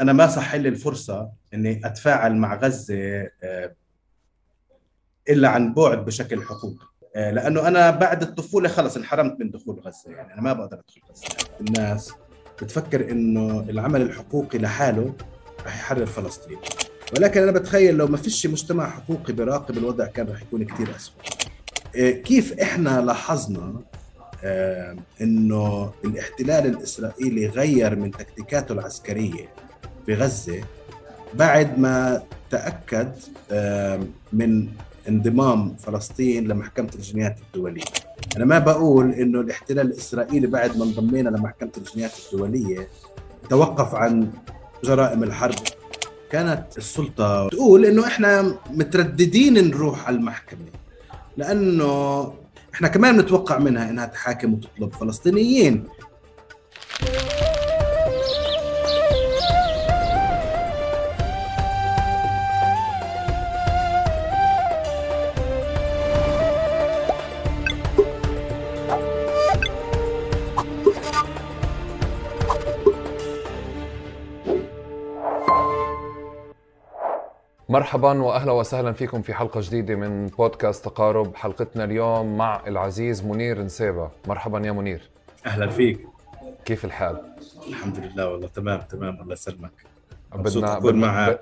أنا ما صح لي الفرصة إني أتفاعل مع غزة آه، إلا عن بعد بشكل حقوقي آه، لأنه أنا بعد الطفولة خلص انحرمت من دخول غزة يعني أنا ما بقدر أدخل غزة. الناس بتفكر إنه العمل الحقوقي لحاله رح يحرر فلسطين. ولكن أنا بتخيل لو ما فيش مجتمع حقوقي براقب الوضع كان رح يكون كثير اسوء آه، كيف إحنا لاحظنا إنه الاحتلال الإسرائيلي غير من تكتيكاته العسكرية؟ في غزه بعد ما تأكد من انضمام فلسطين لمحكمة الجنايات الدولية. أنا ما بقول إنه الاحتلال الإسرائيلي بعد ما انضمينا لمحكمة الجنايات الدولية توقف عن جرائم الحرب. كانت السلطة تقول إنه إحنا مترددين نروح على المحكمة لأنه إحنا كمان بنتوقع منها إنها تحاكم وتطلب فلسطينيين. مرحبا واهلا وسهلا فيكم في حلقة جديدة من بودكاست تقارب. حلقتنا اليوم مع العزيز منير نسيبة. مرحبا يا منير. أهلا فيك. كيف الحال؟ الحمد لله والله. تمام تمام. الله يسلمك. بدنا أكون معك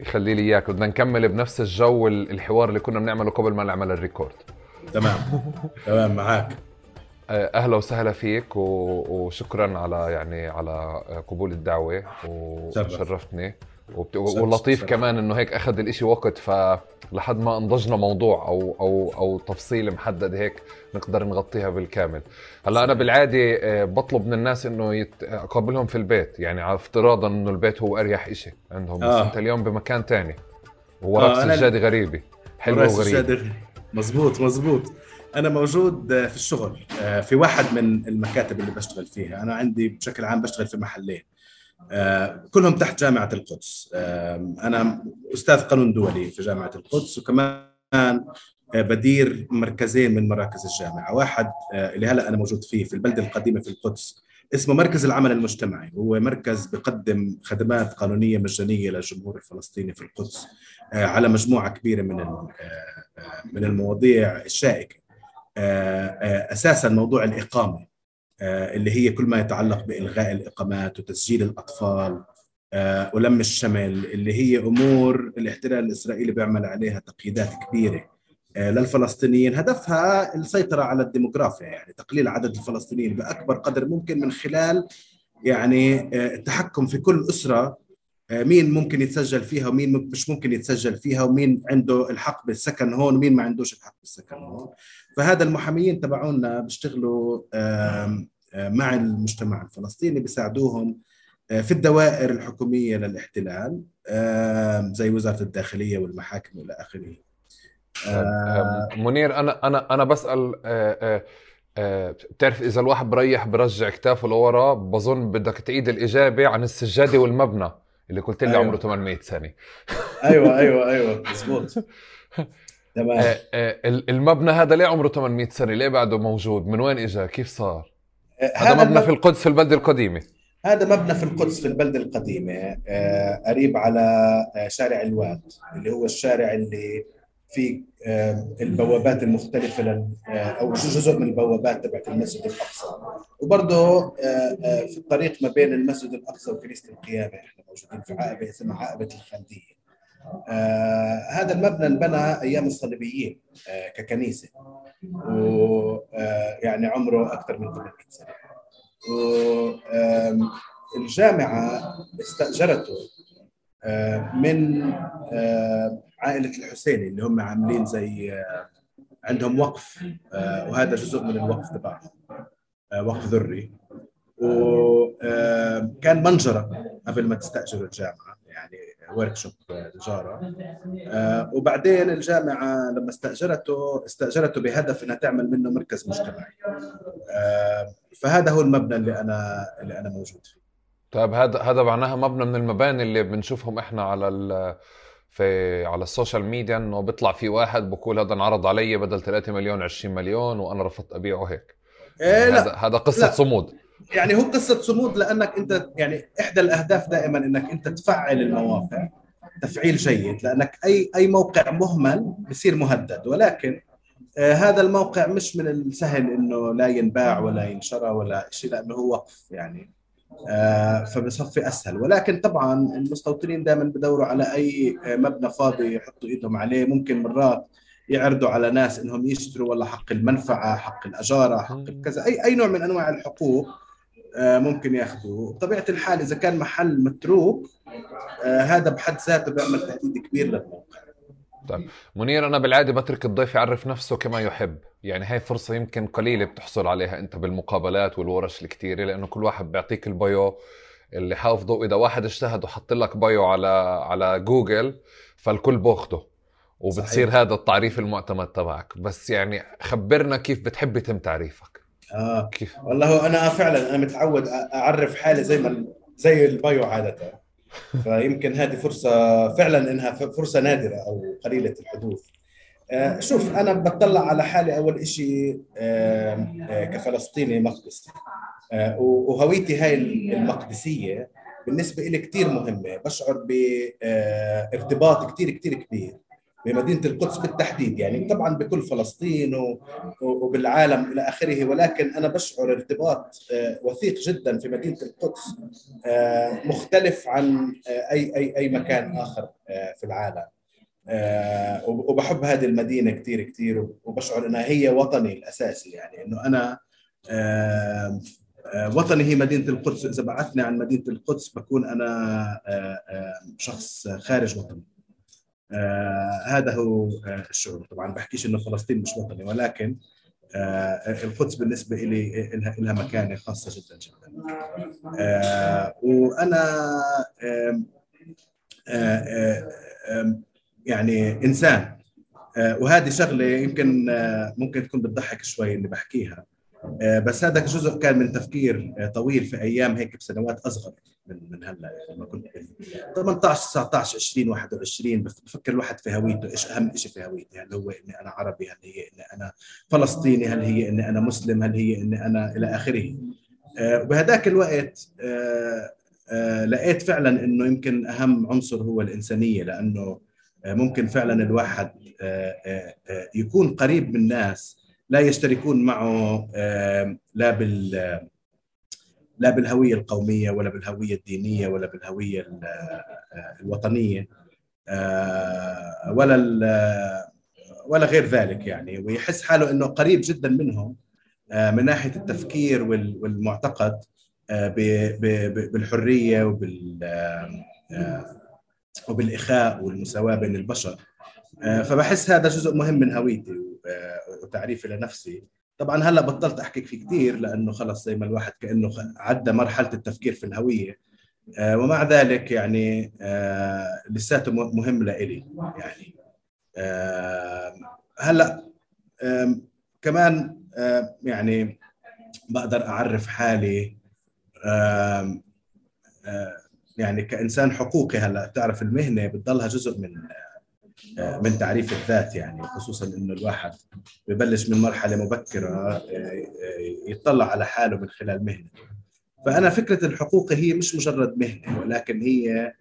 يخلي لي إياك. بدنا نكمل بنفس الجو الحوار اللي كنا بنعمله قبل ما نعمل الريكورد. تمام. تمام معك آه، أهلا وسهلا فيك وشكرا على يعني على قبول الدعوة وشرفتني. وبت... واللطيف كمان إنه هيك أخذ الإشي وقت فلحد ما أنضجنا موضوع أو أو أو تفصيل محدد هيك نقدر نغطيها بالكامل. هلأ أنا بالعادة آه، بطلب من الناس إنه يت... أقابلهم في البيت يعني على افتراضا إنه البيت هو أريح إشي عندهم. آه. بس أنت اليوم بمكان تاني ووراك آه سجادة غريبة حلوة وغريبة. مزبوط مزبوط. أنا موجود في الشغل آه، في واحد من المكاتب اللي بشتغل فيها. أنا عندي بشكل عام بشتغل في محلين. آه، كلهم تحت جامعة القدس. أنا أستاذ قانون دولي في جامعة القدس وكمان آه، بدير مركزين من مراكز الجامعة. واحد آه، اللي هلأ أنا موجود فيه في البلدة القديمة في القدس اسمه مركز العمل المجتمعي. هو مركز بقدم خدمات قانونية مجانية للجمهور الفلسطيني في القدس على مجموعة كبيرة من من المواضيع الشائكة. أساسا موضوع الإقامة. آه، اللي هي كل ما يتعلق بإلغاء الإقامات وتسجيل الأطفال آه، ولم الشمل اللي هي أمور الاحتلال الإسرائيلي بيعمل عليها تقييدات كبيرة آه، للفلسطينيين. هدفها السيطرة على الديموغرافيا يعني تقليل عدد الفلسطينيين بأكبر قدر ممكن من خلال يعني التحكم في كل أسرة مين ممكن يتسجل فيها ومين مش ممكن يتسجل فيها ومين عنده الحق بالسكن هون ومين ما عندوش الحق بالسكن هون. فهذا المحاميين تبعونا بيشتغلوا مع المجتمع الفلسطيني بيساعدوهم آه، في الدوائر الحكومية للاحتلال زي وزارة الداخلية والمحاكم والى آخره. منير أنا أنا أنا بسأل آه، آه، بتعرف إذا الواحد بريح برجع كتافه لورا بظن بدك تعيد الإجابة عن السجادة والمبنى. اللي قلت لي أيوة. عمره 800 سنة. أيوه أيوه أيوه مزبوط تمام. آه آه المبنى هذا ليه عمره 800 سنة؟ ليه بعده موجود؟ من وين اجى كيف صار؟ آه هذا مبنى في القدس في البلده القديمة. هذا مبنى في القدس في البلده القديمة قريب على شارع الواد اللي هو الشارع اللي فيه آه البوابات المختلفة آه أو جزء من البوابات تبعت المسجد الأقصى. وبرضه آه في الطريق ما بين المسجد الأقصى وكنيسة القيامة إحنا موجودين في عقبه اسمها عقبه الخلديه هذا المبنى انبنى أيام الصليبيين ككنيسة. ويعني عمره أكثر من 800 سنة. والجامعة استأجرته من آه عائلة الحسيني اللي هم عاملين زي آه عندهم وقف آه وهذا جزء من الوقف تبعهم آه وقف ذري. وكان منجرة قبل ما تستاجروا الجامعة يعني workshop تجارة. آه وبعدين الجامعة لما استأجرته استأجرته بهدف إنها تعمل منه مركز مجتمعي. آه فهذا هو المبنى اللي أنا اللي أنا موجود فيه. طيب هذا هذا معناها مبنى من المباني اللي بنشوفهم إحنا على ال في على ال social media إنه بيطلع في واحد بقول هذا انعرض علي بدل 3 مليون 20 مليون وأنا رفضت أبيعه هيك. إيه لا. هذا هذا قصة لا. صمود. يعني هو قصة صمود لأنك أنت يعني إحدى الأهداف دائما إنك أنت تفعل المواقع تفعيل جيد لأنك اي أي موقع مهمل بصير مهدد. ولكن آه هذا الموقع مش من السهل إنه لا ينباع ولا ينشرى ولا شيء لأنه هو وقف يعني. فبصفي أسهل. ولكن طبعا المستوطنين دائما بدوروا على أي مبنى فاضي يحطوا إيدهم عليه. ممكن مرات يعرضوا على ناس إنهم يشتروا والله حق المنفعة حق الأجارة حق كذا. أي أي نوع من أنواع الحقوق آه ممكن ياخذوه. بطبيعة الحال إذا كان محل متروك آه هذا بحد ذاته بيعمل تهديد كبير للموقع. طيب. منير أنا بالعادة بترك الضيف يعرف نفسه كما يحب. يعني هاي فرصة يمكن قليلة بتحصل عليها أنت بالمقابلات والورش الكتيرة لأنه كل واحد بيعطيك البايو اللي حافظه. إذا واحد اجتهد وحط لك بايو على على جوجل فالكل باخده وبتصير صحيح. هذا التعريف المعتمد تبعك. بس يعني خبرنا كيف بتحب يتم تعريفك. آه. كيف؟ والله أنا فعلا أنا متعود أعرف حالي زي ما زي البايو عادة. فيمكن هذه فرصة فعلا إنها فرصة نادرة أو قليلة الحدوث. آه شوف أنا بطلع على حالي أول شيء آه كفلسطيني مقدسي آه وهويتي هاي المقدسية بالنسبة لي كثير مهمة. بشعر بارتباط كثير كثير كبير. بمدينة القدس بالتحديد يعني طبعا بكل فلسطين وبالعالم إلى آخره. ولكن أنا بشعر ارتباط وثيق جدا في مدينة القدس مختلف عن أي أي أي مكان آخر في العالم. وبحب هذه المدينة كثير كثير وبشعر إنها هي وطني الأساسي. يعني إنه أنا وطني هي مدينة القدس. إذا بعثني عن مدينة القدس بكون أنا شخص خارج وطني. آه هذا هو آه الشعور. طبعا بحكيش إنه فلسطين مش وطني ولكن آه القدس بالنسبة لي لها, لها مكانة خاصة جدا جدا. آه وأنا آه آه يعني إنسان. وهذه شغلة يمكن ممكن تكون بتضحك شوي اللي بحكيها. بس هذا جزء كان من تفكير طويل في أيام هيك بسنوات أصغر من من هلأ يعني لما كنت 18 19 20 21 بفكر الواحد في هويته إيش أهم شيء في هويتي هل هو إني أنا عربي؟ هل هي إني أنا فلسطيني؟ هل هي إني أنا مسلم؟ هل هي إني أنا إلى آخره؟ آه وبهذاك الوقت آه آه لقيت فعلا إنه يمكن أهم عنصر هو الإنسانية لأنه ممكن فعلا الواحد يكون قريب من ناس لا يشتركون معه لا بال لا بالهوية القومية ولا بالهوية الدينية ولا بالهوية الوطنية ولا ولا غير ذلك يعني. ويحس حاله إنه قريب جدا منهم من ناحية التفكير والمعتقد بالحرية وبال وبالإخاء والمساواة بين البشر. فبحس هذا جزء مهم من هويتي وتعريفي لنفسي. طبعا هلا بطلت أحكي فيه كثير لأنه خلص زي ما الواحد كأنه عدى مرحلة التفكير في الهوية. آه ومع ذلك يعني آه لساته مهم لإلي يعني. آه هلا كمان يعني بقدر أعرف حالي يعني كإنسان حقوقي هلا بتعرف المهنة بتضلها جزء من من تعريف الذات يعني خصوصا إنه الواحد ببلش من مرحلة مبكرة يطلع على حاله من خلال مهنه فأنا فكرة الحقوق هي مش مجرد مهنة ولكن هي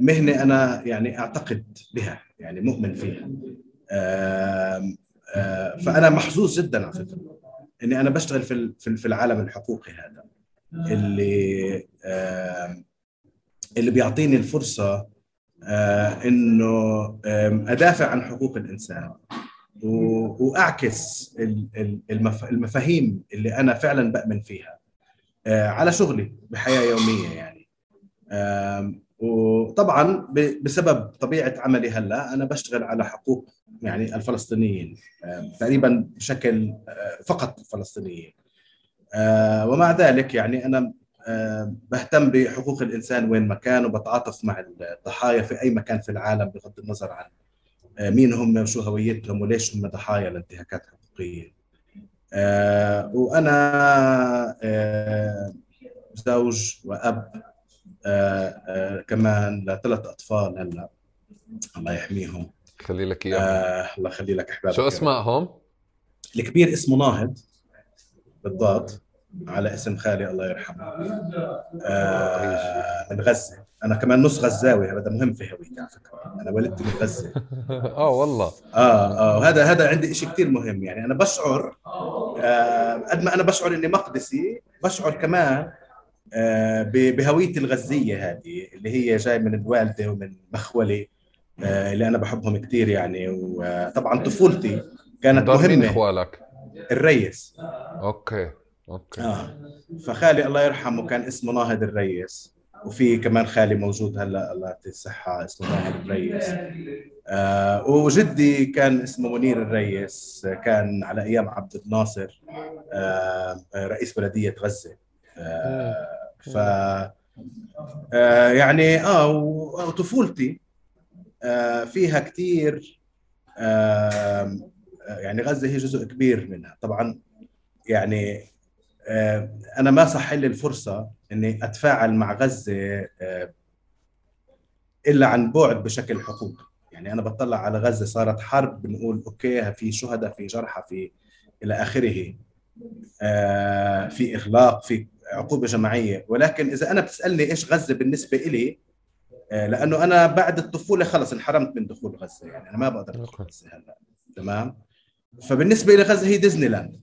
مهنة أنا يعني أعتقد بها يعني مؤمن فيها. فأنا محظوظ جدا على فكرة إني أنا بشتغل في في العالم الحقوقي هذا اللي اللي بيعطيني الفرصة آه إنه آه أدافع عن حقوق الإنسان. وأعكس المفاهيم اللي أنا فعلا بأمن فيها آه على شغلي بحياة يومية يعني. وطبعا بسبب طبيعة عملي هلأ أنا بشتغل على حقوق يعني الفلسطينيين تقريبا بشكل فقط الفلسطينيين ومع ذلك يعني أنا بهتم بحقوق الإنسان وين ما كان وبتعاطف مع الضحايا في أي مكان في العالم بغض النظر عن مين هم وشو هويتهم وليش هم ضحايا لانتهاكات حقوقية. وأنا زوج وأب كمان لثلاث أطفال هلا. الله يحميهم. خلي لك إياهم. الله يخلي لك أحبابك شو اسمائهم؟ الكبير اسمه ناهض بالضبط. على اسم خالي الله يرحمه. آه من غزة. أنا كمان نص غزاوي هذا مهم في هويتي على فكرة. أنا ولدت من غزة. آه والله. آه آه وهذا هذا عندي شيء كثير مهم. يعني أنا بشعر آه قد ما أنا بشعر إني مقدسي بشعر كمان آه بهويتي الغزية هذه اللي هي جاي من الوالده ومن مخولي آه اللي أنا بحبهم كثير يعني. وطبعا طفولتي كانت مهمه مين إخوالك؟ الريس. okay. okay. آه. فخالي الله يرحمه كان اسمه ناهض الريس وفي كمان خالي موجود هلا الله يعطيه الصحة اسمه ناهض الريس. آه وجدي كان اسمه منير الريس كان على أيام عبد الناصر آه رئيس بلدية غزة. آه ف آه يعني آه وطفولتي آه فيها كثير آه يعني غزة هي جزء كبير منها. طبعا يعني أنا ما صح لي الفرصة إني أتفاعل مع غزة إلا عن بعد بشكل حقوقي. يعني أنا بطلع على غزة صارت حرب بنقول أوكي في شهداء في جرحى في إلى آخره في إغلاق في عقوبة جماعية. ولكن إذا أنا بتسألني إيش غزة بالنسبة إلي لأنه أنا بعد الطفولة خلص انحرمت من دخول غزة. يعني أنا ما بقدر أدخل غزة هلأ. تمام؟ فبالنسبة لي غزة هي ديزني لاند.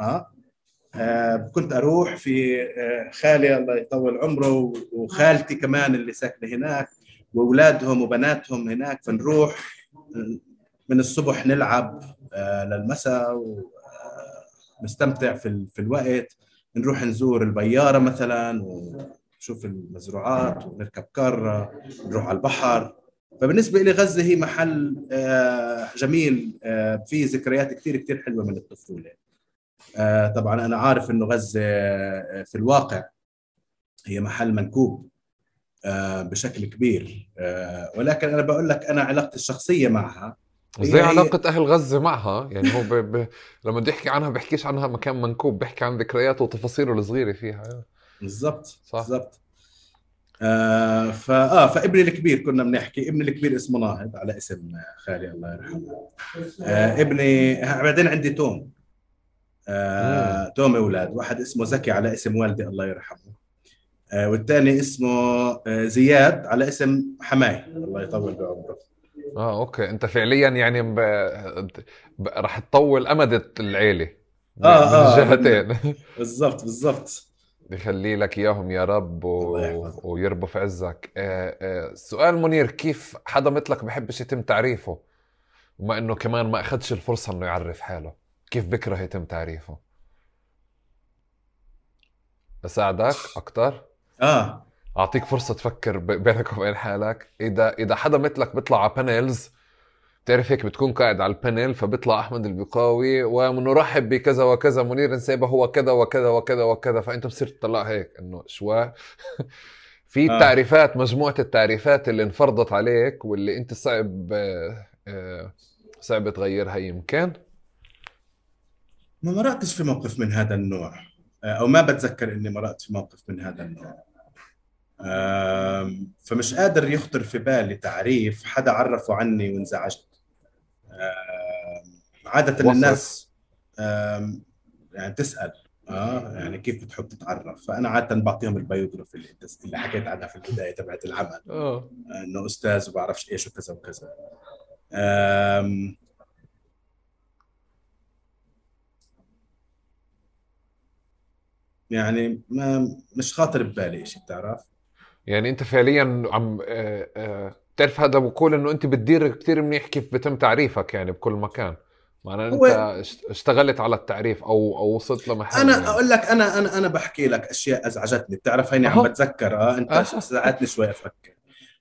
آه آه؟ كنت أروح في آه خالي الله يطول عمره وخالتي كمان اللي ساكنة هناك وأولادهم وبناتهم هناك فنروح من الصبح نلعب آه للمساء ونستمتع في في الوقت. نروح نزور البيارة مثلا ونشوف المزروعات ونركب كاره نروح على البحر. فبالنسبة لي غزة هي محل جميل فيه ذكريات كثير كثير حلوة من الطفولة. آه طبعا أنا عارف إنه غزة في الواقع هي محل منكوب آه بشكل كبير آه ولكن أنا بقول لك أنا علاقتي الشخصية معها زي علاقة أهل غزة معها يعني هو ب... ب... لما بده يحكي عنها بيحكيش عنها مكان منكوب بيحكي عن ذكرياته وتفاصيله الصغيرة فيها. بالضبط صح. بالضبط. آه فا آه فابني الكبير كنا بنحكي ابني الكبير اسمه ناهض على اسم خالي الله يرحمه. آه ابني بعدين عندي توم. آه توم أولاد. واحد اسمه زكي على اسم والدي الله يرحمه. آه والثاني اسمه آه زياد على اسم حماي الله يطول بعمره. آه أوكي. أنت فعليا يعني ب... ب... رح تطول أمد العيلة. آه آه الجهتين بالضبط بالضبط. يخلي لك إياهم يا رب و... ويربوا في عزك. آه آه سؤال منير كيف حدا مثلك بحبش يتم تعريفه؟ وما إنه كمان ما أخذش الفرصة إنه يعرف حاله. كيف بكره يتم تعريفه؟ أساعدك أكثر آه. أعطيك فرصة تفكر بينك وبين حالك. اذا إذا حدا مثلك بيطلع على panels بتعرف هيك بتكون قاعد على ال panel فبيطلع أحمد البقاوي ونرحب بكذا وكذا منير نسيبه هو كذا وكذا وكذا وكذا. فأنت بتصير تطلع هيك إنه شوي في آه. تعريفات مجموعة التعريفات اللي انفرضت عليك واللي أنت صعب صعب تغيرها يمكن. ما مرقتش في موقف من هذا النوع. أو ما بتذكر إني مرقت في موقف من هذا النوع. فمش قادر يخطر في بالي تعريف حدا عرفه عني وانزعجت. عادة وصف. الناس يعني تسأل آه يعني كيف بتحب تتعرف؟ فأنا عادة بعطيهم البيوغرافي اللي اللي حكيت عنها في البداية تبعت العمل. إنه أستاذ وبعرفش إيش وكذا وكذا. يعني ما مش خاطر ببالي شيء بتعرف؟ يعني أنت فعليا عم آه، آه، بتعرف هذا بقول إنه أنت بتدير كثير منيح كيف بتم تعريفك يعني بكل مكان. معناه أنت اشتغلت على التعريف أو أو وصلت لمحل أنا يعني. أقول لك أنا أنا أنا بحكي لك أشياء أزعجتني بتعرف هيني عم بتذكر آه أنت أه. ساعدتني شوي أفكر.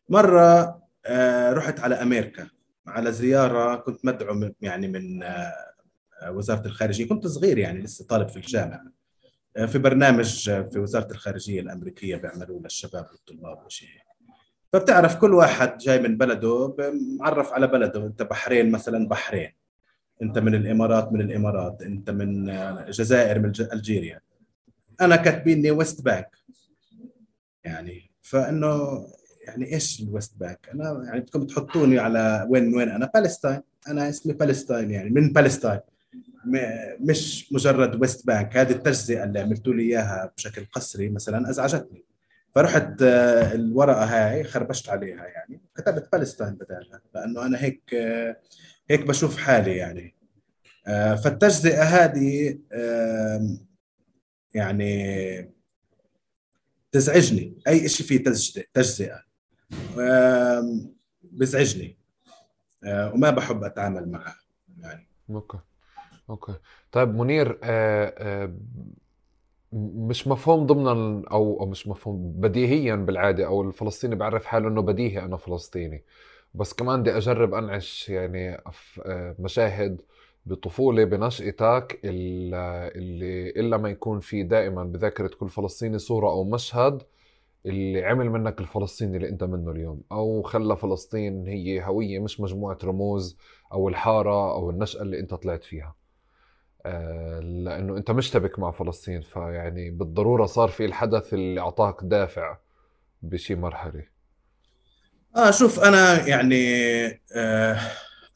مرة آه رحت على أمريكا على زيارة كنت مدعو يعني من آه وزارة الخارجية كنت صغير يعني لسه طالب في الجامعة. في برنامج في وزارة الخارجية الأمريكية بيعملوه للشباب والطلاب وشيء فبتعرف كل واحد جاي من بلده معرف على بلده. انت بحرين مثلا بحرين. انت من الإمارات من الإمارات. انت من الجزائر من Algeria. أنا كاتبيني West Bank يعني فإنه يعني إيش ال West Bank أنا يعني بدكم تحطوني على وين وين؟ أنا Palestine أنا اسمي Palestine يعني من Palestine مش مجرد West Bank هذه التجزئة اللي عملتوا لي إياها بشكل قسري مثلا أزعجتني. فرحت آه، الورقة هاي خربشت عليها يعني. كتبت Palestine بدالها لأنه أنا هيك آه، هيك بشوف حالي يعني. آه، فالتجزئة هذه يعني تزعجني. أي شيء فيه تجزئة بزعجني. وما بحب أتعامل معه يعني. Okay. Okay. طيب منير آه آه مش مفهوم ضمن أو أو مش مفهوم بديهيا بالعادة أو الفلسطيني بيعرف حاله إنه بديهي أنا فلسطيني. بس كمان بدي أجرب أنعش يعني آه، مشاهد بطفولة بنشأتك اللي إلا ما يكون في دائما بذاكرة كل فلسطيني صورة أو مشهد اللي عمل منك الفلسطيني اللي أنت منه اليوم أو خلى فلسطين هي هوية مش مجموعة رموز أو الحارة أو النشأة اللي أنت طلعت فيها. لأنه أنت مشتبك مع فلسطين فيعني بالضرورة صار في الحدث اللي أعطاك دافع بشي مرحله آه شوف أنا يعني آه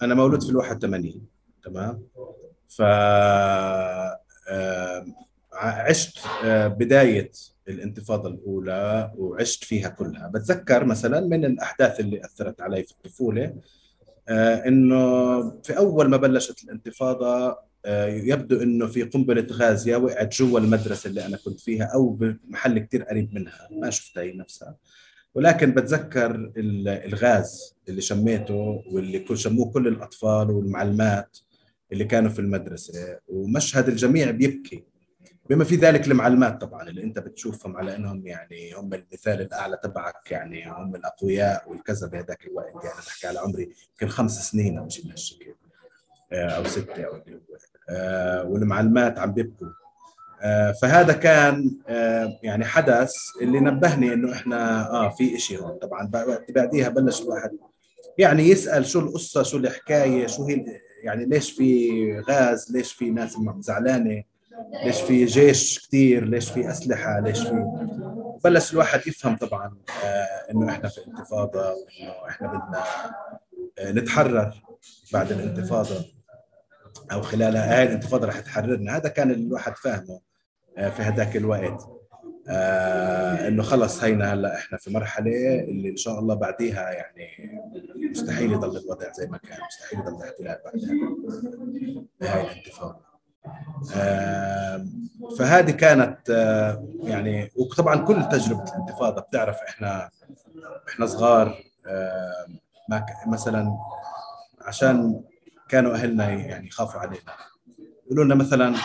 أنا مولود في ال 81 تمام؟ ف آه عشت آه بداية الانتفاضة الأولى وعشت فيها كلها. بتذكر مثلا من الأحداث اللي أثرت علي في الطفولة آه إنه في أول ما بلشت الانتفاضة آه، يبدو إنه في قنبلة غاز يا وقعت جوا المدرسة اللي أنا كنت فيها أو بمحل كثير قريب منها. ما شفتها هي نفسها. ولكن بتذكر الغاز اللي شميته واللي كل شموه كل الأطفال والمعلمات اللي كانوا في المدرسة. ومشهد الجميع بيبكي. بما في ذلك المعلمات طبعا اللي أنت بتشوفهم على إنهم يعني هم المثال الأعلى تبعك يعني هم الأقوياء والكذا بهذاك الوقت. يعني بحكي على عمري يمكن خمس سنين أو شيء من هالشكل آه، أو ستة أو اللي هو. آه، والمعلمات عم بيبكوا. آه، فهذا كان آه، يعني حدث اللي نبهني إنه إحنا آه في شيء هون. طبعا بعديها بلش الواحد يعني يسأل شو القصة شو الحكاية شو هي يعني ليش في غاز ليش في ناس زعلانة ليش في جيش كثير ليش في أسلحة ليش في بلش الواحد يفهم طبعا آه إنه إحنا في انتفاضة وإنه إحنا بدنا آه نتحرر بعد الانتفاضة. أو خلال هاي الانتفاضة رح تحررنا. هذا كان الواحد فاهمه آه، في هذاك الوقت. آه إنه خلص هينا هلأ إحنا في مرحلة اللي إن شاء الله بعديها يعني مستحيل يضل الوضع زي ما كان مستحيل يضل الاحتلال بعدها بهاي الانتفاضة. آه فهذه كانت آه يعني وطبعا كل تجربة الانتفاضة بتعرف إحنا إحنا صغار آه مثلا عشان كانوا أهلنا يعني يخافوا علينا. يقولوا لنا مثلا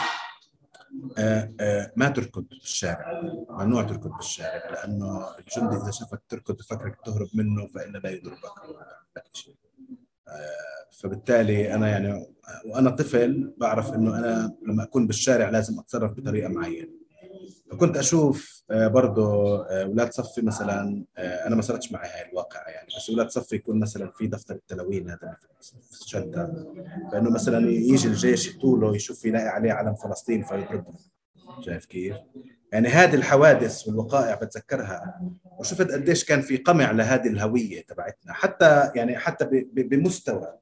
آه، آه، ما تركض بالشارع ممنوع تركض بالشارع لأنه الجندي إذا شافك تركض بفكرك تهرب منه فإلا لا يضربك. آه، فبالتالي أنا يعني وأنا طفل بعرف إنه أنا لما أكون بالشارع لازم أتصرف بطريقة معينة. فكنت أشوف آه، برضه آه، أولاد صفي مثلا آه، أنا ما صارتش معي هاي الواقعة يعني بس أولاد صفي يكون مثلا في دفتر التلوين هذا في الشنطه فانه مثلا يجي الجيش يطوله يشوف يلاقي عليه علم فلسطين فيضربه شايف كيف؟ يعني هذه الحوادث والوقائع بتذكرها وشفت قديش كان في قمع لهذه الهوية تبعتنا حتى يعني حتى بمستوى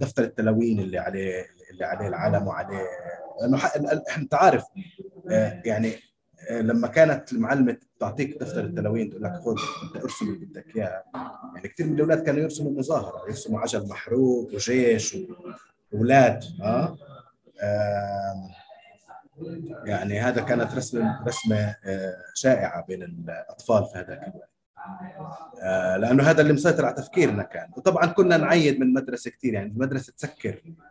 دفتر التلوين اللي عليه اللي عليه العلم وعليه. لأنه أنت عارف آه، يعني آه، لما كانت المعلمة تعطيك دفتر التلوين تقول لك خذ أنت ارسم اللي بدك إياه. يعني كثير من الأولاد كانوا يرسموا مظاهرة يرسموا عجل محروق وجيش واولاد ها آه. يعني هذا كانت رسمه رسمة آه، شائعة بين الأطفال في هذاك الوقت. آه لأنه هذا اللي مسيطر على تفكيرنا كان. وطبعا كنا نعيد من المدرسة كثير يعني المدرسة تسكر. آه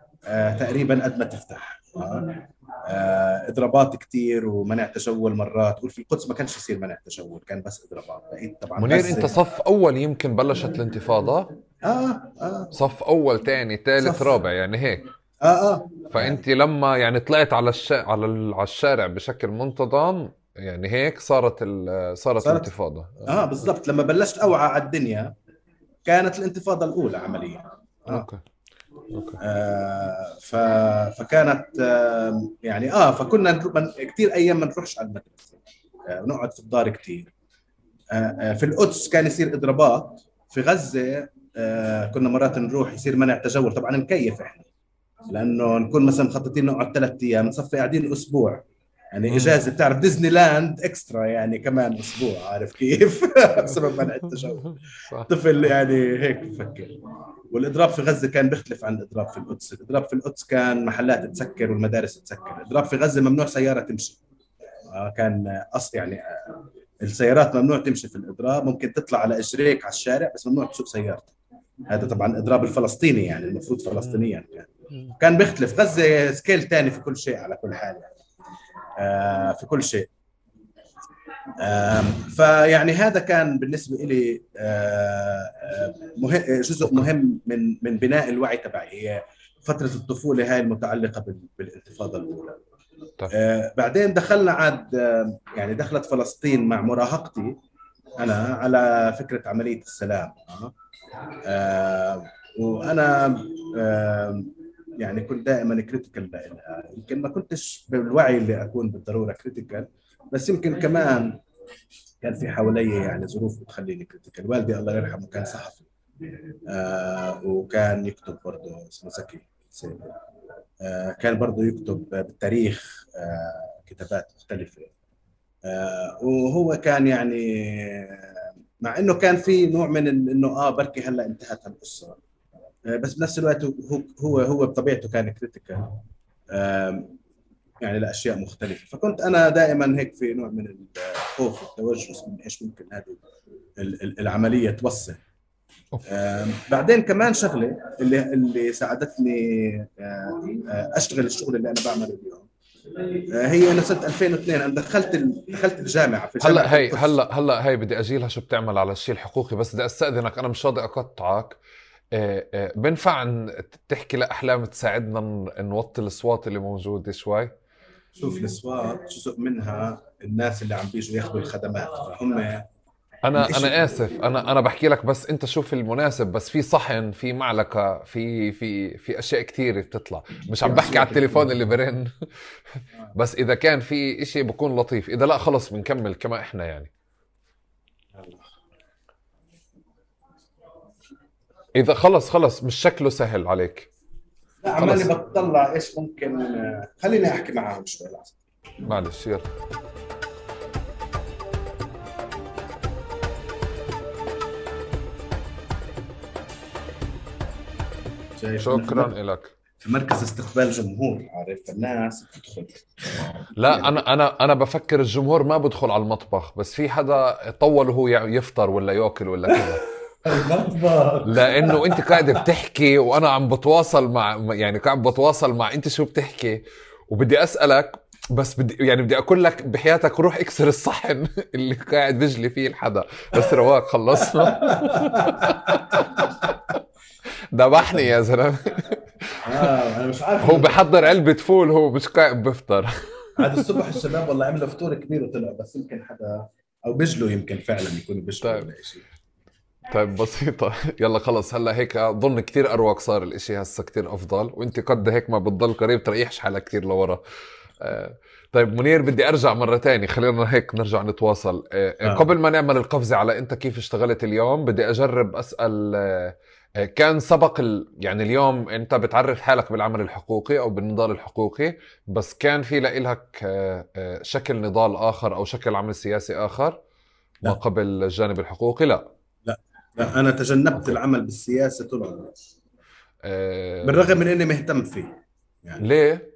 تقريبا قد ما تفتح. آه آه، إضرابات كثير ومنع تجول مرات. وفي القدس ما كانش يصير منع تجول كان بس إضرابات. لقيت طبعا منير أنت صف أول يمكن بلشت الانتفاضة؟ آه آه. صف أول ثاني ثالث رابع يعني هيك. آه آه. فأنت لما يعني طلعت على الش... على على الشارع بشكل منتظم يعني هيك صارت ال... صارت, صارت الانتفاضة. آه بالضبط. لما بلشت أوعى على الدنيا كانت الانتفاضة الأولى عمليا. آه. أوكي. آه ف... فكانت آه يعني آه فكنا كثير أيام ما نروحش على المدرسة. آه نقعد في الدار كثير آه آه في القدس كان يصير اضرابات. في غزة آه كنا مرات نروح يصير منع تجول. طبعا مكيف إحنا. لأنه نكون مثلا مخططين نقعد ثلاث أيام نصفي قاعدين أسبوع. يعني إجازة بتعرف ديزني لاند اكسترا يعني كمان أسبوع عارف كيف؟ بسبب منع التجول. طفل يعني هيك بفكر. والإضراب في غزة كان بيختلف عن الإضراب في القدس، الإضراب في القدس كان محلات تسكر والمدارس تسكر، الإضراب في غزة ممنوع سيارة تمشي. آه، كان أص يعني آه، السيارات ممنوع تمشي في الإضراب. ممكن تطلع على إجريك على الشارع بس ممنوع تسوق سيارتك. هذا طبعا إضراب الفلسطيني يعني المفروض فلسطينيا كان. كان بيختلف. غزة سكيل ثاني في كل شيء على كل حال يعني. آه في كل شيء. آه فيعني هذا كان بالنسبة لي آه مهم جزء مهم من من بناء الوعي تبعي هي فترة الطفولة هاي المتعلقة بالانتفاضة الأولى. طيب. آه بعدين دخلنا عاد آه يعني دخلت فلسطين مع مراهقتي أنا على فكرة عملية السلام. آه, آه وأنا آه يعني كنت دائما critical يمكن ما كنتش بالوعي اللي أكون بالضرورة critical بس يمكن كمان كان في حوالي يعني ظروف بتخليني critical والدي الله يرحمه كان صحفي آه وكان يكتب برضه اسمه زكي آه كان برضه يكتب بالتاريخ آه كتابات مختلفة. آه وهو كان يعني مع إنه كان في نوع من إنه آه بركي هلأ انتهت القصة. آه، بس بنفس الوقت هو هو هو بطبيعته كان كريتيكال يعني لأشياء مختلفة. فكنت أنا دائما هيك في نوع من الخوف والتوجس من إيش ممكن هذه العملية توصل. بعدين كمان شغلة اللي اللي ساعدتني آه، آه، أشتغل الشغل اللي أنا بعمله اليوم. هي أنا سنه 2002 أنا دخلت دخلت الجامعة في هلأ هي هلا هلأ هي بدي اجيلها شو بتعمل على الشيء الحقوقي بس بدي أستأذنك أنا مش راضي أقطعك. آه، آه، بنفع تحكي لأحلام تساعدنا نوطي الأصوات اللي موجودة شوي؟ شوف الأصوات جزء منها الناس اللي عم بيجوا ياخذوا الخدمات. فهم أنا أنا آسف. أنا أنا بحكي لك بس أنت شوف المناسب. بس في صحن في معلقة في في في أشياء كثيره بتطلع. مش عم بحكي على التليفون اللي برن. بس إذا كان في إشي بكون لطيف. إذا لا خلص بنكمل كما إحنا يعني. إذا خلص خلص مش شكله سهل عليك. لا عمالي بتطلع إيش ممكن خليني أحكي معاهم شوي لحظه معلش يلا. شكرا لك في مركز استقبال جمهور عارف الناس بتدخل. لا أنا أنا أنا بفكر الجمهور ما بدخل على المطبخ بس في حدا طول وهو يفطر ولا يأكل ولا كذا. لأنه أنت قاعد بتحكي وأنا عم بتواصل مع يعني قاعد بتواصل مع أنت شو بتحكي؟ وبدي أسألك بس بدي يعني بدي أقول لك بحياتك روح اكسر الصحن اللي قاعد بجلي فيه الحدا. بس رواق خلصنا ذبحني يا زلمة. آه أنا مش عارف هو بحضر علبة فول هو مش قاعد بفطر. عاد الصبح الشباب والله عملوا فطور كبير وطلع بس يمكن حدا أو بجلوا يمكن فعلا يكونوا بجلوا طيب. ولا شيء طيب بسيطة. يلا خلص هلا هيك اظن كثير أروق صار الإشي هسا كثير أفضل وإنت قد هيك ما بتضل قريب تريحش حالك كثير لورا. آه، طيب منير بدي أرجع مرة تانية خلينا هيك نرجع نتواصل. آه. آه. قبل ما نعمل القفزة على أنت كيف اشتغلت اليوم بدي أجرب أسأل كان سبق ال... يعني اليوم أنت بتعرف حالك بالعمل الحقوقي أو بالنضال الحقوقي بس كان في لك شكل نضال آخر أو شكل عمل سياسي آخر؟ ما قبل الجانب الحقوقي؟ لا. لا أنا تجنبت العمل بالسياسة طول عمري. أه بالرغم من إني مهتم فيه يعني. ليه؟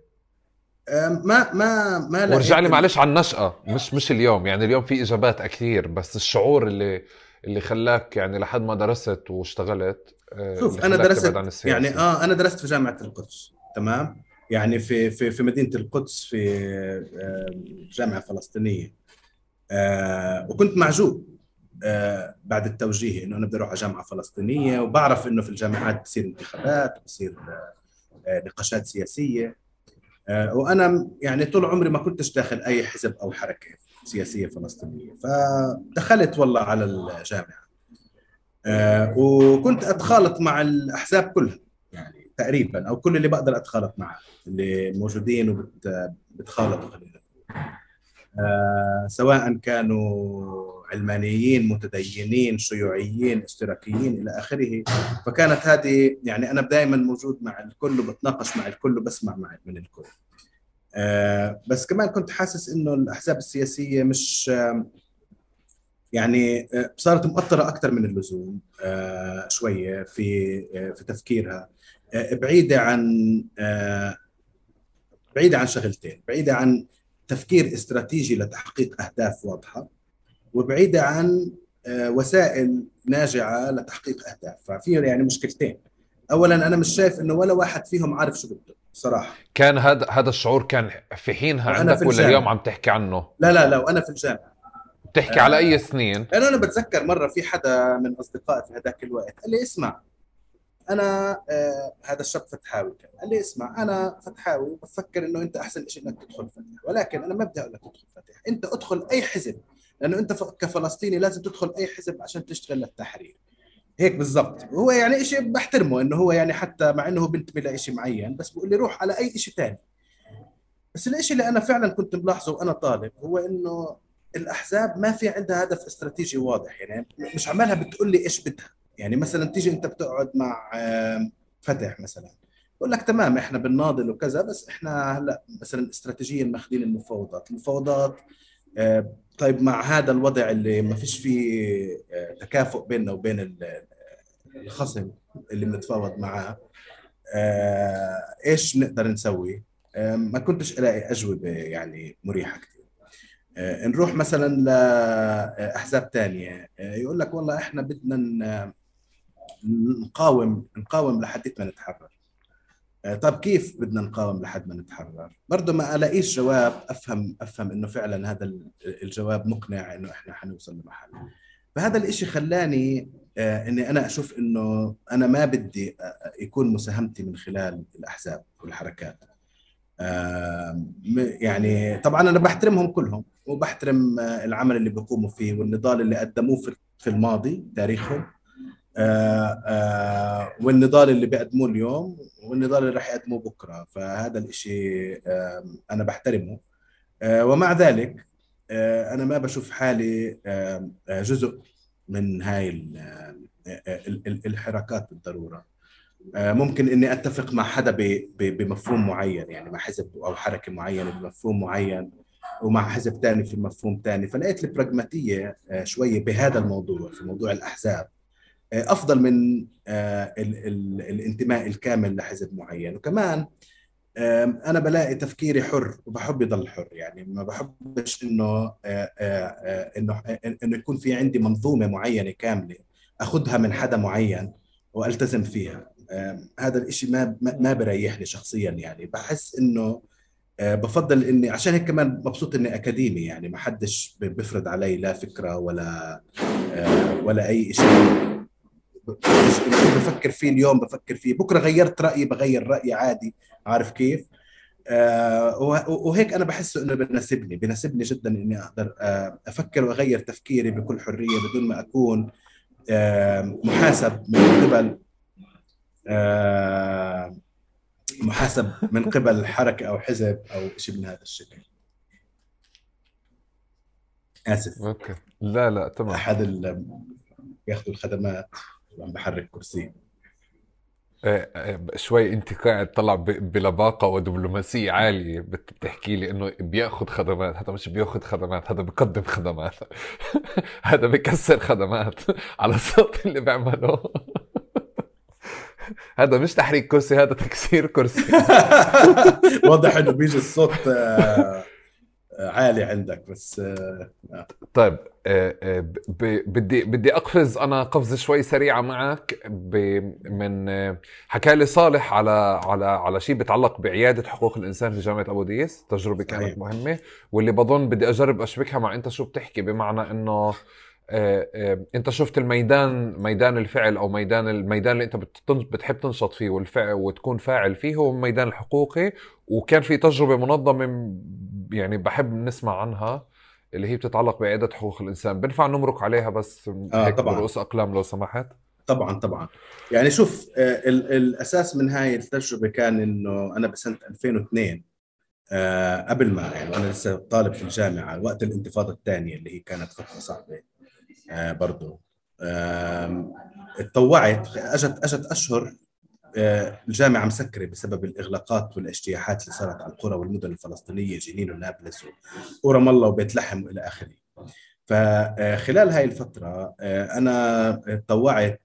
أه ما ما ما ورجع لي معلش على النشأة مش مش اليوم. يعني اليوم في إجابات كثير بس الشعور اللي اللي خلاك يعني لحد ما درست واشتغلت أه شوف أنا درست يعني آه أنا درست في جامعة القدس تمام؟ يعني في في في مدينة القدس في آه، جامعة فلسطينية. آه وكنت معجوب. آه، بعد التوجيه إنه أنا بدي أروح على جامعة فلسطينية وبعرف إنه في الجامعات بصير انتخابات بصير آه، نقاشات سياسية. آه، وأنا يعني طول عمري ما كنتش داخل أي حزب أو حركة سياسية فلسطينية. فدخلت والله على الجامعة. وكنت أتخالط مع الأحزاب كلها يعني تقريبا أو كل اللي بقدر أتخالط معه اللي موجودين وبتخالطوا خلينا سواء كانوا علمانيين متدينين شيوعيين اشتراكيين إلى آخره. فكانت هذه يعني أنا دائما موجود مع الكل وبتناقش مع الكل وبسمع مع من الكل. آه، بس كمان كنت حاسس إنه الأحزاب السياسية مش يعني آه، صارت مؤطرة أكثر من اللزوم آه، شوية في في تفكيرها. بعيدة عن بعيدة عن شغلتين بعيدة عن تفكير استراتيجي لتحقيق أهداف واضحة. وبعيدة عن وسائل ناجعة لتحقيق أهداف. ففي يعني مشكلتين. اولا أنا مش شايف إنه ولا واحد فيهم عارف شو بده صراحة كان هذا هذا الشعور كان في حينها عندك في ولا اليوم عم تحكي عنه؟ لا لا لا وأنا في الجامعة. بتحكي آه على أي سنين؟ لأنه أنا بتذكر مرة في حدا من أصدقائي في هذاك الوقت قال لي اسمع أنا آه هذا الشاب فتحاوي كان. قال لي اسمع أنا فتحاوي بفكر إنه أنت أحسن شيء إنك تدخل فتح. ولكن أنا ما بدي أقول لك تدخل فتح. أنت أدخل أي حزب. لأنه أنت كفلسطيني لازم تدخل أي حزب عشان تشتغل للتحرير. هيك بالضبط. هو يعني شيء بحترمه إنه هو يعني حتى مع إنه بنتمي لشيء معين بس بقول لي روح على أي شيء ثاني بس الشيء اللي أنا فعلا كنت ملاحظه وأنا طالب هو إنه الأحزاب ما في عندها هدف استراتيجي واضح. يعني مش عمالها بتقول لي إيش بدها. يعني مثلا تيجي أنت بتقعد مع فتح مثلا بقول لك تمام إحنا بنناضل وكذا بس إحنا هلأ مثلا استراتيجيا ماخذين المفاوضات. المفاوضات طيب مع هذا الوضع اللي ما فيش فيه آه، تكافؤ بيننا وبين الخصم اللي بنتفاوض معاه آه، إيش نقدر نسوي؟ ما كنتش ألاقي أجوبة يعني مريحة كثير آه، نروح مثلا لاحزاب ثانية يقول لك والله إحنا بدنا نقاوم نقاوم لحد ما نتحرر آه، طب كيف بدنا نقاوم لحد ما نتحرر؟ برضه ما ألاقيش جواب أفهم أفهم إنه فعلا هذا الجواب مقنع إنه إحنا حنوصل لمحل. فهذا الإشي خلاني آه، إني أنا أشوف إنه أنا ما بدي آه، يكون مساهمتي من خلال الأحزاب والحركات. يعني طبعا أنا بحترمهم كلهم وبحترم العمل اللي بيقوموا فيه والنضال اللي قدموه في الماضي تاريخهم آه، آه، والنضال اللي بيقدموه اليوم والنضال اللي راح يقدموه بكرة. فهذا الإشي أنا بحترمه. آه، ومع ذلك أنا ما بشوف حالي جزء من هاي الحركات بالضرورة. ممكن إني أتفق مع حدا بمفهوم معين يعني مع حزب أو حركة معينة بمفهوم معين ومع حزب ثاني في مفهوم ثاني فلقيت البراغماتية شوية بهذا الموضوع في موضوع الأحزاب. أفضل من آه، الانتماء الكامل لحزب معين. وكمان أنا بلاقي تفكيري حر وبحب يضل حر. يعني ما بحبش إنه آه، آه، إنه إنه يكون في عندي منظومة معينة كاملة أخذها من حدا معين وألتزم فيها. هذا الإشي ما ما بريحني شخصيا يعني. بحس إنه بفضل إني عشان هيك كمان مبسوط إني أكاديمي. يعني ما حدش بفرض علي لا فكرة ولا ولا أي شيء بفكر فيه اليوم بفكر فيه. بكرة غيرت رأيي بغير رأيي عادي. عارف كيف؟ آه وهيك أنا بحس إنه بناسبني بناسبني جدا إني أقدر آه أفكر وأغير تفكيري بكل حرية بدون ما أكون آه محاسب من قبل آه محاسب من قبل حركة أو حزب أو شيء من هذا الشكل. آسف. أوكي. لا لا تمام. أحد بياخذوا الخدمات. عم بحرك كرسي. إيه، إيه، شوي انت قاعد طلع بلباقه ودبلوماسية عالية. بتحكي لي إنه بيأخذ خدمات هذا مش بيأخذ خدمات هذا بيقدم خدمات. هذا بكسر خدمات على الصوت اللي بيعمله هذا مش تحريك كرسي هذا تكسير كرسي. واضح إنه بيجي الصوت آه، عالي عندك بس آه. طيب آه، آه، بدي بدي أقفز أنا قفزه شوي سريعة معك من حكى لي صالح على على على شيء بيتعلق بعيادة حقوق الإنسان في جامعة أبو ديس تجربة كانت. مهمة واللي بظن بدي أجرب أشبكها مع أنت شو بتحكي بمعنى إنه انت شفت الميدان ميدان الفعل أو ميدان الميدان اللي انت بتحب تنشط فيه والفعل وتكون فاعل فيه هو الميدان الحقوقي وكان في تجربة منظمة يعني بحب نسمع عنها اللي هي بتتعلق بإعادة حقوق الإنسان. بنفع نمرق عليها بس آه هيك طبعا. برؤوس أقلام لو سمحت. طبعا طبعا. يعني شوف آه الأساس من هاي التجربة كان إنه أنا بسنة 2002 آه قبل ما يعني وأنا لسه طالب في الجامعة وقت الانتفاضة الثانية اللي هي كانت فترة صعبة. برضه اتطوعت أجت أجت أشهر الجامعة مسكرة بسبب الإغلاقات والاجتياحات اللي صارت على القرى والمدن الفلسطينية جنين ونابلس ورام الله وبيت لحم والى آخره. فخلال هاي الفترة أنا تطوعت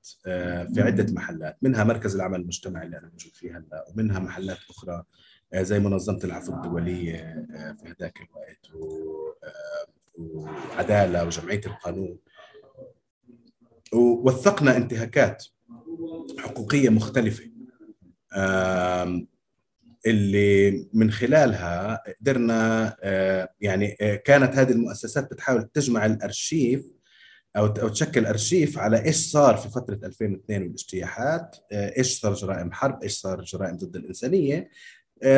في عدة محلات منها مركز العمل المجتمعي اللي أنا موجود فيه هلأ ومنها محلات أخرى زي منظمة العفو الدولية في هذاك الوقت وعدالة وجمعية القانون. ووثقنا انتهاكات حقوقية مختلفة. اللي من خلالها قدرنا يعني كانت هذه المؤسسات بتحاول تجمع الأرشيف أو أو تشكل أرشيف على إيش صار في فترة 2002 والاجتياحات إيش صار جرائم حرب إيش صار جرائم ضد الإنسانية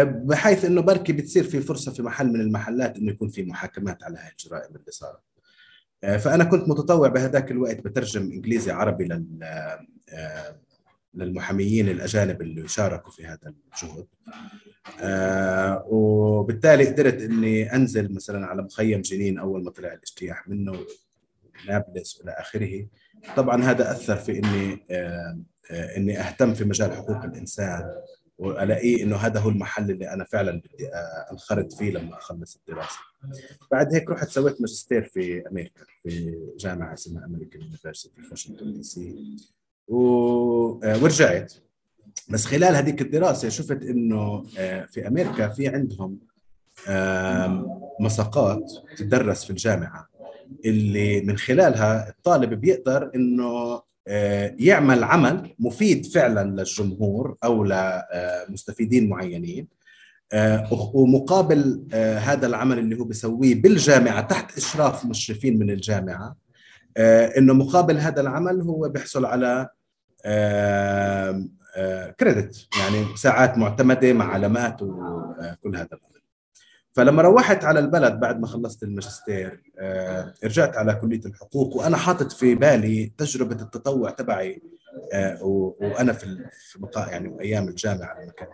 بحيث إنه بركي بتصير في فرصة في محل من المحلات إنه يكون في محاكمات على هاي الجرائم اللي صارت. فأنا كنت متطوع بهذاك الوقت بترجم إنجليزي عربي لل للمحاميين الأجانب اللي شاركوا في هذا الجهد. آه وبالتالي قدرت إني أنزل مثلا على مخيم جنين أول ما طلع الاجتياح منه نابلس والى آخره. طبعا هذا أثر في إني آه آه إني أهتم في مجال حقوق الإنسان. والاقيه إنه هذا هو المحل اللي أنا فعلا بدي أنخرط فيه لما أخلص الدراسة. بعد هيك رحت سويت ماجستير في أمريكا في جامعة اسمها American University في واشنطن DC ورجعت بس خلال هذيك الدراسة شفت إنه في أمريكا في عندهم مساقات تدرس في الجامعة اللي من خلالها الطالب بيقدر إنه يعمل عمل مفيد فعلا للجمهور أو لمستفيدين معينين ومقابل هذا العمل اللي هو بيسويه بالجامعة تحت إشراف مشرفين من الجامعة إنه مقابل هذا العمل هو بيحصل على كريدت يعني ساعات معتمدة مع علامات وكل هذا فلما روحت على البلد بعد ما خلصت الماجستير رجعت على كلية الحقوق وأنا حاطط في بالي تجربة التطوع تبعي وأنا في في يعني أيام الجامعة لما كانت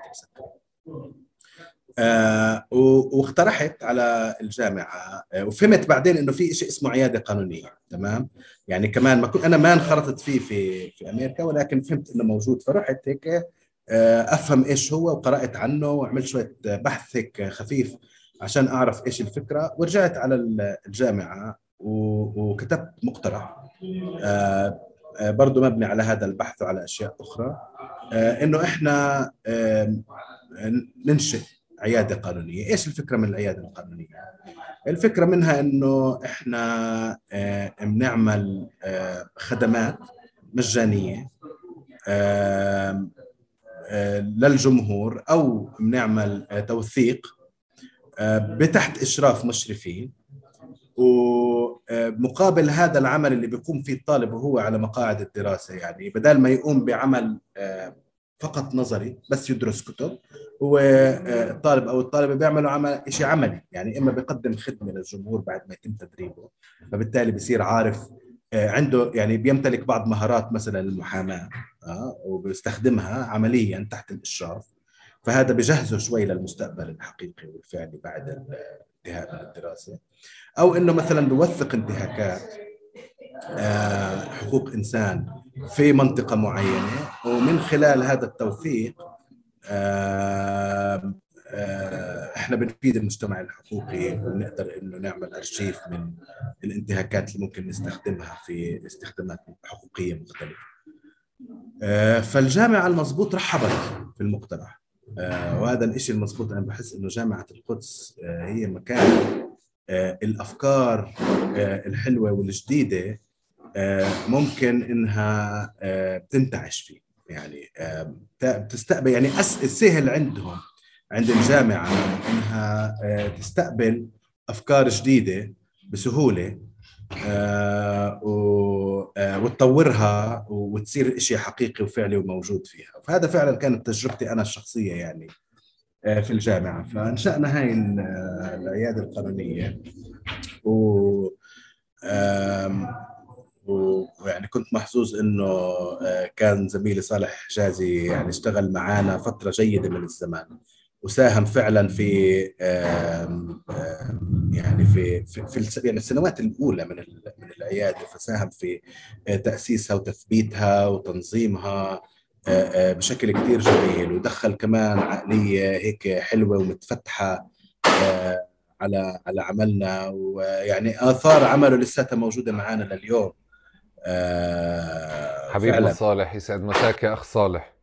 آه واقترحت على الجامعة آه وفهمت بعدين إنه في شيء اسمه عيادة قانونية تمام؟ يعني كمان ما كنت أنا ما انخرطت فيه في في أمريكا ولكن فهمت إنه موجود فرحت هيك آه أفهم إيش هو وقرأت عنه وعملت شوية بحث هيك خفيف عشان أعرف إيش الفكرة ورجعت على الجامعة وكتبت مقترح. برضه مبني على هذا البحث وعلى أشياء أخرى. إنه إحنا ننشئ عيادة قانونية، إيش الفكرة من العيادة القانونية؟ الفكرة منها إنه إحنا بنعمل خدمات مجانية. للجمهور أو بنعمل توثيق بتحت إشراف مشرفين ومقابل هذا العمل اللي بيقوم فيه الطالب وهو على مقاعد الدراسة يعني بدل ما يقوم بعمل فقط نظري بس يدرس كتب هو الطالب أو الطالبة بيعملوا عمل شيء عملي يعني إما بيقدم خدمة للجمهور بعد ما يتم تدريبه فبالتالي بصير عارف عنده يعني بيمتلك بعض مهارات مثلا المحاماه وبيستخدمها عمليا تحت الإشراف. فهذا بجهزه شوي للمستقبل الحقيقي والفعلي بعد الانتهاء من الدراسة أو إنه مثلا بيوثق انتهاكات حقوق إنسان في منطقة معينة ومن خلال هذا التوثيق إحنا بنفيد المجتمع الحقوقي ونقدر إنه نعمل أرشيف من الانتهاكات اللي ممكن نستخدمها في استخدامات حقوقية مختلفة. فالجامعة المضبوط رحبت في المقترح وهذا الشيء المضبوط أنا بحس إنه جامعة القدس هي مكان الأفكار الحلوة والجديدة ممكن إنها تنتعش فيه. يعني تستقبل يعني سهل عندهم عند الجامعة إنها تستقبل أفكار جديدة بسهولة وتطورها وتصير شيء حقيقي وفعلي وموجود فيها. فهذا فعلا كانت تجربتي أنا الشخصية يعني في الجامعة. فانشأنا هاي العيادة القانونية. و ويعني كنت محظوظ إنه كان زميلي صالح حجازي يعني اشتغل معنا فترة جيدة من الزمان. وساهم فعلا في يعني في في, في يعني السنوات الأولى من من العياده فساهم في تأسيسها وتثبيتها وتنظيمها بشكل كثير جميل. ودخل كمان عقلية هيك حلوة ومتفتحة على على عملنا. ويعني آثار عمله لساتها موجودة معنا لليوم. حبيبنا صالح يسعد مساك يا أخ صالح.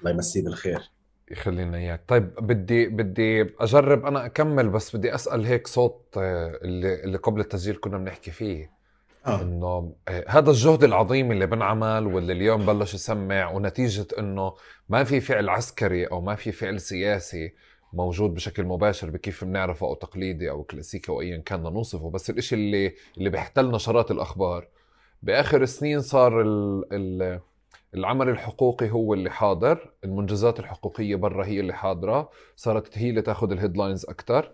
الله يمسيه بالخير. يخلينا إياك. طيب بدي بدي أجرب أنا أكمل بس بدي أسأل هيك صوت آه، اللي اللي قبل التسجيل كنا بنحكي فيه. آه. إنه آه، هذا الجهد العظيم اللي بنعمل واللي اليوم بلش يسمع ونتيجة إنه ما في فعل عسكري أو ما في فعل سياسي موجود بشكل مباشر بكيف بنعرفه أو تقليدي أو كلاسيكي أو ايا كان نوصفه. بس الإشي اللي اللي بيحتل نشرات الأخبار بآخر سنين صار ال ال العمل الحقوقي هو اللي حاضر المنجزات الحقوقية برا هي اللي حاضرة. صارت هي اللي تاخذ الهيدلاينز أكثر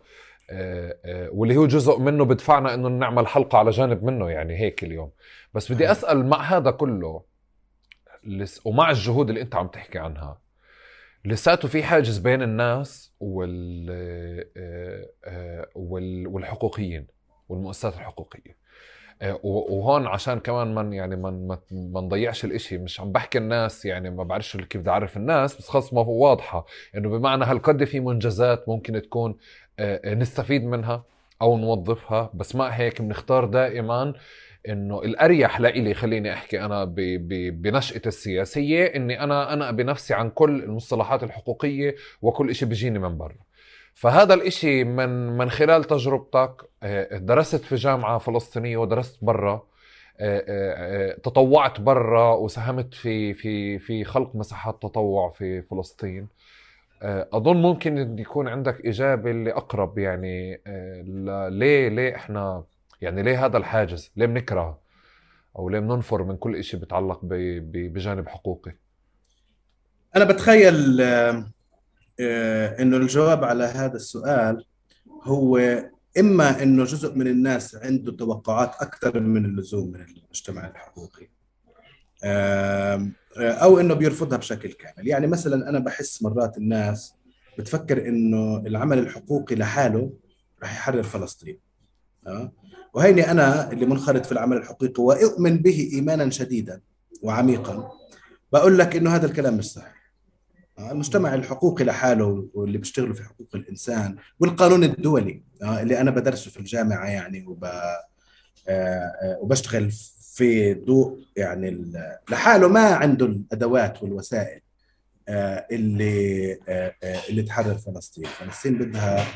آه، آه، واللي هو جزء منه بدفعنا إنه نعمل حلقة على جانب منه يعني هيك اليوم. بس بدي أسأل مع هذا كله ومع الجهود اللي أنت عم تحكي عنها لساته في حاجز بين الناس وال آه، والحقوقيين والمؤسسات الحقوقية؟ وهون عشان كمان من يعني من ما نضيعش الإشي مش عم بحكي الناس يعني ما بعرفش كيف بدي أعرف الناس بس خلص ما هو واضحة إنه بمعنى هالقد في منجزات ممكن تكون آه، آه، نستفيد منها أو نوظفها بس مع هيك بنختار دائما إنه الأريح لإلي خليني أحكي أنا بنشأتي السياسية إني أنا أنا بنفسي عن كل المصطلحات الحقوقية وكل شيء بيجيني من برا. فهذا الإشي من من خلال تجربتك آه، درست في جامعة فلسطينية ودرست برا آه، آه، تطوعت برا وساهمت في في في خلق مساحات تطوع في فلسطين. أظن ممكن يكون عندك إجابة اللي اقرب يعني ليه ليه إحنا يعني ليه هذا الحاجز؟ ليه بنكره أو ليه بننفر من كل شيء بيتعلق بجانب حقوقي؟ أنا بتخيل إنه الجواب على هذا السؤال هو إما إنه جزء من الناس عنده توقعات أكثر من اللزوم من المجتمع الحقوقي. آه، أو إنه بيرفضها بشكل كامل. يعني مثلا أنا بحس مرات الناس بتفكر إنه العمل الحقوقي لحاله رح يحرر فلسطين. آه، وهيني أنا اللي منخرط في العمل الحقوقي وأؤمن به ايمانا شديدا وعميقا بقول لك إنه هذا الكلام مش صحيح. المجتمع الحقوقي لحاله واللي بيشتغلوا في حقوق الإنسان والقانون الدولي آه، اللي أنا بدرسه في الجامعة يعني وب آه، آه، وبشتغل في ضوء يعني لحاله ما عنده الأدوات والوسائل اللي اللي تحرر فلسطين، فلسطين بدها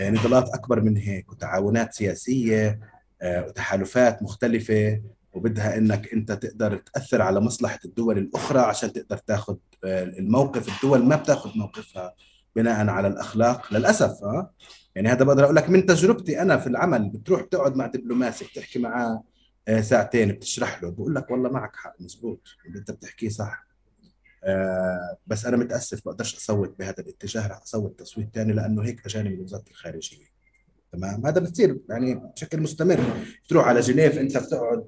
نضالات أكبر من هيك وتعاونات سياسية وتحالفات مختلفة وبدها إنك أنت تقدر تأثر على مصلحة الدول الأخرى عشان تقدر تاخذ آه، الموقف الدول ما بتاخذ موقفها بناء على الأخلاق. للأسف ها آه. يعني هذا بقدر أقول لك من تجربتي أنا في العمل بتروح تقعد مع دبلوماسي بتحكي معاه آه، ساعتين بتشرح له بقول لك والله معك حق مزبوط اللي أنت بتحكيه صح. بس أنا متأسف بقدرش أصوت بهذا الاتجاه رح أصوت تصويت ثاني لأنه هيك أجاني من وزارة الخارجية. تمام؟ هذا بتصير يعني بشكل مستمر. تروح على جنيف أنت بتقعد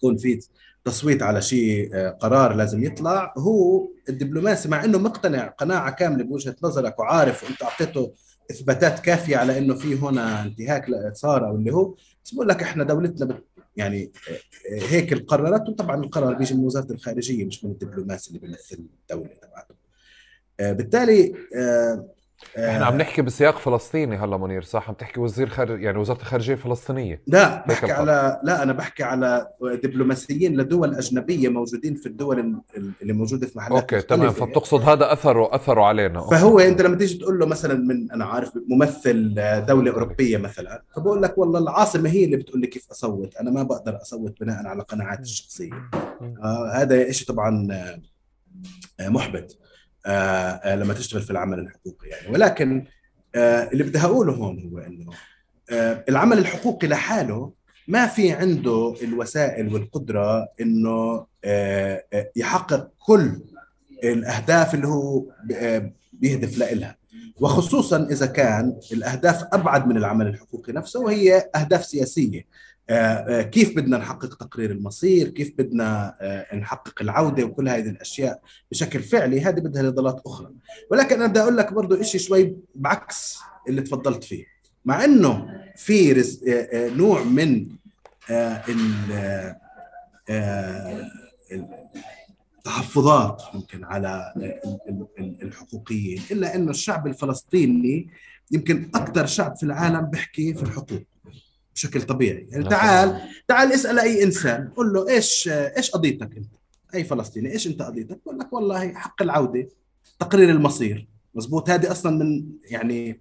تكون في تصويت على شيء آه، قرار لازم يطلع. هو الدبلوماسي مع إنه مقتنع قناعة كاملة بوجهة نظرك وعارف وانت أعطيته إثباتات كافية على إنه في هنا انتهاك صار أو اللي هو. بس بقول لك إحنا دولتنا بت يعني آه، هيك القرارات. وطبعا القرار بيجي من وزارة الخارجية مش من الدبلوماسي اللي بيمثل الدولة تبعته. آه، بالتالي إحنا عم نحكي بسياق فلسطيني هلا منير صح؟ عم تحكي وزير خارج يعني وزارة الخارجية الفلسطينيه لا بحكي على لا أنا بحكي على دبلوماسيين لدول أجنبية موجودين في الدول اللي موجودة في محلات okay تمام. فبتقصد هذا اثره أثره علينا. Okay. فهو أنت لما تيجي تقول له مثلا من أنا عارف ممثل دولة أوروبية مثلا فبقول لك والله العاصمة هي اللي بتقول لي كيف أصوت. أنا ما بقدر أصوت بناء على قناعاتي الشخصية. آه هذا شيء طبعا آه محبط. آه، آه، لما تشتغل في العمل الحقوقي يعني. ولكن آه، اللي بدي اقوله هون هو إنه العمل الحقوقي لحاله ما في عنده الوسائل والقدرة إنه يحقق كل الأهداف اللي هو بيهدف لها وخصوصا إذا كان الأهداف أبعد من العمل الحقوقي نفسه وهي أهداف سياسية. كيف بدنا نحقق تقرير المصير؟ كيف بدنا نحقق العودة؟ وكل هذه الأشياء بشكل فعلي هذه بدها نضالات أخرى. ولكن أنا بدي أقول لك برضو إشي شوي بعكس اللي تفضلت فيه. مع أنه في نوع من التحفظات ممكن على الحقوقيين إلا إنه الشعب الفلسطيني يمكن أكثر شعب في العالم بيحكي في الحقوق. بشكل طبيعي. يعني تعال تعال اسأل أي إنسان قل له إيش إيش قضيتك أنت؟ أي فلسطيني إيش أنت قضيتك؟ بقول لك والله حق العودة تقرير المصير. مزبوط هذه أصلا من يعني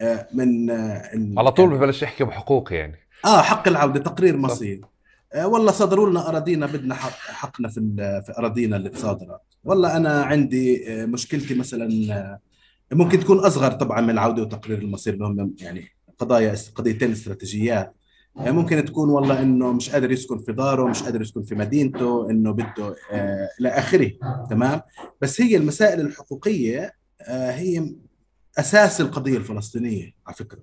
آه، من آه، على طول ببلش يحكي بحقوق يعني. آه حق العودة تقرير مصير. آه والله صدروا لنا أراضينا بدنا حق حقنا في في أراضينا اللي تصادرت والله أنا عندي آه مشكلتي مثلا ممكن تكون أصغر طبعا من العودة وتقرير المصير اللي هم يعني قضايا قضيتين استراتيجيات. يعني ممكن تكون والله إنه مش قادر يسكن في داره مش قادر يسكن في مدينته إنه بده آه إلى آخره تمام؟ بس هي المسائل الحقوقية آه هي أساس القضية الفلسطينية على فكرة.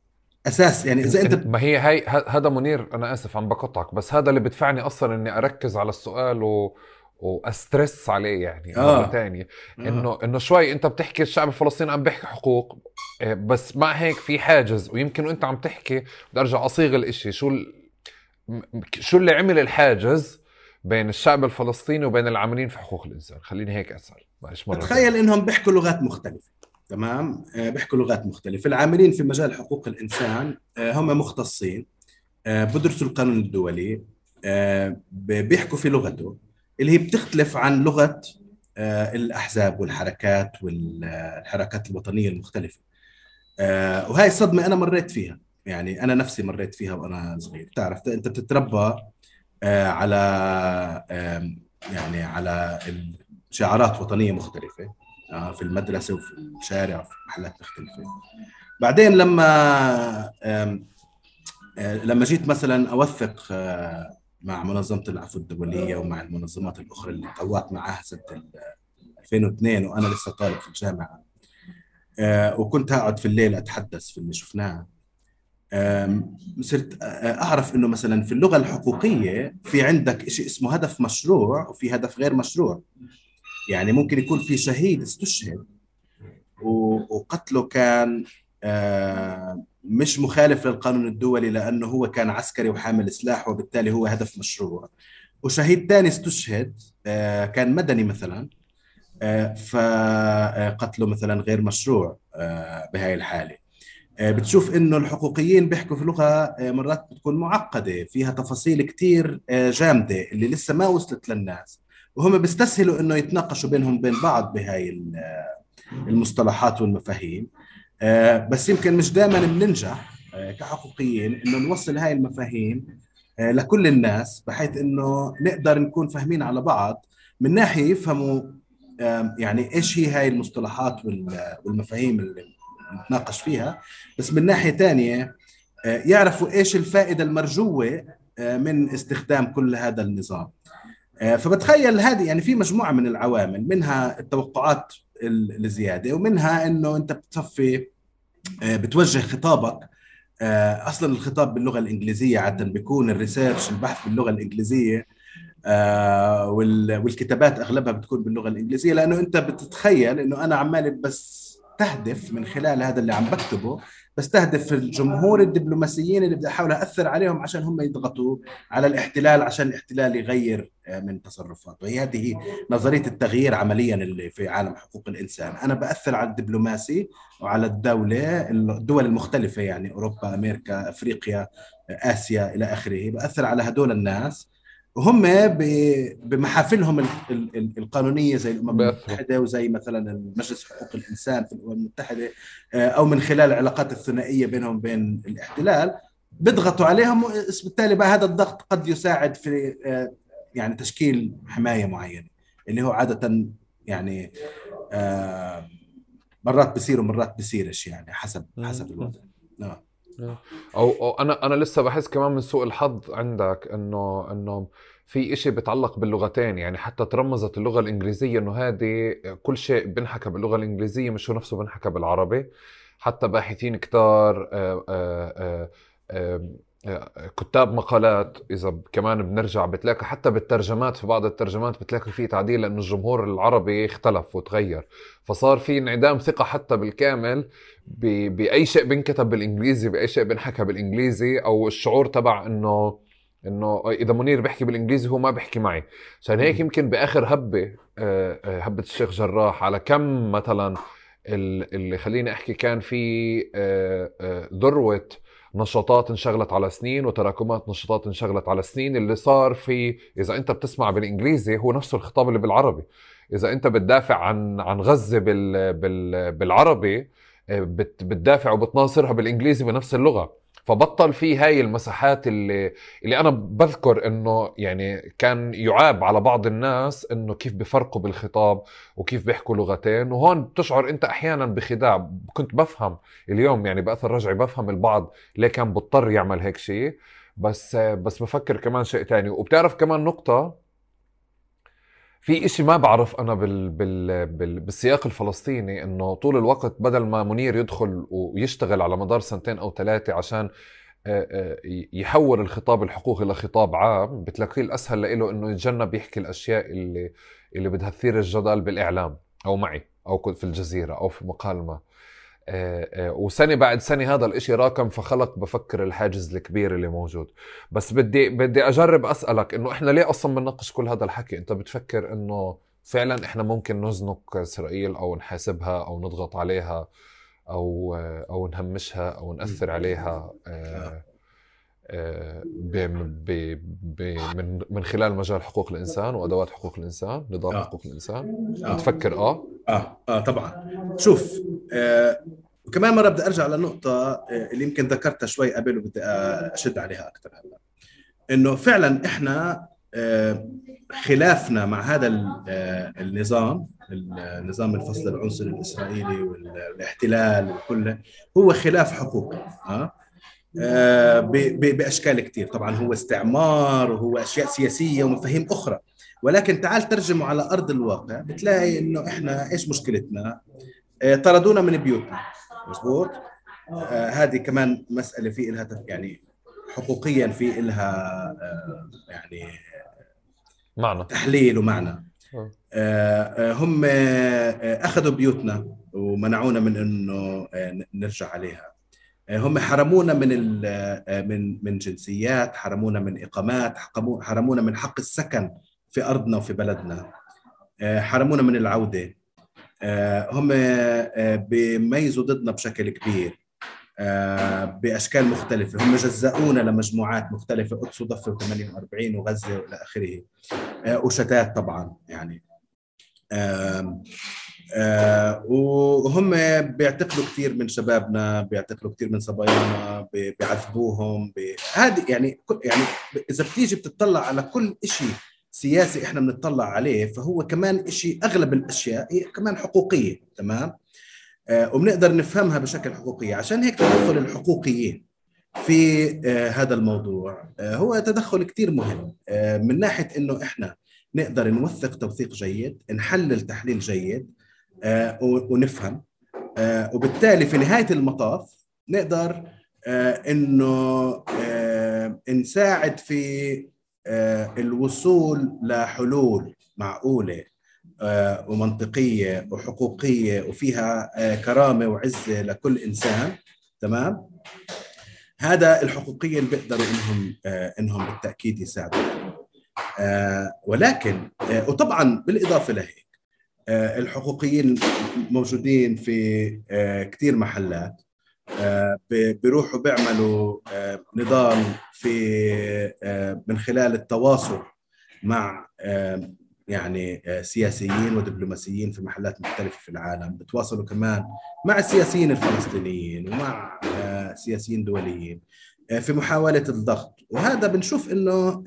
أساس يعني إذا أنت ما هي هي هذا منير أنا آسف عم بقطعك بس هذا اللي بدفعني أصلا إني أركز على السؤال و وأسترس عليه يعني آه. مره ثانية آه. إنه إنه شوي أنت بتحكي الشعب الفلسطيني عم بيحكي حقوق آه، بس مع هيك في حاجز. ويمكن وأنت عم تحكي بدي أرجع أصيغ الإشي. شو ال... شو اللي عمل الحاجز بين الشعب الفلسطيني وبين العاملين في حقوق الإنسان؟ خليني هيك أسأل. معلش مرة تخيل إنهم بيحكوا لغات مختلفة. تمام؟ آه، بيحكوا لغات مختلفة. العاملين في مجال حقوق الإنسان هم مختصين بدرسوا القانون الدولي بيحكوا في لغته. اللي هي بتختلف عن لغة آه، الأحزاب والحركات والحركات الوطنية المختلفة. آه، وهي الصدمة أنا مريت فيها. يعني أنا نفسي مريت فيها وأنا صغير. بتعرف أنت بتتربى آه، على يعني على شعارات وطنية مختلفة في المدرسة وفي الشارع وفي محلات مختلفة. بعدين لما لما جيت مثلا أوثق مع منظمة العفو الدولية ومع المنظمات الأخرى اللي طوعت معها سنة 2002 وأنا لسه طالب في الجامعة. آه، وكنت أقعد في الليل أتحدث في اللي شفناه. صرت أعرف إنه مثلا في اللغة الحقوقية في عندك شيء اسمه هدف مشروع وفي هدف غير مشروع. يعني ممكن يكون في شهيد استشهد وقتله كان مش مخالف للقانون الدولي لأنه هو كان عسكري وحامل سلاح وبالتالي هو هدف مشروع. وشهيد ثاني استشهد آه، كان مدني مثلا آه، فقتله مثلا غير مشروع آه، بهاي الحالة. بتشوف إنه الحقوقيين بيحكوا في لغة مرات بتكون معقدة فيها تفاصيل كتير جامدة اللي لسه ما وصلت للناس. وهم بيستسهلوا إنه يتناقشوا بينهم بين بعض بهاي المصطلحات والمفاهيم. بس يمكن مش دائما بننجح آه، كحقوقيين إنه نوصل هاي المفاهيم آه، لكل الناس بحيث إنه نقدر نكون فاهمين على بعض من ناحية يفهموا يعني إيش هي هاي المصطلحات والمفاهيم اللي نتناقش فيها. بس من ناحية ثانية يعرفوا إيش الفائدة المرجوة من استخدام كل هذا النظام. فبتخيل هذه يعني في مجموعة من العوامل منها التوقعات الزيادة. ومنها إنه أنت بتصفي آه، بتوجه خطابك آه، أصلا الخطاب باللغة الإنجليزية عاده بيكون الريسيرش البحث باللغة الإنجليزية آه، والكتابات أغلبها بتكون باللغة الإنجليزية لأنه أنت بتتخيل إنه أنا عمال بس تهدف من خلال هذا اللي عم بكتبه بستهدف الجمهور الدبلوماسيين اللي بدي أحاول اثر عليهم عشان هم يضغطوا على الاحتلال عشان الاحتلال يغير آه، من تصرفاته. وهي هذه نظرية التغيير عمليا اللي في عالم حقوق الإنسان. أنا بأثر على الدبلوماسي وعلى الدولة الدول المختلفة يعني أوروبا أمريكا أفريقيا آسيا إلى آخره. بأثر على هدول الناس. وهم بمحافلهم القانونية زي الأمم المتحدة وزي مثلا مجلس حقوق الإنسان في الأمم المتحدة آه، أو من خلال العلاقات الثنائية بينهم وبين الاحتلال. بيضغطوا عليهم وبالتالي بقى هذا الضغط قد يساعد في آه، يعني تشكيل حماية معينة اللي هو عادة يعني آه، مرات بصير ومرات بصيرش يعني حسب حسب الوضع. نعم. أو, أو أنا أنا لسه بحس كمان من سوء الحظ عندك انه إنه في إشي بتعلق باللغتين يعني حتى ترمزت اللغة الإنجليزية إنه هذه كل شيء بنحكى باللغة الإنجليزية مش هو نفسه بنحكى بالعربي. حتى باحثين كتار آه، آه، آه، كتاب مقالات إذا كمان بنرجع بتلاقي حتى بالترجمات في بعض الترجمات بتلاقي في تعديل لأنه الجمهور العربي اختلف وتغير. فصار في انعدام ثقة حتى بالكامل بأي شيء بنكتب بالإنجليزي بأي شيء بنحكى بالإنجليزي أو الشعور تبع إنه إنه إذا منير بيحكي بالإنجليزي هو ما بيحكي معي. عشان هيك يمكن بآخر هبة آه، آه، هبة الشيخ جراح على كم مثلا اللي خليني أحكي كان في آه، ذروة نشاطات انشغلت على سنين وتراكمات نشاطات انشغلت على سنين. اللي صار في إذا أنت بتسمع بالإنجليزي هو نفسه الخطاب اللي بالعربي. إذا أنت بتدافع عن عن غزة بال بال بالعربي بتدافع وبتناصرها بالإنجليزي بنفس اللغة. فبطل في هاي المساحات اللي اللي أنا بذكر إنه يعني كان يعاب على بعض الناس إنه كيف بفرقوا بالخطاب وكيف بيحكوا لغتين. وهون بتشعر أنت أحيانا بخداع. كنت بفهم اليوم يعني بأثر رجعي بفهم البعض ليه كان بضطر يعمل هيك شيء. بس بس بفكر كمان شيء تاني. وبتعرف كمان نقطة في إشي ما بعرف أنا بال... بال... بال... بالسياق الفلسطيني إنه طول الوقت بدل ما منير يدخل ويشتغل على مدار سنتين أو ثلاثة عشان يحول الخطاب الحقوقي لخطاب عام بتلاقيه الأسهل له إنه يتجنب يحكي الأشياء اللي اللي بدها تثير الجدل بالإعلام أو معي أو في الجزيرة أو في آه، آه، وسنه بعد سنه هذا الإشي راكم فخلق بفكر الحاجز الكبير اللي موجود. بس بدي بدي أجرب أسألك إنه إحنا ليه أصلا بنناقش كل هذا الحكي؟ أنت بتفكر إنه فعلا إحنا ممكن نزنق إسرائيل أو نحاسبها أو نضغط عليها أو أو نهمشها أو نأثر عليها؟ آه، من من خلال مجال حقوق الإنسان وأدوات حقوق الإنسان نظام آه. حقوق الإنسان. آه. بتفكر آه؟ آه آه طبعا. شوف آه وكمان مرة بدي أرجع لنقطة آه اللي يمكن ذكرتها شوي قبل وبدي أشد عليها أكثر هلأ. إنه فعلا إحنا آه خلافنا مع هذا آه، النظام النظام الفصل العنصري الإسرائيلي والاحتلال وكله هو خلاف حقوقي آه، بأشكال كثير طبعا هو استعمار وهو أشياء سياسية ومفاهيم أخرى. ولكن تعال ترجمه على أرض الواقع. بتلاقي إنه إحنا إيش مشكلتنا؟ آه، طردونا من بيوتنا. مزبوط آه هذه كمان مسألة في لها يعني حقوقيا في لها آه يعني معنى. تحليل ومعنى. آه. هم أخذوا بيوتنا ومنعونا من إنه نرجع عليها. هم حرمونا من من من جنسيات حرمونا من إقامات حرمونا من حق السكن في أرضنا وفي بلدنا. حرمونا من العودة. هم بيميزوا ضدنا بشكل كبير. بأشكال مختلفة. هم جزأونا لمجموعات مختلفة قدس وضفه و48 وغزة وإلى آخره. وشتات طبعا يعني. آه وهم بيعتقلوا كثير من شبابنا بيعتقلوا كثير من صبايانا بيعذبوهم هذه يعني يعني إذا بتيجي بتطلع على كل شيء سياسي إحنا بنطلع عليه فهو كمان شيء أغلب الأشياء هي كمان حقوقية تمام؟ آه وبنقدر نفهمها بشكل حقوقي. عشان هيك تدخل الحقوقيين في آه هذا الموضوع آه هو تدخل كثير مهم. آه من ناحية إنه إحنا نقدر نوثق توثيق جيد نحلل تحليل جيد ونفهم. آه، وبالتالي في نهاية المطاف نقدر آه، إنه نساعد في الوصول لحلول معقولة ومنطقية وحقوقية وفيها كرامة وعزة لكل إنسان. تمام؟ هذا الحقوقيين بيقدروا إنهم إنهم بالتأكيد يساعدوا ولكن وطبعا بالإضافة لهيك آه، الحقوقيين موجودين في آه، كثير محلات. آه، بيروحوا بيعملوا نضال في من خلال التواصل مع يعني سياسيين ودبلوماسيين في محلات مختلفة في العالم. بتواصلوا كمان مع السياسيين الفلسطينيين ومع سياسيين دوليين في محاولة الضغط. وهذا بنشوف إنه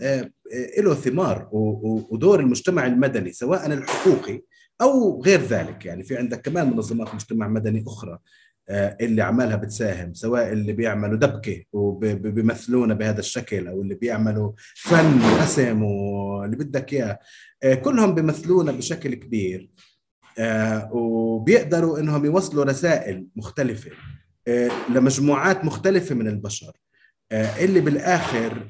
له ثمار ودور المجتمع المدني سواء الحقوقي أو غير ذلك. يعني في عندك كمان منظمات مجتمع مدني أخرى آه، اللي عمالها بتساهم سواء اللي بيعملوا دبكة وبيمثلونا بهذا الشكل أو اللي بيعملوا فن رسم واللي بدك إياه. آه، كلهم بيمثلونا بشكل كبير آه، وبيقدروا إنهم يوصلوا رسائل مختلفة لمجموعات مختلفة من البشر اللي بالآخر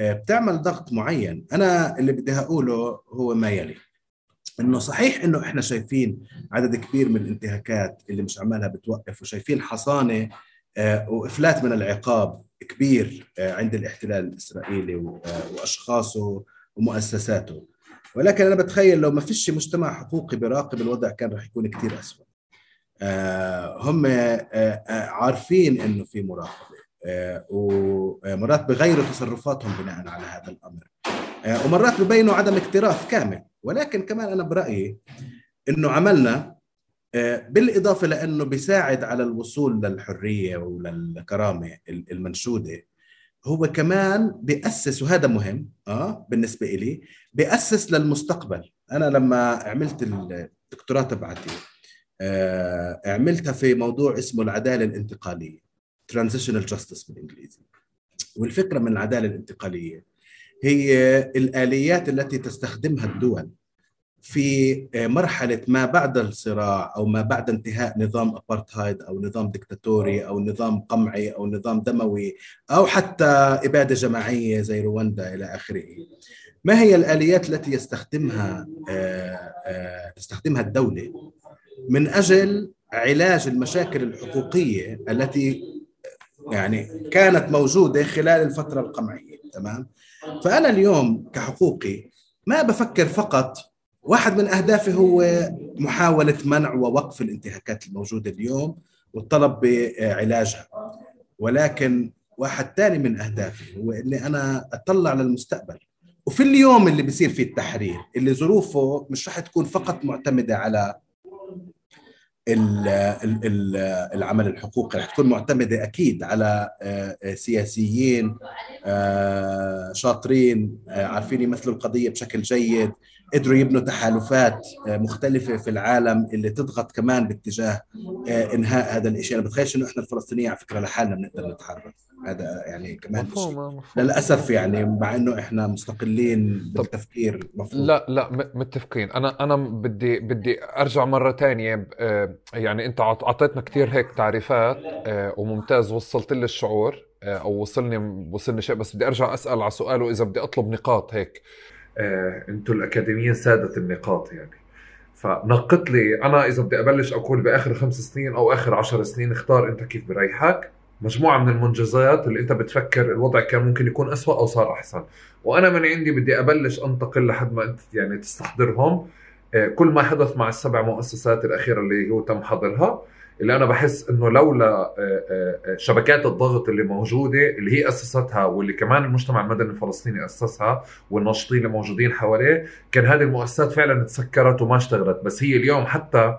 بتعمل ضغط معين. أنا اللي بدي اقوله هو ما يلي. إنه صحيح إنه إحنا شايفين عدد كبير من الانتهاكات اللي مش عمالها بتوقف وشايفين حصانة وإفلات من العقاب كبير عند الاحتلال الإسرائيلي وأشخاصه ومؤسساته. ولكن أنا بتخيل لو ما فيش مجتمع حقوقي بيراقب الوضع كان رح يكون كثير اسوء هم عارفين إنه في مراقبة ومرات بغيروا تصرفاتهم بناء على هذا الأمر. ومرات ببينوا عدم اكتراث كامل. ولكن كمان أنا برأيي إنه عملنا بالإضافة لأنه بيساعد على الوصول للحرية وللكرامة المنشودة هو كمان بيأسس وهذا مهم آه بالنسبة لي بيأسس للمستقبل. أنا لما عملت الدكتوراه تبعتي آه عملتها في موضوع اسمه العدالة الانتقالية transitional justice بالإنجليزي. والفكرة من العدالة الانتقالية هي الآليات التي تستخدمها الدول في مرحلة ما بعد الصراع أو ما بعد انتهاء نظام أبارتهايد أو نظام دكتاتوري أو نظام قمعي أو نظام دموي أو حتى إبادة جماعية زي رواندا إلى آخره. ما هي الآليات التي يستخدمها تستخدمها الدولة؟ من أجل علاج المشاكل الحقوقية التي يعني كانت موجودة خلال الفترة القمعية تمام؟ فأنا اليوم كحقوقي ما بفكر فقط واحد من أهدافي هو محاولة منع ووقف الانتهاكات الموجودة اليوم والطلب بعلاجها. ولكن واحد ثاني من أهدافي هو أني أنا أطلع للمستقبل. وفي اليوم اللي بيصير فيه التحرير اللي ظروفه مش رح تكون فقط معتمدة على العمل الحقوقي. رح تكون معتمدة أكيد على سياسيين شاطرين عارفين يمثلوا القضية بشكل جيد. قدروا يبنوا تحالفات مختلفة في العالم اللي تضغط كمان باتجاه إنهاء هذا الشيء أنا بتخيلش إنه إحنا الفلسطينيين على فكرة لحالنا بنقدر نتحرك هذا يعني كمان مفهوم مفهوم. للأسف يعني مع إنه إحنا مستقلين بالتفكير مفهوم. لا لا متفقين. أنا أنا بدي بدي أرجع مرة ثانية يعني أنت أعطيتنا كثير هيك تعريفات وممتاز وصلت لي الشعور أو وصلني وصلني شيء بس بدي أرجع أسأل على سؤال وإذا بدي أطلب نقاط هيك. آه، أنتم الاكاديميين ساده النقاط يعني. فنقط لي أنا إذا بدي أبلش أقول بآخر خمس سنين أو آخر عشر سنين اختار أنت كيف بريحك. مجموعة من المنجزات اللي أنت بتفكر الوضع كان ممكن يكون أسوأ أو صار أحسن. وأنا من عندي بدي أبلش أنتقل لحد ما أنت يعني تستحضرهم. آه، كل ما حدث مع السبع مؤسسات الأخيرة اللي هو تم حظرها اللي أنا بحس إنه لولا آه، آه، شبكات الضغط اللي موجودة اللي هي أسستها واللي كمان المجتمع المدني الفلسطيني أسسها والناشطين اللي موجودين حواليه كان هذه المؤسسات فعلا تسكرت وما اشتغلت. بس هي اليوم حتى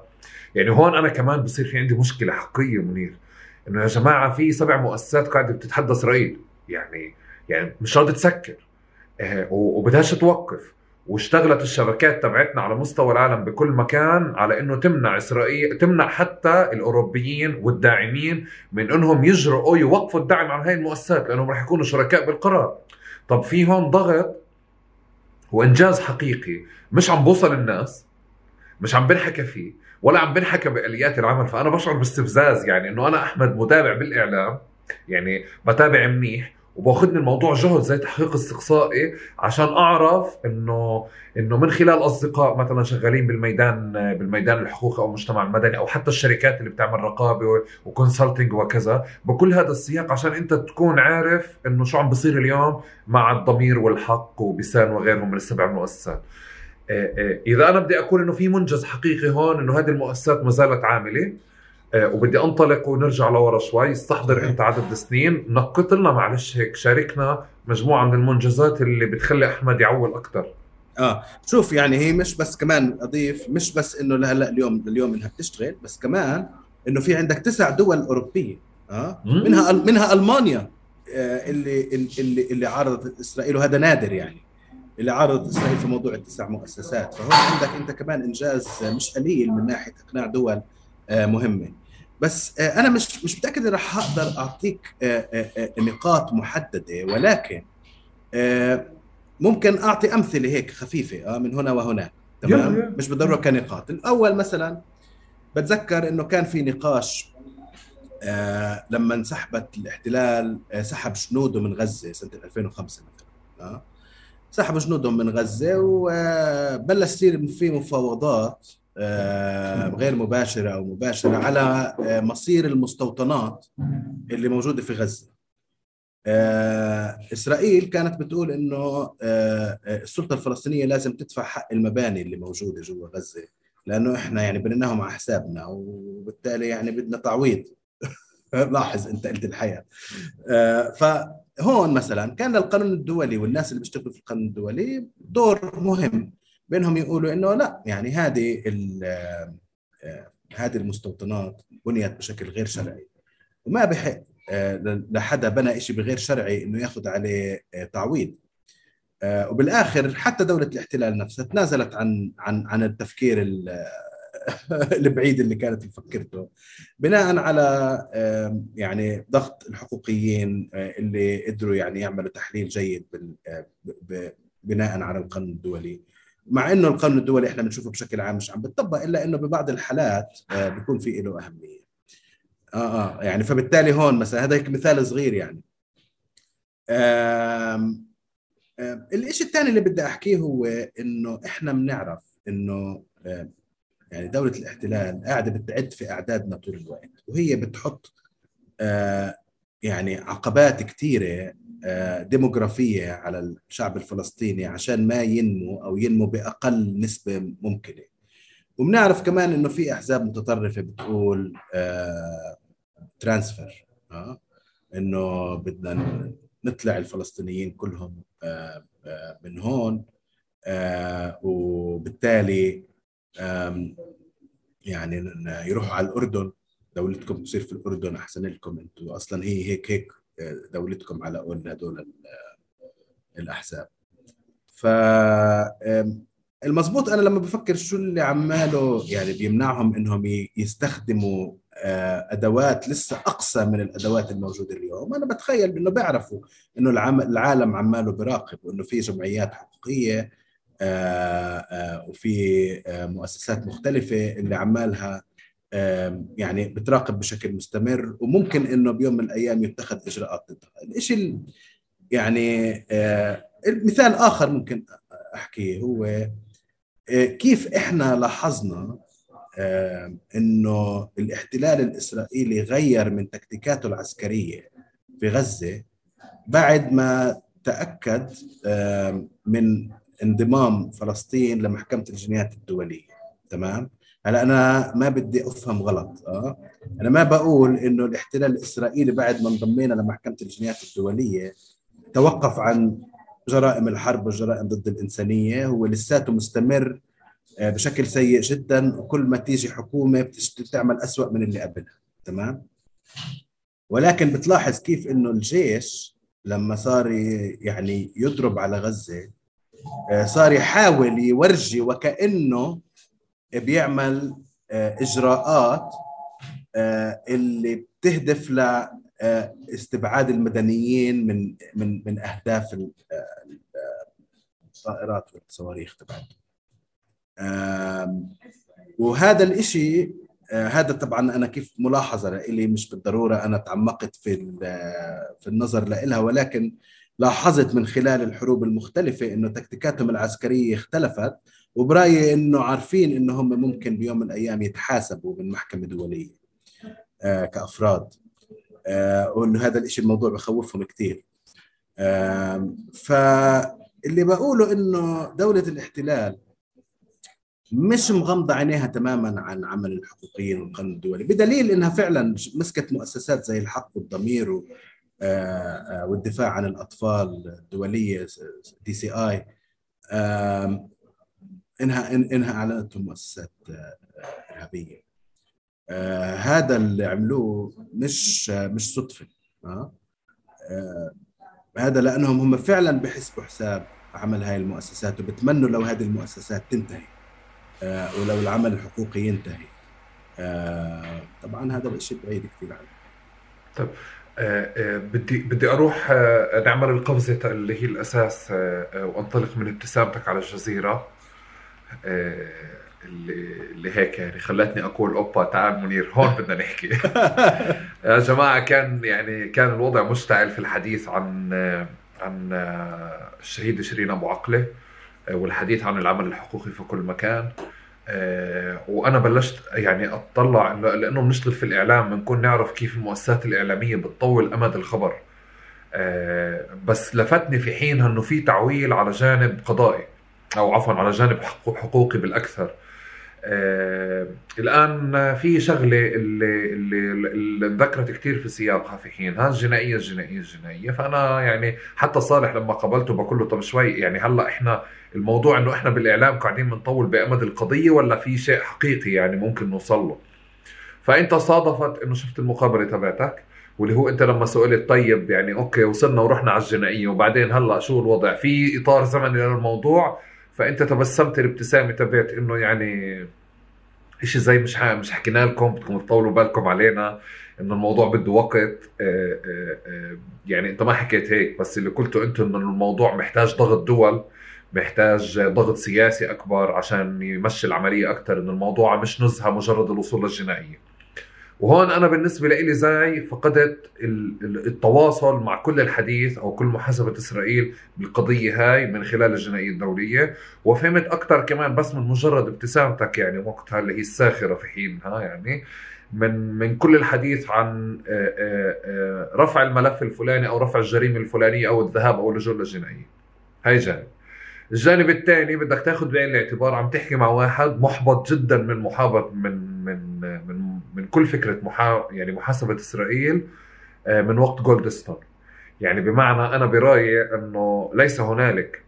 يعني هون أنا كمان بصير في عندي مشكلة حقيقية منير. إنه يا جماعة في سبع مؤسسات قاعدة بتتحدى اسرائيل يعني يعني مش راضيه تسكر. وبدهاش توقف واشتغلت الشبكات تبعتنا على مستوى العالم بكل مكان على إنه تمنع إسرائيل تمنع حتى الأوروبيين والداعمين من إنهم يجرؤوا يوقفوا الدعم عن هاي المؤسسات لأنهم رح يكونوا شركاء بالقرار. طب في هون ضغط وإنجاز حقيقي. مش عم بوصل الناس مش عم بنحكى فيه ولا عم بنحكى بآليات العمل. فأنا بشعر باستفزاز يعني إنه أنا أحمد متابع بالإعلام يعني بتابع منيح وباخذني الموضوع جهد زي تحقيق استقصائي عشان أعرف إنه إنه من خلال أصدقاء مثلا شغالين بالميدان بالميدان الحقوقي أو المجتمع المدني أو حتى الشركات اللي بتعمل رقابة وكونسلتنج وكذا بكل هذا السياق عشان أنت تكون عارف إنه شو عم بصير اليوم مع الضمير والحق وبسان وغيرهم من السبع مؤسسات. إذا أنا بدي أقول إنه في منجز حقيقي هون إنه هذه المؤسسات ما زالت عاملة وبدي انطلق ونرجع لورا شوي. استحضر انت عدد سنين نقط لنا معلش هيك شاركنا مجموعة من المنجزات اللي بتخلي أحمد يعول أكثر آه شوف يعني هي مش بس كمان اضيف مش بس إنه لهلأ اليوم اليوم انها بتشتغل بس كمان إنه في عندك تسع دول أوروبية. آه منها منها ألمانيا آه اللي اللي اللي عارضت إسرائيل وهذا نادر يعني اللي عارضت إسرائيل في موضوع التسع مؤسسات. فهون عندك أنت كمان إنجاز مش قليل من ناحية إقناع دول آه مهمة. بس آه، أنا مش مش متأكد اني رح أقدر أعطيك آه، آه، نقاط محددة ولكن ممكن أعطي أمثلة هيك خفيفة من هنا وهناك تمام؟ مش بالضرورة كنقاط. الأول مثلا بتذكر إنه كان في نقاش آه لما انسحبت الاحتلال آه سحب جنوده من غزة سنة 2005 مثلا آه سحبوا جنودهم من غزة وبلش يصير في مفاوضات غير مباشرة أو مباشرة على آه مصير المستوطنات اللي موجودة في غزة. آه إسرائيل كانت بتقول إنه آه, آه، السلطة الفلسطينية لازم تدفع حق المباني اللي موجودة جوا غزة لأنه إحنا يعني بنيناهم على حسابنا وبالتالي يعني بدنا تعويض. لاحظ أنت قلت الحياة. آه فهون مثلا كان القانون الدولي والناس اللي بيشتغلوا في القانون الدولي دور مهم. بينهم يقولوا إنه لا يعني هذه آه، هذه المستوطنات بنيت بشكل غير شرعي. وما بحق آه، لحدا بنى شيء بغير شرعي إنه ياخذ عليه آه، تعويض. وبالآخر حتى دولة الاحتلال نفسها تنازلت عن عن عن التفكير البعيد اللي كانت تفكرته بناء على يعني ضغط الحقوقيين اللي قدروا يعني يعملوا تحليل جيد بناء على القانون الدولي. مع إنه القانون الدولي إحنا بنشوفه بشكل عام مش عم بتطبق إلا إنه ببعض الحالات بيكون في له أهمية. آه آه يعني فبالتالي هون مثلا هذا هيك مثال صغير يعني. الشيء الثاني اللي بدي أحكيه هو إنه إحنا بنعرف إنه يعني دولة الاحتلال قاعدة بتعد في اعدادنا طول الوقت وهي بتحط آه يعني عقبات كثيرة آه ديموغرافية على الشعب الفلسطيني عشان ما ينمو أو ينمو بأقل نسبة ممكنة. وبنعرف كمان إنه في أحزاب متطرفة بتقول آه ترانسفير آه إنه بدنا نطلع الفلسطينيين كلهم آه، آه، من هون آه، وبالتالي يعني يروحوا على الأردن. دولتكم تصير في الأردن أحسن لكم. أنتم أصلا هي هيك هيك دولتكم على قول هذول الأحزاب. ف المضبوط أنا لما بفكر شو اللي عماله يعني بيمنعهم إنهم يستخدموا آه، أدوات لسه أقصى من الأدوات الموجودة اليوم. أنا بتخيل انه بيعرفوا إنه العالم عماله بيراقب وإنه في جمعيات حقوقية آه، آه، وفي مؤسسات مختلفة اللي عمالها يعني بتراقب بشكل مستمر وممكن إنه بيوم من الأيام يتخذ إجراءات ضدها الشيء يعني مثال آخر ممكن أحكيه هو كيف إحنا لاحظنا إنه الاحتلال الإسرائيلي غير من تكتيكاته العسكرية في غزة بعد ما تأكد من انضمام فلسطين لمحكمة الجنايات الدولية. تمام؟ هلا أنا ما بدي أفهم غلط آه؟ أنا ما بقول إنه الاحتلال الإسرائيلي بعد ما انضمينا لمحكمة الجنايات الدولية توقف عن جرائم الحرب والجرائم ضد الإنسانية هو لساته مستمر آه، بشكل سيء جدا وكل ما تيجي حكومة بتعمل أسوأ من اللي قبلها تمام؟ ولكن بتلاحظ كيف إنه الجيش لما صار يعني يضرب على غزة آه، صار يحاول يورجي وكأنه بيعمل آه، إجراءات اللي بتهدف لاستبعاد المدنيين من من من أهداف الطائرات والصواريخ تبعتهم وهذا الإشي آه، هذا طبعا أنا كيف ملاحظة لإلي مش بالضرورة أنا تعمقت في في النظر لها ولكن لاحظت من خلال الحروب المختلفة إنه تكتيكاتهم العسكرية اختلفت. وبرأيي إنه عارفين إنه هم ممكن بيوم من الأيام يتحاسبوا من محكمة دولية آه، كأفراد آه، وإنه هذا الشيء الموضوع بخوفهم كثير فاللي بقوله إنه دولة الاحتلال مش مغمضة عينيها تماما عن عمل الحقوقيين والقانون الدولي بدليل إنها فعلا مسكت مؤسسات زي الحق والضمير آه، آه، والدفاع عن الأطفال الدولية دي سي آي. إنها إنها اعلنتهم مؤسسات آه، إرهابية. هذا اللي عملوه مش مش صدفة هذا لأنهم هم فعلا بحسبوا حساب عمل هاي المؤسسات وبتمنوا لو هذه المؤسسات تنتهي آه، ولو العمل الحقوقي ينتهي. آه، طبعا هذا الشيء بعيد كثير عنه. طيب آه، بدي بدي أروح نعمل القفزة اللي هي الأساس وأنطلق من ابتسامتك على الجزيرة. اللي اللي هيك يعني خلتني أقول أوبا تعال منير هون بدنا نحكي. يا جماعة كان يعني كان الوضع مشتعل في الحديث عن عن الشهيد شيرين أبو عقلة والحديث عن العمل الحقوقي في كل مكان. وأنا بلشت يعني أطلع لأنه بنشتغل في الإعلام بنكون نعرف كيف المؤسسات الإعلامية بتطول أمد الخبر. بس لفتني في حينها إنه في تعويل على جانب قضائي. أو عفوا على جانب حقوقي بالأكثر. آه الآن في شغلة اللي اللي, اللي انذكرت كثير في سياقها في حينها الجنائيه الجنائيه الجنائيه فأنا يعني حتى صالح لما قابلته بقول له طب شوي يعني هلأ إحنا الموضوع إنه إحنا بالإعلام قاعدين بنطول بأمد القضية ولا في شيء حقيقي يعني ممكن نوصل له؟ فأنت صادفت إنه شفت المقابلة تبعتك واللي هو أنت لما سئلت طيب يعني أوكي وصلنا ورحنا على الجنائية وبعدين هلأ شو الوضع؟ في إطار زمني للموضوع فأنت تبسمت الابتسامة تبعت إنه يعني شيء زي مش مش حكينا لكم بدكم تطولوا بالكم علينا إنه الموضوع بده وقت آآ آآ يعني أنت ما حكيت هيك بس اللي قلته انت إنه الموضوع محتاج ضغط دول محتاج ضغط سياسي أكبر عشان يمشي العملية أكثر إنه الموضوع مش نزهة مجرد الوصول للجنائية. وهون أنا بالنسبة لي زي فقدت التواصل مع كل الحديث أو كل محاسبة إسرائيل بالقضية هاي من خلال الجنائية الدولية. وفهمت أكثر كمان بس من مجرد ابتسامتك يعني وقتها اللي هي الساخرة في حينها يعني. من من كل الحديث عن رفع الملف الفلاني أو رفع الجريمة الفلانية أو الذهاب أو اللجوء للجنائية. هاي جانب. الجانب الثاني بدك تاخذ بعين الاعتبار عم تحكي مع واحد محبط جدا من محابط من كل فكرة محا يعني محاسبة إسرائيل من وقت جولدستون يعني بمعنى أنا برأيي أنه ليس هنالك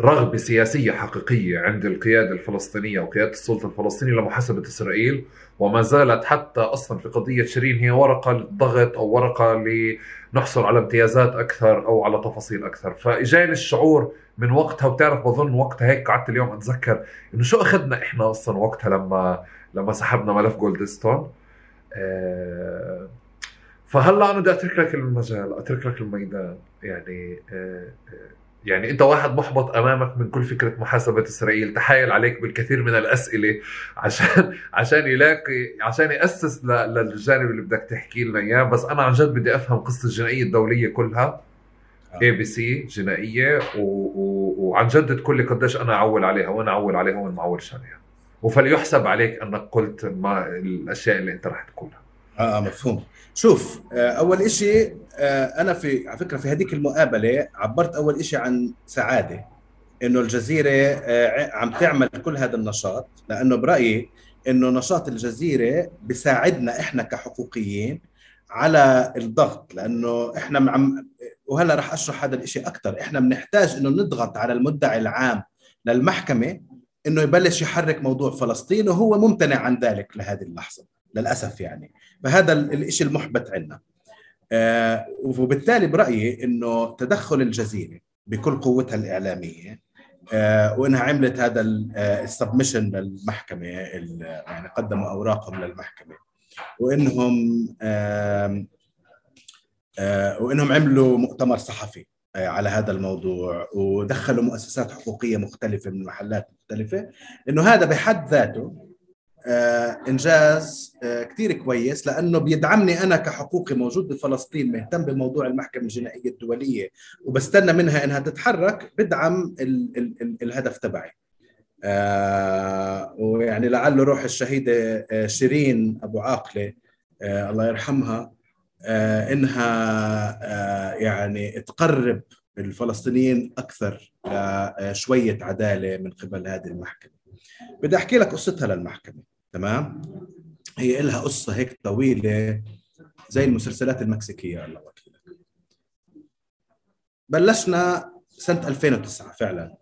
رغبة سياسية حقيقية عند القيادة الفلسطينية وقياده السلطة الفلسطينية لمحاسبة إسرائيل وما زالت حتى أصلا في قضية شيرين هي ورقة للضغط أو ورقة لنحصل على امتيازات أكثر أو على تفاصيل أكثر. فإجاني الشعور من وقتها وبتعرف بظن وقتها هيك قعدت اليوم أتذكر إنه شو أخذنا إحنا أصلا وقتها لما لما سحبنا ملف جولدستون أه فهلا أنا بدي أترك لك المجال أترك لك الميدان. يعني أه يعني أنت واحد محبط أمامك من كل فكرة محاسبة إسرائيل. تحايل عليك بالكثير من الأسئلة عشان عشان يلاقي عشان يأسس للجانب اللي بدك تحكي لنا إياه. بس أنا عن جد بدي أفهم قصة الجنائية الدولية كلها. ICC جنائية و... و... وعن جد تقول لي قديش أنا أعول عليها وأنا أعول عليها وين ما أعولش عليها. وفليحسب عليك أنك قلت ما الأشياء اللي أنت رح تقولها. آه مفهوم. شوف أول شيء أنا في على فكرة في هذيك المقابلة عبرت أول شيء عن سعادة إنه الجزيرة عم تعمل كل هذا النشاط لأنه برأيي إنه نشاط الجزيرة بيساعدنا إحنا كحقوقيين على الضغط لأنه إحنا عم وهلا رح أشرح هذا الشيء أكثر إحنا بنحتاج إنه نضغط على المدعي العام للمحكمة إنه يبلش يحرك موضوع فلسطين وهو ممتنع عن ذلك لهذه اللحظة للأسف يعني. فهذا الشيء المحبط عندنا آه وبالتالي برأيي إنه تدخل الجزيرة بكل قوتها الإعلامية آه وإنها عملت هذا السبمشن للمحكمة يعني قدموا أوراقهم للمحكمة. وإنهم آه آه وإنهم عملوا مؤتمر صحفي على هذا الموضوع ودخلوا مؤسسات حقوقية مختلفة من محلات مختلفة إنه هذا بحد ذاته آه إنجاز آه كثير كويس لأنه بيدعمني أنا كحقوقي موجود بفلسطين مهتم بموضوع المحكمة الجنائية الدولية وبستنى منها إنها تتحرك بدعم ال ال ال الهدف تبعي. آه ويعني لعله روح الشهيدة شيرين أبو عاقلة الله يرحمها إنها يعني تقرب الفلسطينيين أكثر لشويه عدالة من قبل هذه المحكمة. بدي أحكي لك قصتها للمحكمة تمام؟ هي لها قصة هيك طويلة زي المسلسلات المكسيكية الله وكيلك. بلشنا سنة 2009 فعلا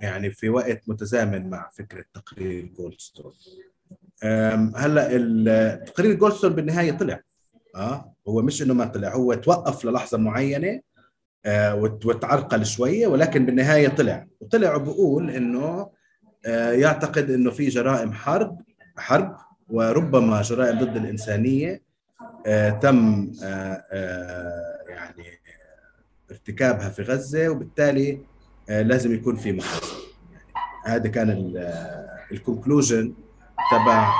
يعني في وقت متزامن مع فكرة تقرير جولدستون. هلأ تقرير جولدستون بالنهاية طلع آه هو مش إنه ما طلع هو توقف للحظة معينة آه وتعرقل شوية ولكن بالنهاية طلع. وطلع وبقول إنه آه يعتقد إنه في جرائم حرب حرب وربما جرائم ضد الإنسانية آه تم آه آه يعني ارتكابها في غزة وبالتالي آه لازم يكون في محاسبه يعني هذا كان ال conclusion تبع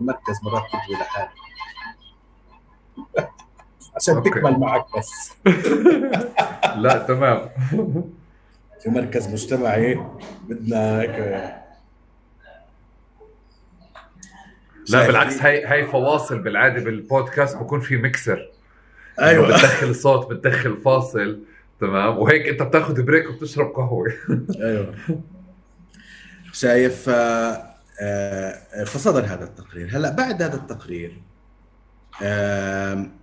المركز مرات بيجي لحاله عشان okay. تكمل معك بس. لا تمام. في مركز مجتمعي. بدنا هيك. لا بالعكس هي هي فواصل بالعادة بالبودكاست بكون في ميكسر. أيوه. بتدخل صوت بتدخل فاصل تمام؟ وهيك أنت بتاخذ بريك وبتشرب قهوة. أيوه. شايف آه، فصدر هذا التقرير. هلا بعد هذا التقرير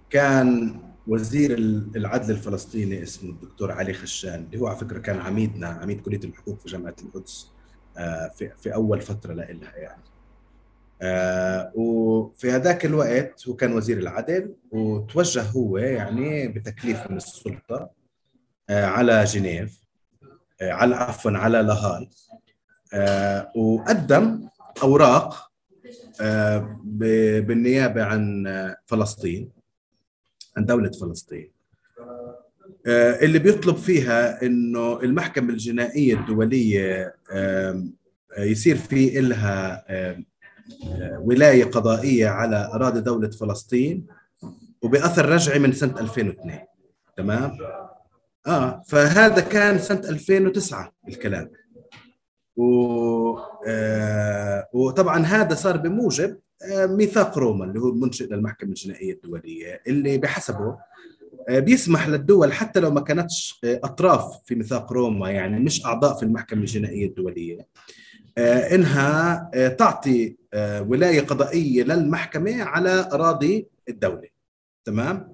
كان وزير العدل الفلسطيني اسمه الدكتور علي خشان اللي هو على فكرة كان عميدنا عميد كلية الحقوق في جامعة القدس آه، في في أول فترة لها يعني. آه وفي هذاك الوقت هو كان وزير العدل وتوجه هو يعني بتكليف من السلطة آه على جنيف آه على عفوا على لاهاي آه وقدم أوراق آه بالنيابة عن فلسطين عن دولة فلسطين. آه اللي بيطلب فيها إنه المحكمة الجنائية الدولية آه يصير في إلها ولاية قضائية على أراضي دولة فلسطين وبأثر رجعي من سنة 2002 تمام؟ آه فهذا كان سنة 2009 الكلام. و آه وطبعا هذا صار بموجب آه ميثاق روما اللي هو المنشئ للمحكمة الجنائية الدولية اللي بحسبه آه بيسمح للدول حتى لو ما كانتش أطراف في ميثاق روما يعني مش أعضاء في المحكمة الجنائية الدولية إنها تعطي ولاية قضائية للمحكمة على أراضي الدولة. تمام؟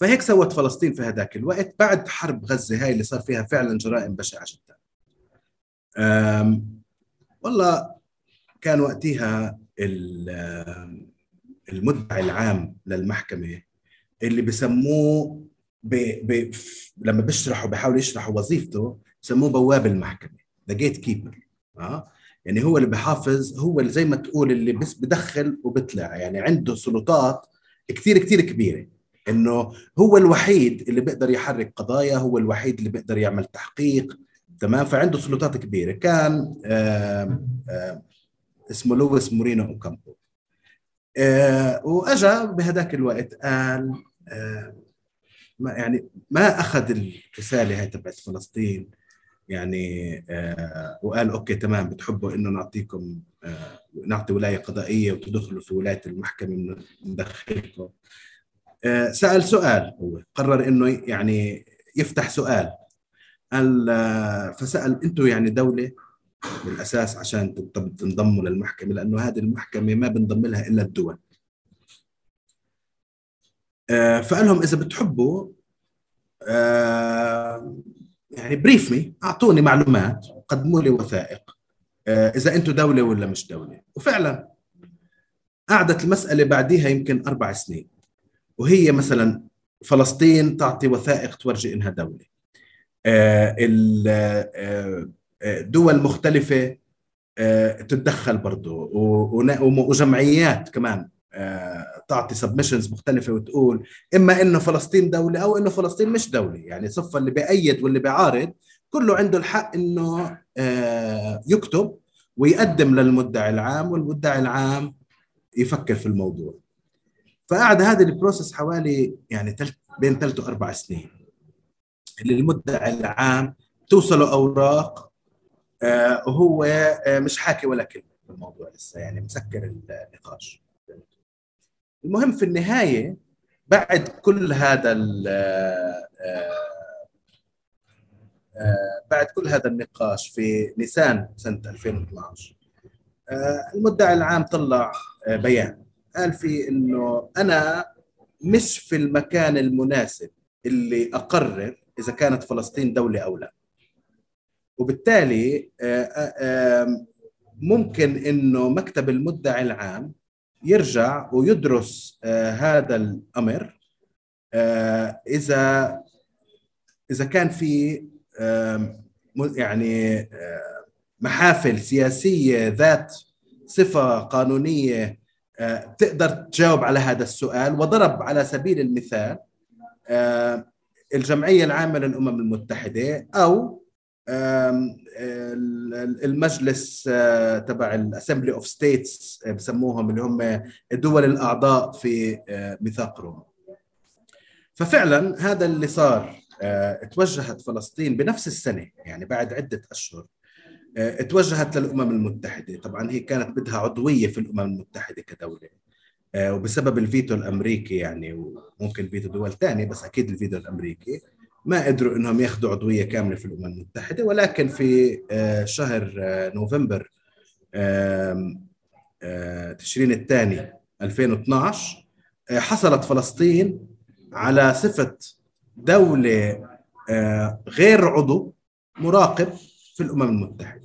فهيك سوت فلسطين في هذاك الوقت بعد حرب غزة هاي اللي صار فيها فعلا جرائم بشعة جدا. والله كان وقتها المدعي العام للمحكمة اللي بسموه ب... ب... لما بيشرحوا بيحاولوا يشرحوا وظيفته بسموه بواب المحكمة the gatekeeper آه؟ يعني هو اللي بحافظ هو اللي زي ما تقول اللي بس بدخل وبطلع يعني عنده سلطات كثير كثير كبيرة. إنه هو الوحيد اللي بيقدر يحرك قضايا هو الوحيد اللي بيقدر يعمل تحقيق. تمام؟ فعنده سلطات كبيرة. كان آآ آآ اسمه لويس مورينو أوكامبو. وأجا بهذاك الوقت قال ما يعني ما أخذ الرسالة هاي تبعت فلسطين. يعني آه وقال أوكي تمام بتحبوا إنه نعطيكم آه نعطي ولاية قضائية وتدخلوا في ولاية المحكمة ندخلكم آه سأل سؤال هو قرر إنه يعني يفتح سؤال. قال فسأل أنتم يعني دولة بالاساس عشان تنضموا للمحكمة لأنه هذه المحكمة ما بنضم لها إلا الدول. آه فقال لهم إذا بتحبوا آه يعني بريف مي أعطوني معلومات قدموا لي وثائق. آه، إذا أنتم دولة ولا مش دولة. وفعلا قعدت المسألة بعديها يمكن أربع سنين. وهي مثلا فلسطين تعطي وثائق تورجي إنها دولة. دول مختلفة تتدخل برضه وجمعيات كمان تعطي submissions مختلفة وتقول إما إنه فلسطين دولة أو إنه فلسطين مش دولة. يعني صفة اللي بأيد واللي بيعارض كله عنده الحق آه، يكتب ويقدم للمدعي العام والمدعي العام يفكر في الموضوع. فقعد هذه ال process حوالي يعني بين ثلاث وأربع سنين. اللي المدعي العام توصله أوراق آه، وهو آه، مش حاكي ولا كلمة في الموضوع لسه يعني مسكر النقاش. المهم في النهاية بعد كل هذا آه، آه، بعد كل هذا النقاش في نيسان سنة 2012 آه، المدعي العام طلع بيان. قال فيه إنه أنا مش في المكان المناسب اللي أقرر إذا كانت فلسطين دولة أو لا. وبالتالي ممكن إنه مكتب المدعي العام يرجع ويدرس آه، هذا الأمر آه، إذا إذا كان في يعني آه، محافل سياسية ذات صفة قانونية تقدر تجاوب على هذا السؤال وضرب على سبيل المثال الجمعية العامة للأمم المتحدة أو المجلس تبع ال Assembly of States بسموهم اللي هم الدول الأعضاء في ميثاق روما. ففعلا هذا اللي صار توجهت فلسطين بنفس السنة يعني بعد عدة أشهر توجهت للأمم المتحدة. طبعا هي كانت بدها عضوية في الأمم المتحدة كدولة. وبسبب الفيتو الأمريكي يعني وممكن فيتو دول ثانية بس أكيد الفيتو الأمريكي ما قدروا إنهم ياخذوا عضوية كاملة في الأمم المتحدة. ولكن في شهر نوفمبر تشرين الثاني 2012 حصلت فلسطين على صفة دولة غير عضو مراقب في الأمم المتحدة.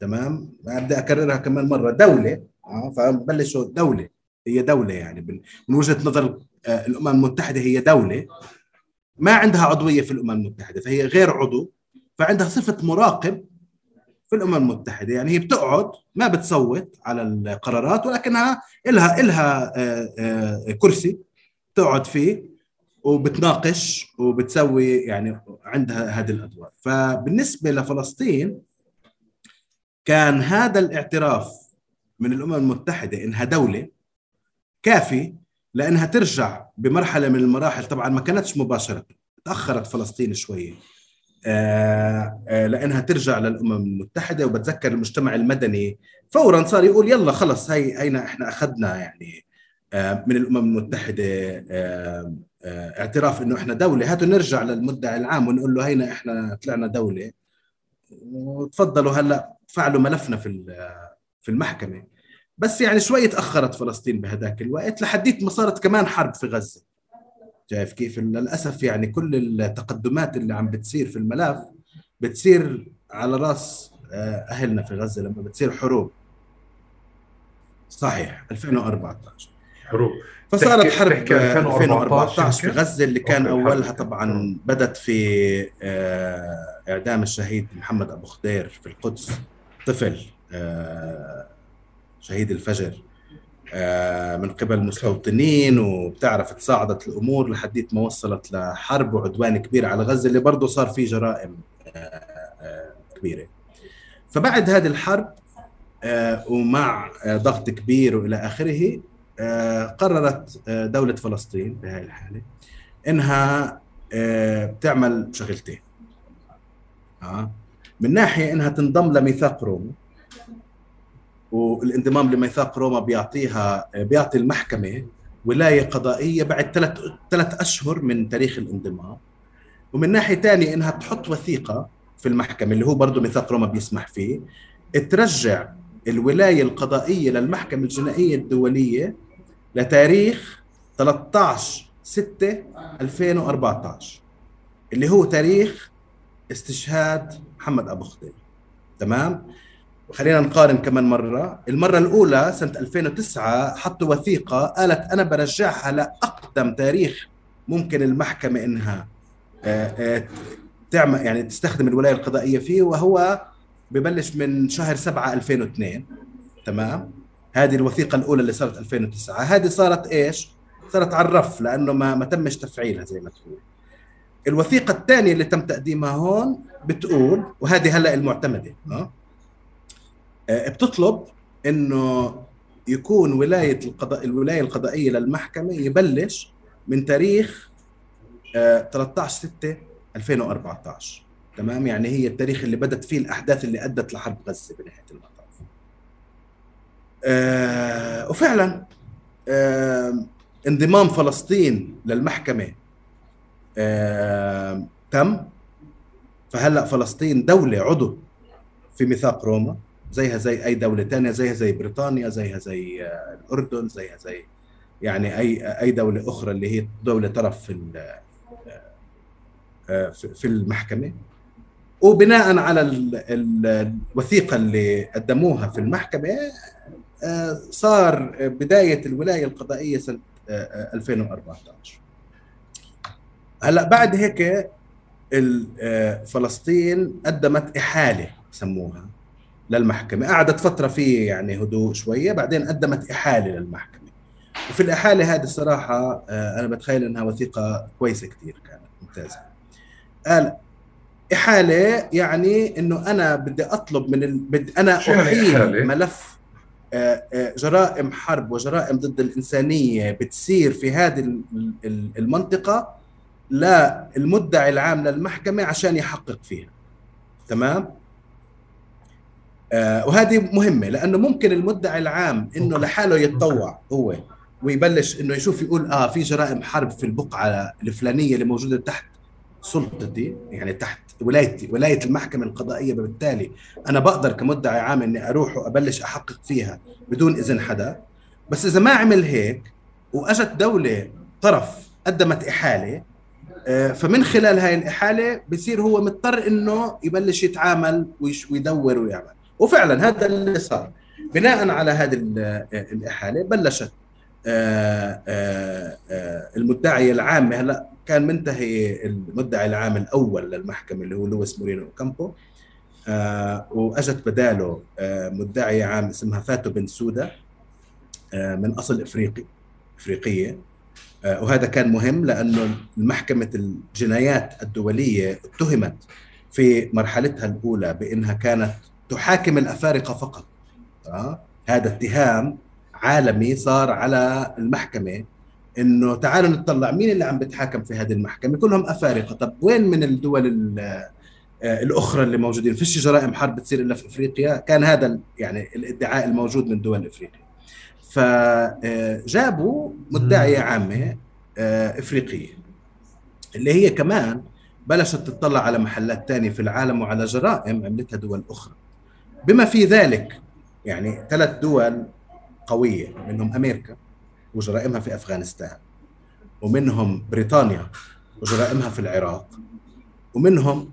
تمام؟ بدي أكررها كمان مرة. دولة فبلشوا دولة. هي دولة يعني. من وجهة نظر الأمم المتحدة هي دولة. ما عندها عضوية في الأمم المتحدة فهي غير عضو فعندها صفة مراقب في الأمم المتحدة. يعني هي بتقعد ما بتصوت على القرارات ولكنها إلها إلها كرسي تقعد فيه وبتناقش وبتسوي يعني عندها هذه الأدوار. فبالنسبة لفلسطين كان هذا الاعتراف من الأمم المتحدة إنها دولة كافي لأنها ترجع بمرحلة من المراحل. طبعا ما كانتش مباشرة تأخرت فلسطين شوية آه آه لأنها ترجع للأمم المتحدة وبتذكر المجتمع المدني فورا صار يقول يلا خلص هي هينا إحنا أخذنا يعني آه من الأمم المتحدة اعتراف إنه إحنا دولة. هاتوا نرجع للمدعي العام ونقول له هينا إحنا طلعنا دولة. وتفضلوا هلأ فعلوا ملفنا في في المحكمة. بس يعني شوي تأخرت فلسطين بهذاك الوقت لحديت ما صارت كمان حرب في غزة. شايف كيف؟ للأسف يعني كل التقدمات اللي عم بتصير في الملف بتصير على راس أهلنا في غزة لما بتصير حروب. صحيح 2014 حروب. فصارت حرب 2014 في غزة اللي كان أولها طبعا بدت في إعدام الشهيد محمد أبو خضير في القدس. طفل شهيد الفجر من قبل مستوطنين وبتعرف تصاعدت الأمور لحديت ما وصلت لحرب وعدوان كبير على غزة اللي برضه صار فيه جرائم كبيرة. فبعد هذه الحرب ومع ضغط كبير وإلى آخره قررت دولة فلسطين بهذه الحالة إنها بتعمل شغلتين. من ناحية إنها تنضم لميثاق روما والانضمام لميثاق روما بيعطيها بيعطي المحكمة ولاية قضائية بعد ثلاث ثلاث أشهر من تاريخ الانضمام. ومن ناحية ثانية إنها تحط وثيقة في المحكمة اللي هو برضه ميثاق روما بيسمح فيه ترجع الولاية القضائية للمحكمة الجنائية الدولية لتاريخ 13 6 2014 اللي هو تاريخ استشهاد محمد أبو خضير تمام؟ خلينا نقارن كمان مرة المرة الأولى سنة 2009 حطوا وثيقة قالت أنا برجعها لأقدم تاريخ ممكن المحكمة إنها تعمل يعني تستخدم الولاية القضائية فيه وهو ببلش من شهر 7 2002 تمام هذه الوثيقة الأولى اللي صارت 2009 هذه صارت إيش؟ صارت على الرف لأنه ما ما تمش تفعيلها زي ما تقول الوثيقة الثانية اللي تم تقديمها هون بتقول وهذه هلأ المعتمدة أه؟ بتطلب إنه يكون ولاية القضاء الولاية القضائية للمحكمة يبلش من تاريخ 13 6 2014 تمام؟ يعني هي التاريخ اللي بدت فيه الأحداث اللي أدت لحرب غزة بنهاية المطاف. آه وفعلا آه انضمام فلسطين للمحكمة آه تم. فهلأ فلسطين دولة عضو في ميثاق روما. زيها زي أي دولة ثانية زيها زي بريطانيا زيها زي آه الأردن زيها زي يعني أي أي دولة أخرى اللي هي دولة طرف في في المحكمة. وبناء على الوثيقة اللي قدموها في المحكمة صار بداية الولاية القضائية سنة 2014 هلأ بعد هيك فلسطين قدمت إحالة سموها. للمحكمة. قعدت فترة في يعني هدوء شوية بعدين قدمت إحالة للمحكمة. وفي الإحالة هذه الصراحة أنا بتخيل إنها وثيقة كويسة كثير كانت ممتازة. قال إحالة يعني إنه أنا بدي أطلب من ال... بدي أنا يعني أحيل ملف آه، آه، جرائم حرب وجرائم ضد الإنسانية بتصير في هذه المنطقة للمدعي العام للمحكمة عشان يحقق فيها. تمام؟ آه وهذه مهمة لأنه ممكن المدعي العام إنه لحاله يتطوع هو ويبلش إنه يشوف يقول آه في جرائم حرب في البقعة الفلانية اللي موجودة تحت سلطتي يعني تحت ولايتي ولاية المحكمة القضائية بالتالي أنا بقدر كمدعي عام إني أروح وأبلش أحقق فيها بدون إذن حدا. بس إذا ما عمل هيك وأجت دولة طرف قدمت إحالة آه، فمن خلال هاي الإحالة بصير هو مضطر إنه يبلش يتعامل ويدور ويعمل. وفعلا هذا اللي صار. بناء على هذه الإحالة بلشت آه، آه، المدعيه العامه هلا كان منتهي المدعي العام الأول للمحكمة اللي هو لويس مورينو كامبو وأجت بداله مدعيه عام اسمها فاتو بن سودا من أصل إفريقي إفريقية. آه، وهذا كان مهم لأنه محكمه الجنايات الدولية اتهمت في مرحلتها الأولى بأنها كانت تحاكم الأفارقة فقط. آه، هذا اتهام عالمي صار على المحكمة إنه تعالوا نطلع مين اللي عم بتحاكم في هذه المحكمة؟ كلهم أفارقة. طب وين من الدول آه، الأخرى اللي موجودين؟ فيش جرائم حرب بتصير إلا في إفريقيا؟ كان هذا يعني الادعاء الموجود من دول إفريقيا. فجابوا مدعية عامة آه، إفريقية اللي هي كمان بلشت تطلع على محلات تانية في العالم وعلى جرائم عملتها دول أخرى. بما في ذلك يعني ثلاث دول قوية منهم أمريكا وجرائمها في أفغانستان ومنهم بريطانيا وجرائمها في العراق ومنهم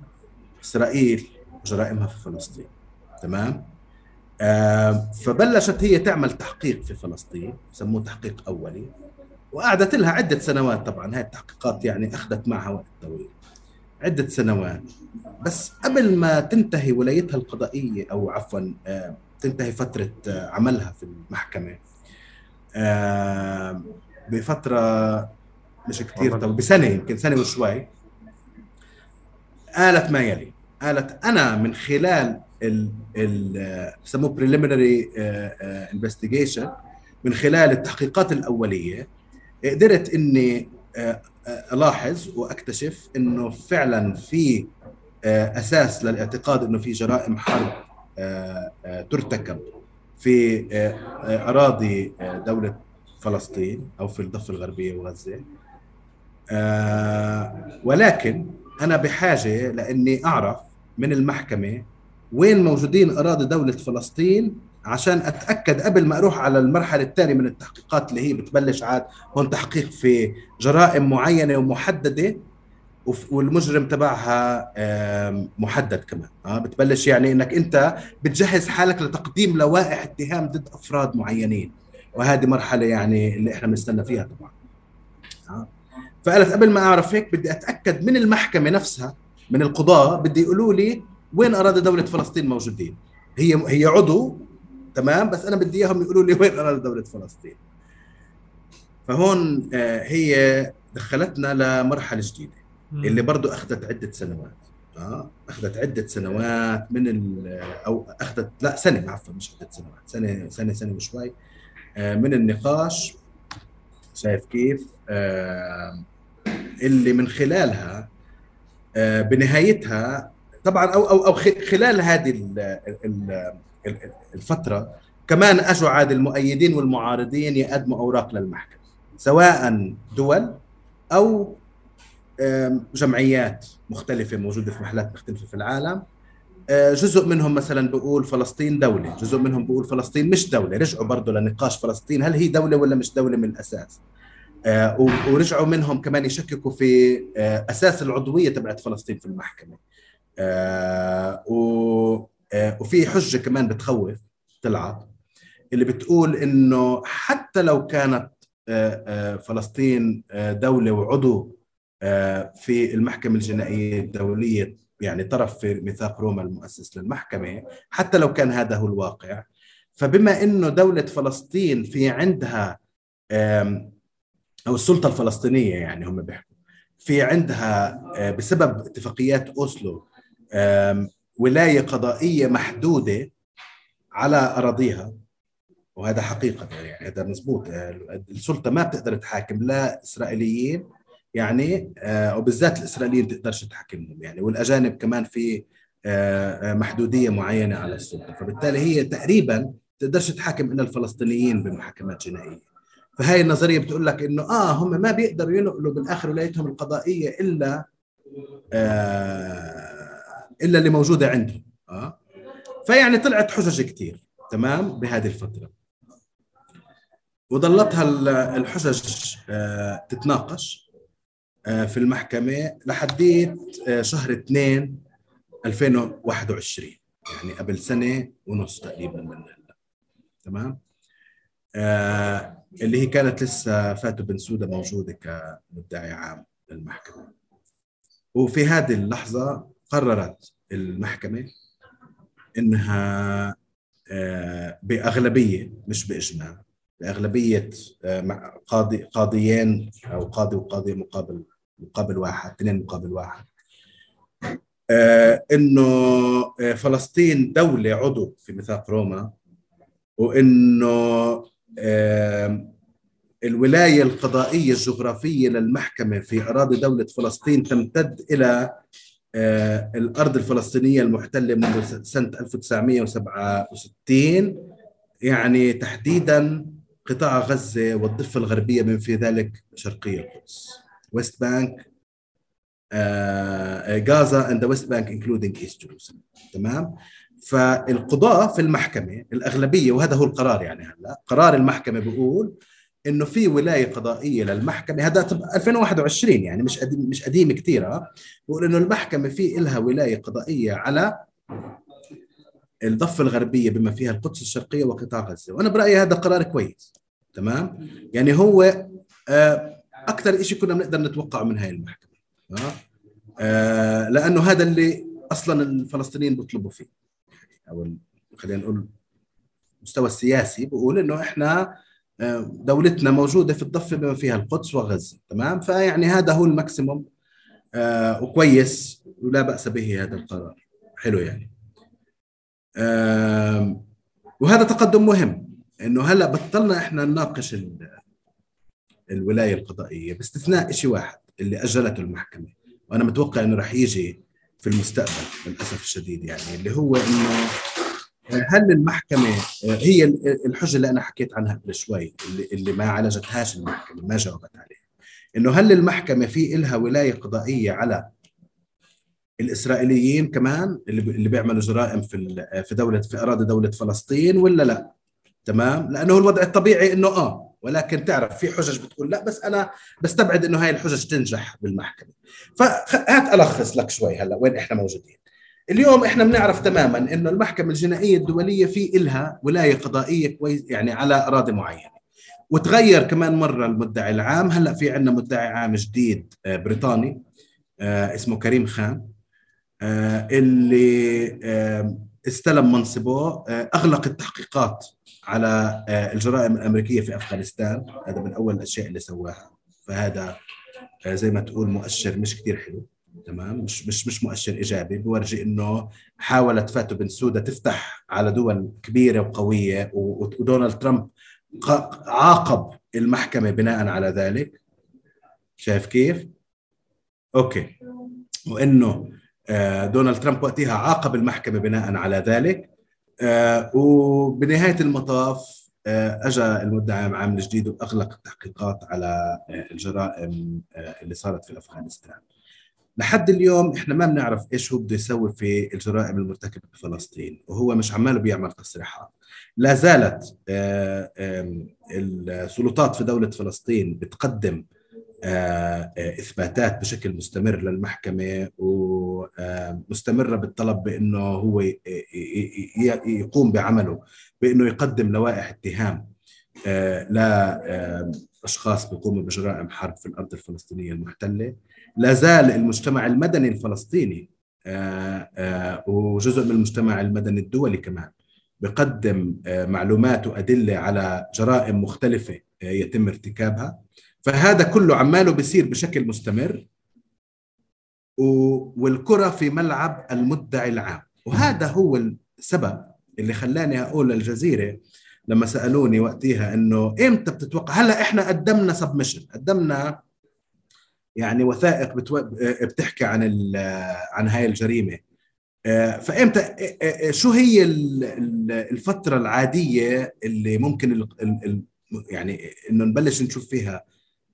إسرائيل وجرائمها في فلسطين. تمام؟ فبلشت هي تعمل تحقيق في فلسطين سموه تحقيق أولي وقعدت لها عدة سنوات طبعا. هاي التحقيقات يعني أخذت معها وقت طويل. عدة سنوات. بس قبل ما تنتهي ولايتها القضائية أو عفوا تنتهي فترة عملها في المحكمة بفترة مش كثير طب بسنة يمكن سنة وشوي قالت ما يلي. قالت أنا من خلال ال بسموه preliminary investigation من خلال التحقيقات الأولية قدرت آه، آه، الاحظ وأكتشف إنه فعلا في آه، أساس للاعتقاد إنه في جرائم حرب ترتكب في أراضي دولة فلسطين أو في الضفة الغربية وغزة. ولكن أنا بحاجة لإني أعرف من المحكمة وين موجودين أراضي دولة فلسطين عشان أتأكد قبل ما أروح على المرحلة الثانية من التحقيقات اللي هي بتبلش عاد هون تحقيق في جرائم معينة ومحددة والمجرم تبعها محدد كمان. آه بتبلش يعني إنك أنت بتجهز حالك لتقديم لوائح اتهام ضد أفراد معينين. وهذه مرحلة يعني اللي إحنا بنستنى فيها طبعا. آه. فقالت قبل ما أعرف هيك بدي أتأكد من المحكمة نفسها من القضاة بدي يقولوا لي وين أراضي دولة فلسطين موجودين. هي هي عضو تمام؟ بس أنا بدي إياهم يقولوا لي وين اراضي دولة فلسطين. فهون آه، هي دخلتنا لمرحلة جديدة اللي برضه أخذت عدة سنوات. آه أخذت عدة سنوات من أو أخذت لا سنة عفوا مش عدة سنوات سنة سنة سنة وشوي آه، من النقاش شايف كيف؟ آه، اللي من خلالها بنهايتها طبعا أو أو أو خلال هذه الفترة كمان اجوا عاد المؤيدين والمعارضين يقدموا أوراق للمحكمة سواء دول أو جمعيات مختلفة موجودة في محلات مختلفة في العالم. آه، جزء منهم مثلا بيقول فلسطين دولة جزء منهم بيقول فلسطين مش دولة رجعوا برضه لنقاش فلسطين هل هي دولة ولا مش دولة من الأساس؟ آه، ورجعوا منهم كمان يشككوا في آه، أساس العضوية تبعت فلسطين في المحكمة. وفي حجة كمان بتخوف طلعت اللي بتقول إنه حتى لو كانت آه، فلسطين دولة وعضو في المحكمة الجنائية الدولية يعني طرف في ميثاق روما المؤسس للمحكمة حتى لو كان هذا هو الواقع. فبما إنه دولة فلسطين في عندها أو السلطة الفلسطينية يعني هم بيحكوا في عندها بسبب اتفاقيات أوسلو ولاية قضائية محدودة على أراضيها. وهذا حقيقة يعني هذا مزبوط. السلطة ما بتقدر تحاكم لا إسرائيليين يعني آه، وبالذات الإسرائيليين تقدرش تحاكمهم يعني. والأجانب كمان في آه، آه، محدودية معينة على السلطة. فبالتالي هي تقريبا تقدرش تحاكم إلا الفلسطينيين بمحاكمات جنائية. فهي النظرية بتقول لك إنه آه هم ما بيقدروا ينقلوا بالآخر ولايتهم القضائية إلا آه إلا اللي موجودة عندهم آه. فيعني طلعت حجج كثير تمام؟ بهذه الفترة. وظلتها الحجج آه تتناقش آه في المحكمة لحديت آه شهر 2 2021 يعني قبل سنة ونص تقريبا من هلا تمام؟ اللي هي كانت لسه فاتو بن سوده موجودة كمدعي عام للمحكمة. وفي هذه اللحظة قررت المحكمة إنها آه بأغلبية مش بإجماع بأغلبية آه قاضي قاضيين أو قاضي وقاضي مقابل مقابل واحد اثنين مقابل واحد. آه إنه فلسطين دولة عضو في ميثاق روما وإنه الولاية القضائية الجغرافية للمحكمة في أراضي دولة فلسطين تمتد إلى الأرض الفلسطينية المحتلة منذ سنة 1967 يعني تحديدا قطاع غزة والضفة الغربية من في ذلك شرقي القدس. West Bank Gaza and the West Bank including East تمام؟ فالقضاة في المحكمة الأغلبية وهذا هو القرار يعني هلأ قرار المحكمة بيقول إنه في ولاية قضائية للمحكمة هذا 2021 يعني مش قديم مش قديم كثير بقول إنه المحكمة في لها ولاية قضائية على الضفة الغربية بما فيها القدس الشرقية وقطاع غزة. وأنا برأيي هذا قرار كويس تمام؟ يعني هو آه، أكثر شيء كنا بنقدر نتوقعه من هاي المحكمة آه. لأنه هذا اللي أصلا الفلسطينيين بيطلبوا فيه. أو خلينا نقول المستوى السياسي بقول إنه إحنا آه، دولتنا موجودة في الضفة بما فيها القدس وغزة تمام؟ فيعني هذا هو الماكسيموم آه وكويس ولا بأس به هذا القرار. حلو يعني. آه وهذا تقدم مهم إنه هلأ بطلنا إحنا نناقش الولاية القضائية باستثناء شيء واحد اللي أجلته المحكمة وأنا متوقع إنه راح يجي في المستقبل للأسف الشديد يعني اللي هو إنه هل المحكمة هي الحجة اللي أنا حكيت عنها قبل شوي اللي, اللي ما عالجتهاش المحكمة ما جاوبت عليها. إنه هل المحكمة في إلها ولاية قضائية على الإسرائيليين كمان اللي اللي بيعملوا جرائم في في دوله في أراضي دولة فلسطين ولا لا؟ تمام؟ لأنه الوضع الطبيعي إنه آه ولكن تعرف في حجج بتقول لا بس أنا بستبعد إنه هاي الحجج تنجح بالمحكمة. فهات ألخص لك شوي هلا وين إحنا موجودين. اليوم إحنا بنعرف تماما إنه المحكمة الجنائية الدولية في إلها ولاية قضائية كويس يعني على أراضي معينة. وتغير كمان مرة المدعي العام. هلأ في عندنا مدعي عام جديد آه، بريطاني آه، اسمه كريم خان آه، اللي استلم منصبه أغلق التحقيقات على الجرائم الأمريكية في أفغانستان. هذا من أول الأشياء اللي سواها. فهذا زي ما تقول مؤشر مش كثير حلو. تمام؟ مش مش مش مؤشر إيجابي. بورجي إنه حاولت فاتو بن سوده تفتح على دول كبيرة وقوية ودونالد ترامب عاقب المحكمة بناء على ذلك. شايف كيف؟ أوكي. وإنه آه، دونالد ترامب وقتها عاقب المحكمة بناء على ذلك. آه، وبنهاية المطاف آه، اجى المدعي عام جديد وأغلق التحقيقات على الجرائم اللي صارت في أفغانستان. لحد اليوم إحنا ما بنعرف إيش هو بده يسوي في الجرائم المرتكبة بفلسطين وهو مش عماله بيعمل تصريحات. لا زالت السلطات في دولة فلسطين بتقدم آه، آه، إثباتات بشكل مستمر للمحكمة ومستمره بالطلب بإنه هو يقوم بعمله بإنه يقدم لوائح اتهام آه، لاشخاص بيقوموا بجرائم حرب في الأرض الفلسطينية المحتلة لا زال المجتمع المدني الفلسطيني وجزء من المجتمع المدني الدولي كمان بقدم معلومات وأدلة على جرائم مختلفة يتم ارتكابها. فهذا كله عماله بيصير بشكل مستمر والكرة في ملعب المدعي العام. وهذا هو السبب اللي خلاني أقول للجزيرة لما سألوني وقتها إنه إمتى بتتوقع؟ هلأ إحنا قدمنا سبمشن قدمنا يعني وثائق بتو... بتحكي عن عن هاي الجريمة. آه، فإمتى آه، آه، شو هي الفترة العادية اللي ممكن يعني إنه نبلش نشوف فيها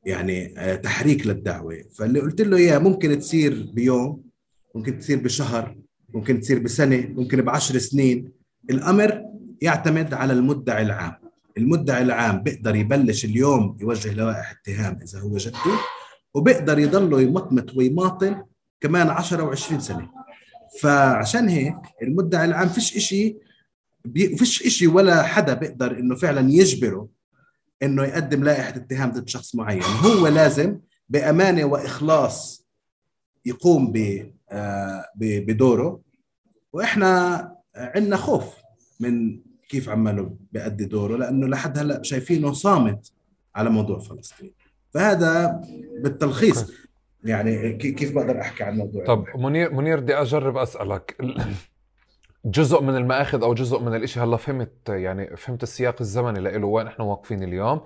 يعني تحريك للدعوة؟ فاللي قلت له اياه ممكن تصير بيوم ممكن تصير بشهر ممكن تصير بسنة ممكن بعشر سنين. الأمر يعتمد على المدعي العام. المدعي العام بيقدر يبلش اليوم يوجه لوائح اتهام إذا هو جدي. وبيقدر يضله يمطمط ويماطل كمان 10 و20 سنة. فعشان هيك المدعي العام فيش إشي بي فيش إشي ولا حدا بيقدر إنه فعلا يجبره إنه يقدم لائحة اتهام ضد شخص معين. هو لازم بأمانة وإخلاص يقوم آه، بدوره. وإحنا عندنا خوف من كيف عماله بيأدي دوره لأنه لحد هلأ شايفينه صامت على موضوع فلسطين. فهذا بالتلخيص. يعني كيف بقدر أحكي عن الموضوع؟ طب منير منير بدي أجرب أسألك. جزء من المآخذ أو جزء من الإشي هلا فهمت يعني فهمت السياق الزمني له وين إحنا واقفين اليوم.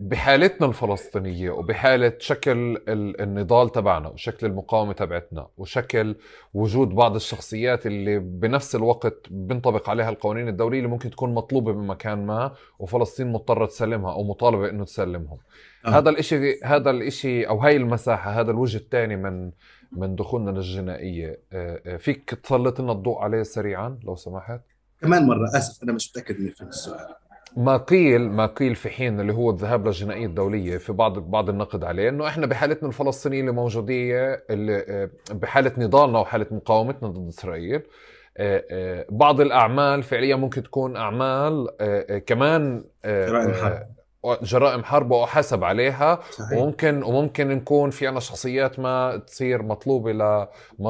بحالتنا الفلسطينية وبحالة شكل النضال تبعنا وشكل المقاومة تبعتنا وشكل وجود بعض الشخصيات اللي بنفس الوقت بنطبق عليها القوانين الدولية اللي ممكن تكون مطلوبة بمكان ما وفلسطين مضطرة تسلمها أو مطالبة إنه تسلمهم. آه. هذا الإشي هذا الإشي أو هاي المساحة هذا الوجه الثاني من من دخولنا للجنائية. آه، فيك تسلط لنا الضوء عليه سريعا لو سمحت؟ كمان مرة آسف أنا مش متأكد من السؤال. ما قيل ما قيل في حين اللي هو الذهاب للجنائية الدولية في بعض بعض النقد عليه إنه إحنا بحالتنا الفلسطينية اللي موجودية اللي آه، بحالة نضالنا وحالة مقاومتنا ضد إسرائيل آه، آه، بعض الأعمال فعليا ممكن تكون أعمال كمان جرائم حرب. جرائم حرب وأحاسب عليها. صحيح. وممكن وممكن نكون في عنا شخصيات ما تصير مطلوبه ل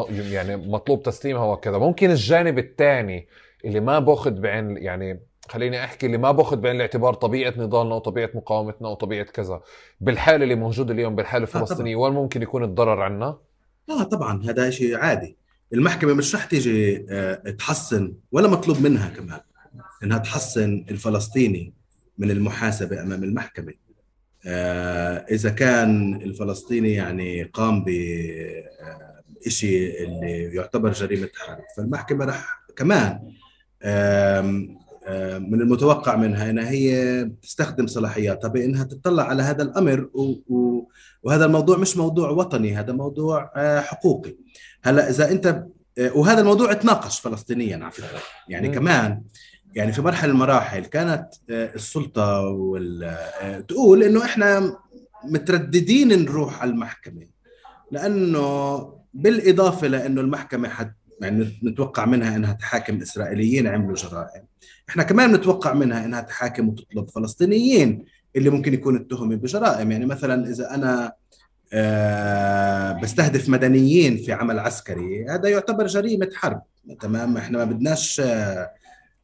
يعني مطلوب تسليمها وكذا. ممكن الجانب الثاني اللي ما بأخذ بعين يعني خليني أحكي اللي ما بأخذ بعين الاعتبار طبيعة نضالنا وطبيعة مقاومتنا وطبيعة كذا. بالحالة اللي موجوده اليوم بالحالة آه، الفلسطينيه وين ممكن يكون الضرر عنا؟ آه طبعا هذا شيء عادي. المحكمة مش رح تيجي آه، تحسن ولا مطلوب منها كمان إنها تحسن الفلسطيني من المحاسبة أمام المحكمة. آه، إذا كان الفلسطيني يعني قام بشيء اللي يعتبر جريمة حرب فالمحكمة رح كمان من المتوقع منها إنها هي تستخدم صلاحياتها بإنها تطلع على هذا الأمر وهذا الموضوع مش موضوع وطني هذا موضوع آه، حقوقي. هلا إذا أنت آه، وهذا الموضوع تناقش فلسطينيا على فكرة. يعني م. كمان يعني في مرحلة المراحل كانت آه، السلطة وال... تقول إنه إحنا مترددين نروح على المحكمة. لأنه بالإضافة لأنه المحكمة حت يعني نتوقع منها إنها تحاكم إسرائيليين عملوا جرائم. إحنا كمان نتوقع منها إنها تحاكم وتطلب فلسطينيين اللي ممكن يكون اتهموا بجرائم. يعني مثلا إذا أنا أه بستهدف مدنيين في عمل عسكري هذا يعتبر جريمة حرب. تمام؟ إحنا ما بدناش أه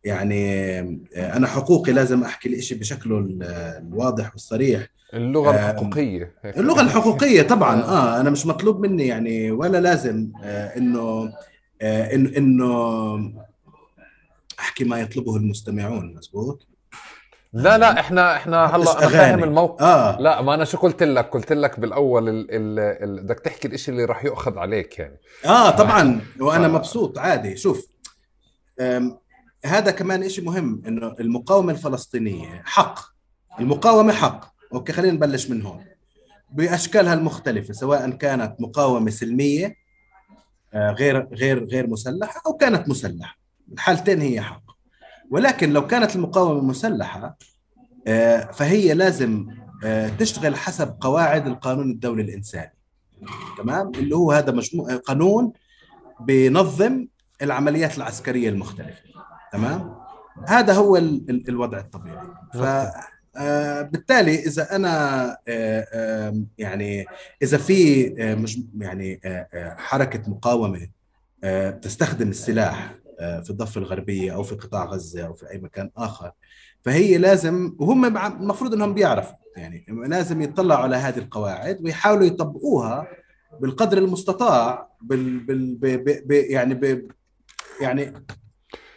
يعني أه أنا حقوقي لازم أحكي الإشي بشكله الواضح والصريح. اللغة الحقوقية. اللغة الحقوقية طبعا. آه. أنا مش مطلوب مني يعني ولا لازم آه إنه آه انه إنه أحكي ما يطلبه المستمعون مزبوط؟ لا لا إحنا إحنا هلا أنا فاهم الموقف آه. لا ما أنا شو قلت لك؟ قلت لك بالأول بدك تحكي الإشي اللي راح يؤخذ عليك يعني. آه طبعا. وأنا مبسوط عادي. شوف هذا كمان إشي مهم إنه المقاومة الفلسطينية حق. المقاومة حق. أوكي خلينا نبلش من هون. بأشكالها المختلفة سواء كانت مقاومة سلمية آه، غير غير غير مسلحة أو كانت مسلحة. الحالتين هي حق. ولكن لو كانت المقاومة مسلحة آه، فهي لازم آه، تشتغل حسب قواعد القانون الدولي الإنساني. تمام؟ اللي هو هذا مجموع قانون بينظم العمليات العسكرية المختلفة. تمام؟ هذا هو الوضع الطبيعي. ف آه، بالتالي إذا أنا يعني إذا في يعني حركة مقاومة تستخدم السلاح آه، في الضفة الغربية أو في قطاع غزة أو في أي مكان آخر. فهي لازم وهم المفروض إنهم بيعرفوا يعني لازم يطلعوا على هذه القواعد ويحاولوا يطبقوها بالقدر المستطاع بال بال ب ب يعني ب يعني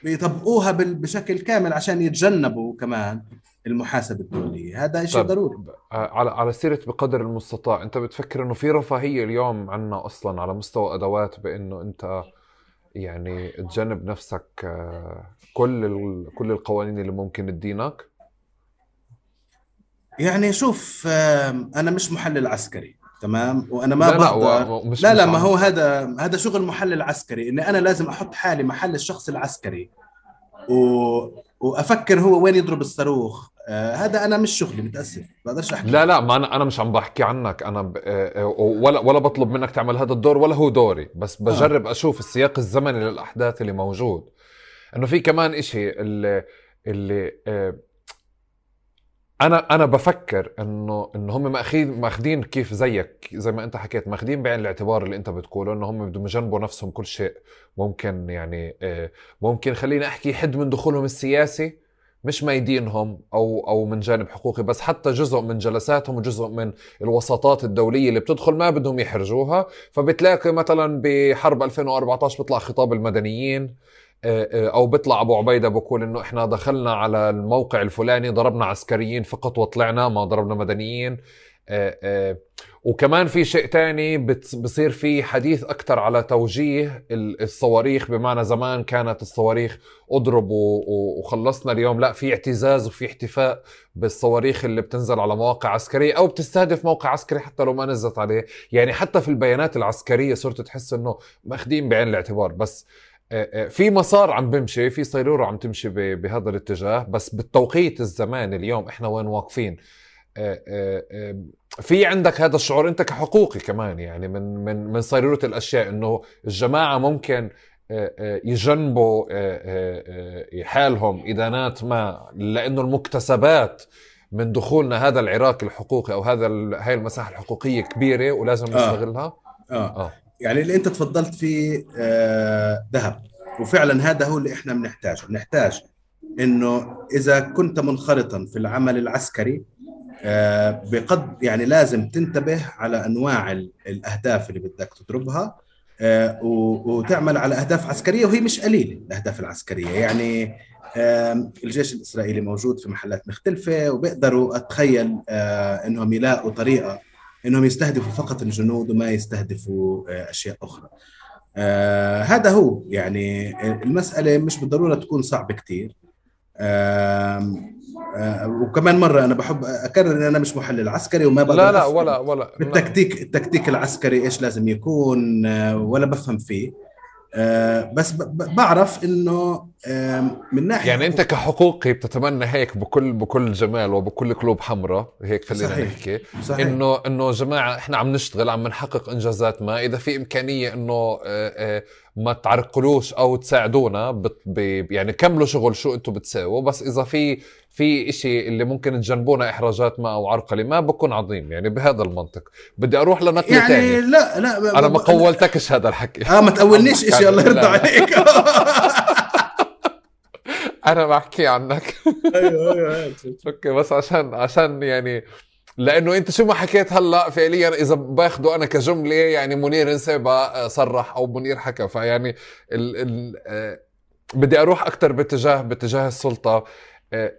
بيطبقوها بشكل كامل عشان يتجنبوا كمان المحاسبة الدولية. هذا شيء ضروري. على على سيرة بقدر المستطاع أنت بتفكر إنه في رفاهية اليوم عندنا أصلا على مستوى أدوات بإنه أنت يعني تجنب نفسك آه، كل كل القوانين اللي ممكن تدينك؟ يعني شوف أنا مش محلل عسكري تمام؟ وأنا ما لا بقدر لا, لا لا ما هو هذا هذا شغل محلل عسكري إني أنا لازم أحط حالي محل الشخص العسكري و... وأفكر هو وين يضرب الصاروخ آه هذا أنا مش شغلي متأسف. بقدرش أحكي. لا لا ما أنا أنا مش عم بحكي عنك. أنا ب... آه, آه، ولا ولا بطلب منك تعمل هذا الدور ولا هو دوري. بس بجرب آه. أشوف السياق الزمني للأحداث اللي موجود. إنه في كمان إشي اللي اللي آه أنا أنا بفكر انه إنه هم ماخذين ماخذين كيف زيك زي ما أنت حكيت ماخذين بعين الاعتبار اللي أنت بتقوله إنه هم بدهم يجنبوا نفسهم كل شيء. ممكن يعني ممكن خليني أحكي حد من دخولهم السياسي. مش ميدينهم أو أو من جانب حقوقي بس حتى جزء من جلساتهم وجزء من الوساطات الدولية اللي بتدخل ما بدهم يحرجوها. فبتلاقي مثلا بحرب 2014 بيطلع خطاب المدنيين آه، آه، أو بيطلع أبو عبيدة بقول إنه إحنا دخلنا على الموقع الفلاني ضربنا عسكريين فقط وطلعنا ما ضربنا مدنيين. وكمان في شيء تاني بصير في حديث أكثر على توجيه الصواريخ بمعنى زمان كانت الصواريخ أضرب وخلصنا اليوم. لا في اعتزاز وفي احتفاء بالصواريخ اللي بتنزل على مواقع عسكرية أو بتستهدف موقع عسكري حتى لو ما نزلت عليه. يعني حتى في البيانات العسكرية صرت تحس إنه ماخذين بعين الاعتبار. بس آه، آه، في مسار عم بمشي في صيروره عم تمشي بهذا الاتجاه. بس بالتوقيت الزمان اليوم إحنا وين واقفين؟ آه، في عندك هذا الشعور انت كحقوقي كمان يعني من من من صيرورة الأشياء إنه الجماعة ممكن يجنبوا حالهم ادانات ما لأنه المكتسبات من دخولنا هذا العراق الحقوقي أو هذا هاي المساحة الحقوقية كبيرة ولازم نستغلها آه. آه. آه. يعني اللي أنت تفضلت فيه آه ذهب وفعلا هذا هو اللي إحنا بنحتاجه بنحتاج إنه إذا كنت منخرطا في العمل العسكري آه بقد يعني لازم تنتبه على أنواع الأهداف اللي بدك تضربها آه وتعمل على أهداف عسكرية وهي مش قليلة الأهداف العسكرية. يعني الجيش الإسرائيلي موجود في محلات مختلفة وبيقدروا أتخيل آه، إنهم يلاقوا طريقة إنهم يستهدفوا فقط الجنود وما يستهدفوا آه، أشياء أخرى. آه هذا هو يعني المسألة مش بالضرورة تكون صعبة كثير آه آه وكمان مرة أنا بحب أكرر إن أنا مش محلل عسكري وما بقدر لا لا ولا ولا بالتكتيك التكتيك العسكري إيش لازم يكون آه ولا بفهم فيه آه بس بعرف إنه من ناحية يعني أنت كحقوقي بتتمنى هيك بكل بكل جمال وبكل قلوب حمراء هيك خلينا صحيح. نحكي صحيح. إنه إنه جماعة إحنا عم نشتغل عم نحقق انجازات ما إذا في إمكانية إنه آه، آه، ما تعرقلوش أو تساعدونا يعني كملوا شغل شو أنتم بتساووا بس إذا في في إشي اللي ممكن تجنبونا إحراجات ما أو عرقلة ما بكون عظيم يعني بهذا المنطق. بدي أروح لنقلة يعني تاني لا لا أنا ما قولتكش هذا الحكي. آه ما تقولنيش إشي الله يرضى عليك. أنا بحكي عنك. أيوه أيوه. أوكي بس عشان عشان يعني لأنه أنت شو ما حكيت هلأ فعليا إذا باخده أنا كجملة يعني منير انسابا صرح أو منير حكى. فيعني ال ال آه، بدي أروح أكثر باتجاه باتجاه السلطة. آه،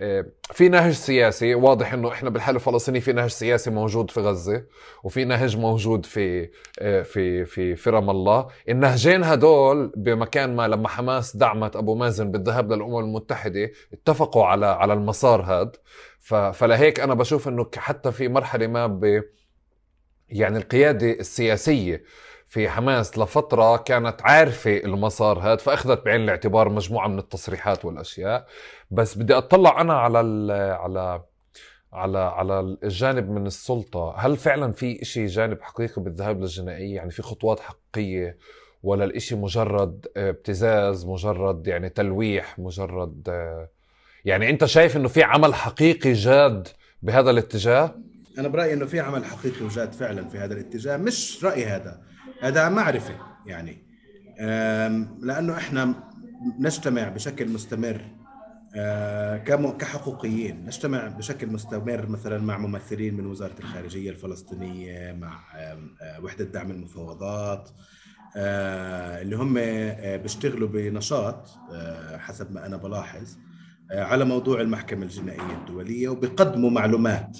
آه، في نهج سياسي واضح إنه إحنا بالحالة الفلسطينية في نهج سياسي موجود في غزة وفي نهج موجود في في في في رام الله. النهجين هدول بمكان ما لما حماس دعمت أبو مازن بالذهاب للأمم المتحدة اتفقوا على على المسار هذا فلهيك أنا بشوف إنه حتى في مرحلة ما ب يعني القيادة السياسية في حماس لفترة كانت عارفة المسار هذا فأخذت بعين الاعتبار مجموعة من التصريحات والأشياء. بس بدي أطلع أنا على على على على الجانب من السلطة. هل فعلا في إشي جانب حقيقي بالذهاب للجنائية؟ يعني في خطوات حقيقية ولا الإشي مجرد ابتزاز مجرد يعني تلويح مجرد يعني أنت شايف إنه في عمل حقيقي جاد بهذا الاتجاه؟ أنا برأيي إنه في عمل حقيقي وجاد فعلا في هذا الاتجاه مش رأيي هذا هذا معرفة يعني لأنه إحنا نجتمع بشكل مستمر كحقوقيين نجتمع بشكل مستمر مثلا مع ممثلين من وزارة الخارجية الفلسطينية مع وحدة دعم المفاوضات اللي هم بيشتغلوا بنشاط حسب ما أنا بلاحظ على موضوع المحكمة الجنائية الدولية وبيقدموا معلومات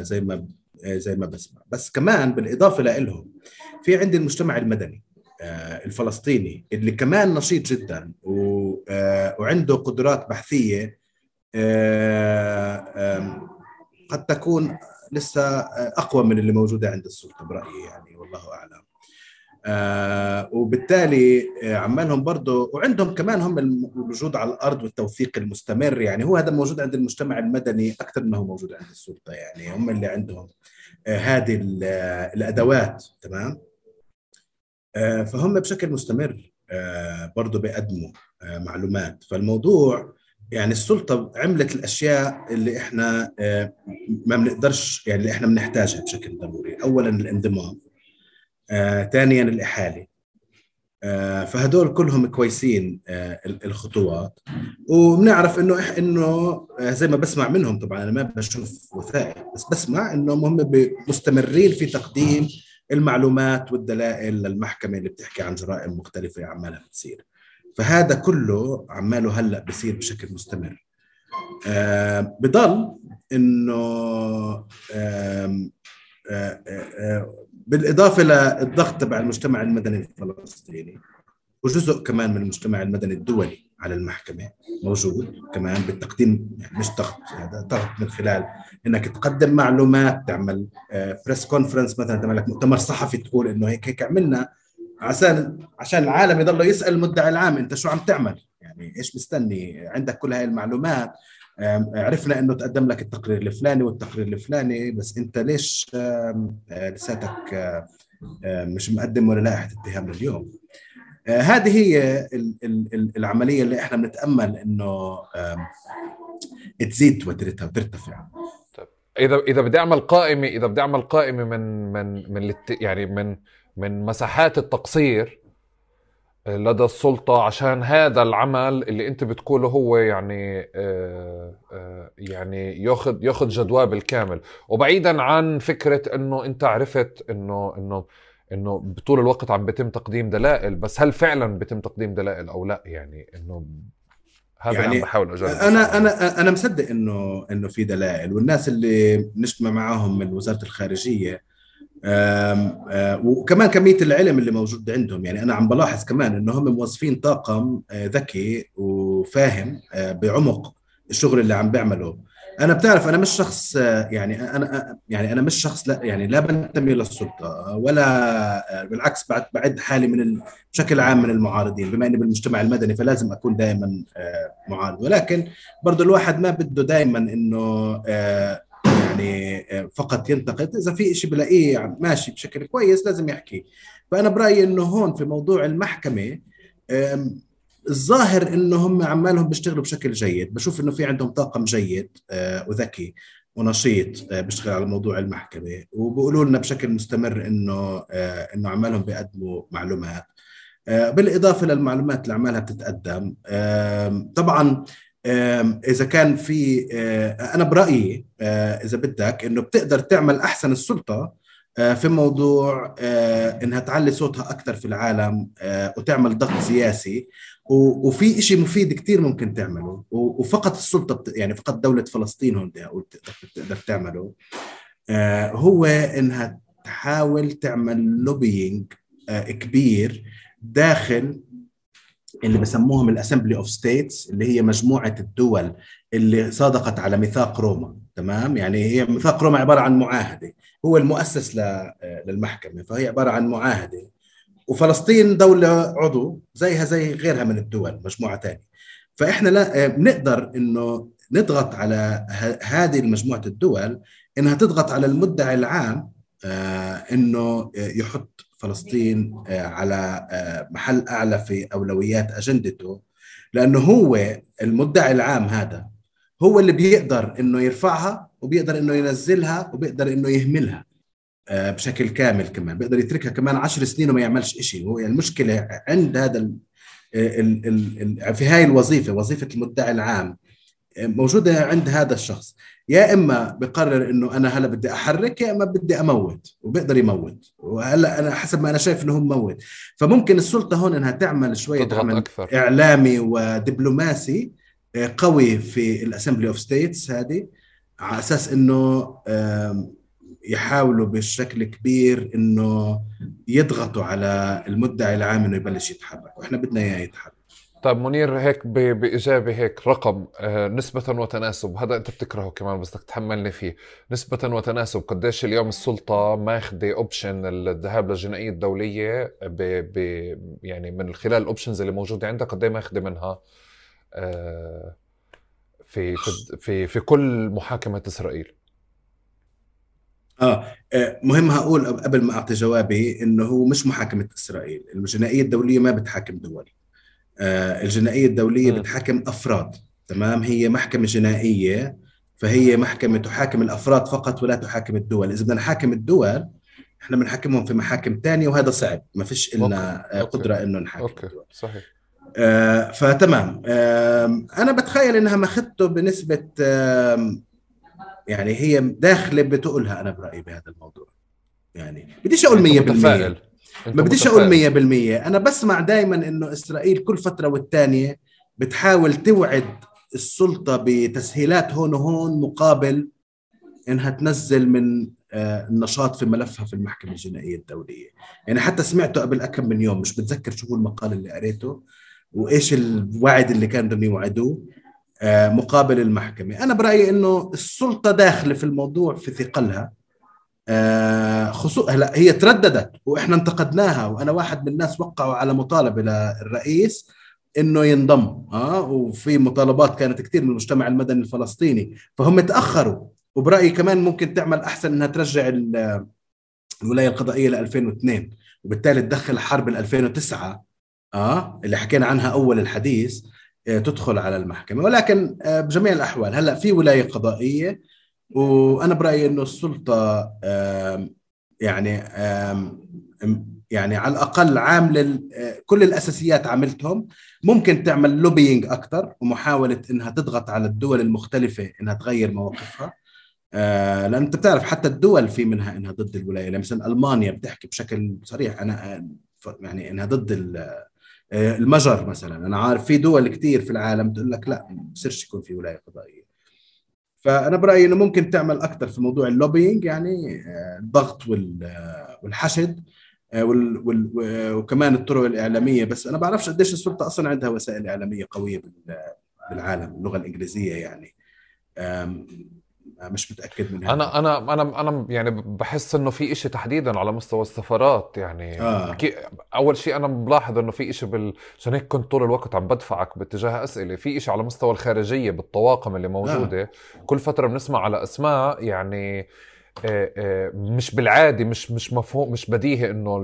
زي ما زي ما بسمع. بس كمان بالإضافة لهم في عندي المجتمع المدني الفلسطيني اللي كمان نشيط جدا وعنده قدرات بحثية قد تكون لسه أقوى من اللي موجودة عند السلطة برأيي يعني والله أعلم. آه وبالتالي عمالهم برضه وعندهم كمان هم الوجود على الأرض والتوثيق المستمر يعني هو هذا موجود عند المجتمع المدني أكثر ما هو موجود عند السلطة يعني هم اللي عندهم آه هذه الأدوات تمام؟ آه فهم بشكل مستمر آه برضه بيقدموا آه معلومات. فالموضوع يعني السلطة عملت الأشياء اللي إحنا آه ما بنقدرش يعني اللي إحنا بنحتاجها بشكل ضروري. اولا الانضمام. آه، ثانيا الإحالة. آه، فهدول كلهم كويسين آه، الخطوات. وبنعرف إنه إح إنه آه، زي ما بسمع منهم طبعا أنا ما بشوف وثائق بس بسمع انهم هم مستمرين في تقديم المعلومات والدلائل للمحكمة اللي بتحكي عن جرائم مختلفة عمالها بتصير. فهذا كله عماله هلأ بصير بشكل مستمر. آه بضل إنه آه آه آه بالإضافة للضغط تبع المجتمع المدني الفلسطيني وجزء كمان من المجتمع المدني الدولي على المحكمة موجود كمان بالتقديم يعني مش ضغط هذا ضغط من خلال إنك تقدم معلومات تعمل بريس كونفرنس مثلا تعمل لك مؤتمر صحفي تقول إنه هيك هيك عملنا عشان عشان العالم يضل يسأل المدعي العام أنت شو عم تعمل؟ يعني إيش مستني؟ عندك كل هاي المعلومات. عرفنا إنه تقدم لك التقرير الفلاني والتقرير الفلاني بس أنت ليش لساتك مش مقدم ولا لائحة اتهام لليوم؟ هذه هي العملية اللي إحنا بنتأمل إنه تزيد وترتفع طيب إذا إذا بدي أعمل قائمة إذا بدي أعمل قائمة من من من يعني من من مساحات التقصير لدى السلطة عشان هذا العمل اللي أنت بتقوله هو يعني آه، آه، يعني ياخذ ياخذ جدواه بالكامل وبعيدا عن فكرة إنه أنت عرفت إنه إنه إنه بطول الوقت عم بيتم تقديم دلائل بس هل فعلا بيتم تقديم دلائل أو لا؟ يعني إنه هذا يعني عم بحاول اجاوب أنا أنا أنا مصدق إنه إنه في دلائل والناس اللي بنجتمع معاهم من وزارة الخارجية وكمان كمية العلم اللي موجود عندهم. يعني أنا عم بلاحظ كمان إنه هم موظفين طاقم ذكي وفاهم بعمق الشغل اللي عم بيعمله. أنا بتعرف أنا مش شخص يعني أنا يعني أنا مش شخص لا يعني لا بنتمي للسلطة ولا بالعكس بعد بعد حالي من بشكل عام من المعارضين. بما إني بالمجتمع المدني فلازم أكون دائما معارض. ولكن برضه الواحد ما بده دائما إنه يعني فقط ينتقد. إذا في شيء بلاقيه ماشي بشكل كويس لازم يحكي. فأنا برأيي إنه هون في موضوع المحكمة الظاهر انه هم عمالهم بيشتغلوا بشكل جيد. بشوف إنه في عندهم طاقم جيد وذكي ونشيط بيشتغل على موضوع المحكمة. وبيقولوا لنا بشكل مستمر إنه إنه عمالهم بيقدموا معلومات. بالإضافة للمعلومات اللي عمالها بتتقدم طبعا إذا كان في أنا برأيي إذا بدك إنه بتقدر تعمل أحسن السلطة في موضوع إنها تعلي صوتها أكثر في العالم وتعمل ضغط سياسي وفي شيء مفيد كثير ممكن تعمله وفقط السلطة يعني فقط دولة فلسطين هون بتقدر تعمله هو إنها تحاول تعمل lobbying كبير داخل اللي بسموهم ال Assembly of States اللي هي مجموعة الدول اللي صادقت على ميثاق روما تمام؟ يعني هي ميثاق روما عبارة عن معاهدة. هو المؤسس للمحكمة فهي عبارة عن معاهدة. وفلسطين دولة عضو زيها زي غيرها من الدول مجموعة ثانية فإحنا لا بنقدر إنه نضغط على هذه المجموعة الدول إنها تضغط على المدعي العام إنه يحط فلسطين على محل أعلى في أولويات أجندته لأنه هو المدعي العام هذا هو اللي بيقدر إنه يرفعها وبيقدر إنه ينزلها وبيقدر إنه يهملها بشكل كامل كمان. بيقدر يتركها كمان عشر سنين وما يعملش شيء هو المشكلة عند هذا في هاي الوظيفة وظيفة المدعي العام موجودة عند هذا الشخص. يا إما بقرر إنه أنا هلا بدي أحرك يا إما بدي أموت وبيقدر يموت. وهلا أنا حسب ما أنا شايف إنه هو مموت. فممكن السلطة هون إنها تعمل شوية عمل أكثر. إعلامي ودبلوماسي آه، قوي في ال Assembly of States هذه على أساس إنه يحاولوا بشكل كبير إنه يضغطوا على المدعي العام إنه يبلش يتحرك. وإحنا بدنا إياه يتحرك. طيب منير هيك بإجابة هيك رقم آه، نسبة وتناسب هذا أنت بتكرهه كمان بس بدك تحملني فيه نسبة وتناسب قديش اليوم السلطة ماخذة option الذهاب للجنائية الدولية ب ب يعني من خلال الأوبشنز اللي موجودة عندها قد ماخذة منها آه، في في في كل محاكمة إسرائيل آه. آه مهم هقول قبل ما أعطي جوابي إنه هو مش محاكمة إسرائيل، الجنائية الدولية ما بتحاكم دول. آه الجنائية الدولية. بتحاكم أفراد، تمام؟ هي محكمة جنائية فهي محكمة تحاكم الأفراد فقط ولا تحاكم الدول، إذا بدنا نحاكم الدول إحنا بنحاكمهم في محاكم ثانية وهذا صعب، ما فيش لنا قدرة إنه نحاكم أوكي. الدول. صحيح. آه فتمام آه أنا بتخيل إنها ماخذته بنسبة آه يعني هي داخلة بتقولها أنا برأيي بهذا الموضوع يعني بديش أقول 100% ما بديش أقول 100% أنا بسمع دائما إنه إسرائيل كل فترة والتانية بتحاول توعد السلطة بتسهيلات هون وهون مقابل إنها تنزل من آه، النشاط في ملفها في المحكمة الجنائية الدولية. يعني حتى سمعته قبل كم من يوم مش بتذكر شو هو المقال اللي قريته وإيش الوعد اللي كان بدهم يوعدوه آه، مقابل المحكمة. أنا برأيي أنه السلطة داخلة في الموضوع في ثقلها. خصوصا هلا هي ترددت وإحنا انتقدناها وأنا واحد من الناس وقعوا على مطالبه للرئيس إنه ينضم آه وفي مطالبات كانت كثير من المجتمع المدني الفلسطيني. فهم تأخروا وبرأيي كمان ممكن تعمل أحسن إنها ترجع الولاية القضائية ل 2002 وبالتالي تدخل حرب ال 2009 آه اللي حكينا عنها أول الحديث آه، تدخل على المحكمة. ولكن آه، بجميع الأحوال هلا في ولاية قضائية وأنا برأيي إنه السلطة يعني يعني على الأقل عامله آه، كل الأساسيات عملتهم. ممكن تعمل لوبينج أكثر ومحاولة إنها تضغط على الدول المختلفة إنها تغير مواقفها. لأن أنت بتعرف حتى الدول في منها إنها ضد الولاية. يعني مثلا ألمانيا بتحكي بشكل صريح أنا يعني إنها ضد آه، المجر مثلا. أنا عارف في دول كثير في العالم تقول لك لا ما بصيرش يكون في ولاية قضائية. فأنا برأيي إنه ممكن تعمل أكثر في موضوع اللوبينج يعني آه، الضغط آه، والحشد وكمان الطرق الإعلامية. بس أنا بعرفش قديش السلطة أصلا عندها وسائل إعلامية قوية بالعالم اللغة الإنجليزية يعني. مش متأكد منها أنا أنا أنا أنا يعني بحس إنه في إشي تحديدا على مستوى السفارات يعني آه. أول شيء أنا بلاحظ إنه في إشي بال عشان هيك كنت طول الوقت عم بدفعك باتجاه أسئلة في إشي على مستوى الخارجية بالطواقم اللي موجودة آه. كل فترة بنسمع على أسماء يعني آه، آه، مش بالعادي مش مش مفهوم مش بديهي إنه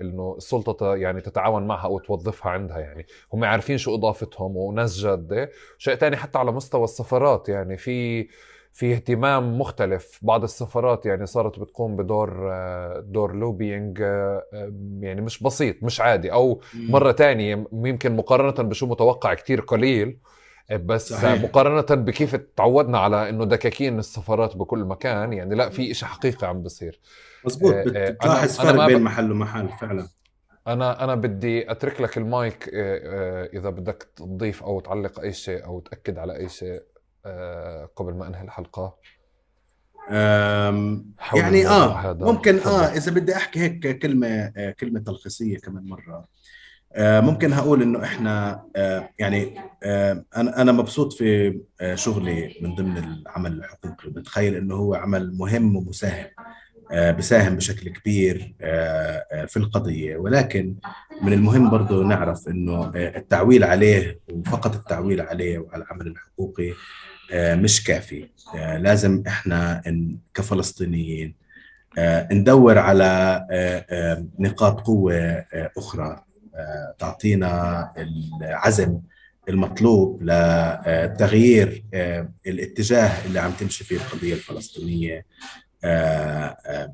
إنه السلطة يعني تتعاون معها أو توظفها عندها يعني هم عارفين شو إضافتهم وناس جادة شيء ثاني حتى على مستوى السفارات يعني في في اهتمام مختلف. بعض السفارات يعني صارت بتقوم بدور آه، دور لوبينج آه، آه، يعني مش بسيط مش عادي. أو مرة تانية يمكن مقارنة بشو متوقع كتير قليل بس صحيح. مقارنة بكيف تعودنا على إنه دكاكين السفارات بكل مكان يعني لا في شيء حقيقي عم بصير. مزبوط بتلاحظ فرق بين محل ومحل فعلا. أنا أنا بدي أترك لك المايك إذا بدك تضيف أو تعلق أي شيء أو تأكد على أي شيء. قبل ما انهي الحلقة؟ يعني آه ممكن آه إذا بدي أحكي هيك كلمة آه، كلمة تلخيصية كمان مرة. آه ممكن هقول إنه إحنا آه يعني آه أنا أنا مبسوط في آه شغلي من ضمن العمل الحقوقي بتخيل إنه هو عمل مهم ومساهم. آه بساهم بشكل كبير آه, آه، في القضية. ولكن من المهم برضه نعرف آه، التعويل عليه وفقط التعويل عليه وعلى العمل الحقوقي آه، مش كافي. آه، لازم إحنا كفلسطينيين آه، ندور على نقاط قوة أخرى. تعطينا العزم المطلوب لتغيير الاتجاه اللي عم تمشي فيه القضية الفلسطينية.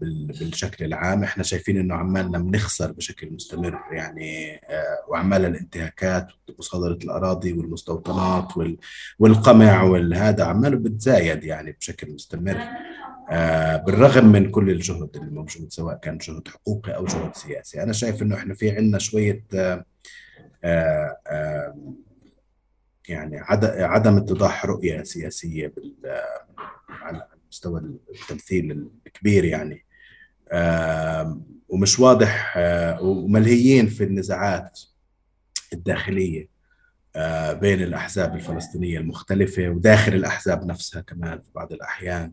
بالشكل العام. إحنا شايفين إنه عمالنا بنخسر بشكل مستمر. يعني وعمال الانتهاكات ومصادره الأراضي والمستوطنات والقمع والهذا عماله بتزايد يعني بشكل مستمر. بالرغم من كل الجهد اللي موجود سواء كان جهد حقوقي أو جهد سياسي. أنا شايف إنه إحنا في عندنا شوية يعني عدم اتضاح رؤية سياسية على مستوى التمثيل الكبير يعني. ومش واضح وملهيين في النزاعات الداخلية بين الأحزاب الفلسطينية المختلفة وداخل الأحزاب نفسها كمان في بعض الأحيان.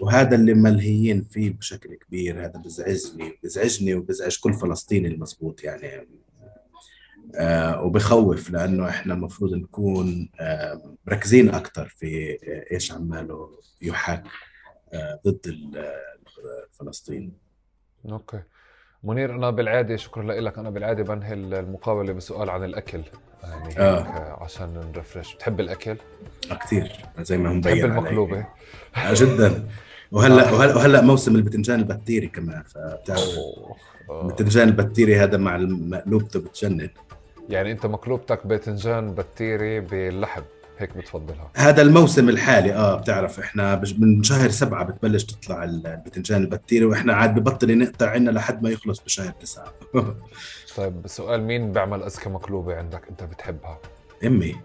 وهذا اللي ملهيين فيه بشكل كبير هذا بزعجني بزعجني وبزعج كل فلسطيني المضبوط يعني. آه وبخوف لأنه إحنا المفروض نكون آه مركزين أكثر في آه إيش عماله يحاك آه ضد فلسطين. أوكي. منير أنا بالعادة شكرا لك. أنا بالعادة بنهي المقابلة بسؤال عن الأكل. يعني آه. عشان نرفرش. بتحب الأكل؟ كثير زي ما هم بتحب المقلوبة؟ آه جدا. وهلأ وهلأ, وهلأ موسم البتنجان البتيري كمان فبتعرف. البتنجان البتيري هذا مع مقلوبته بتجنن. يعني انت مقلوبتك باذنجان بتيري باللحم هيك بتفضلها. هذا الموسم الحالي آه بتعرف إحنا من شهر سبعة بتبلش تطلع البتنجان البتيري وإحنا عاد ببطل نقطع عنا لحد ما يخلص بشهر تسعة. طيب سؤال مين بيعمل أذكى مقلوبة عندك أنت بتحبها؟ أمي.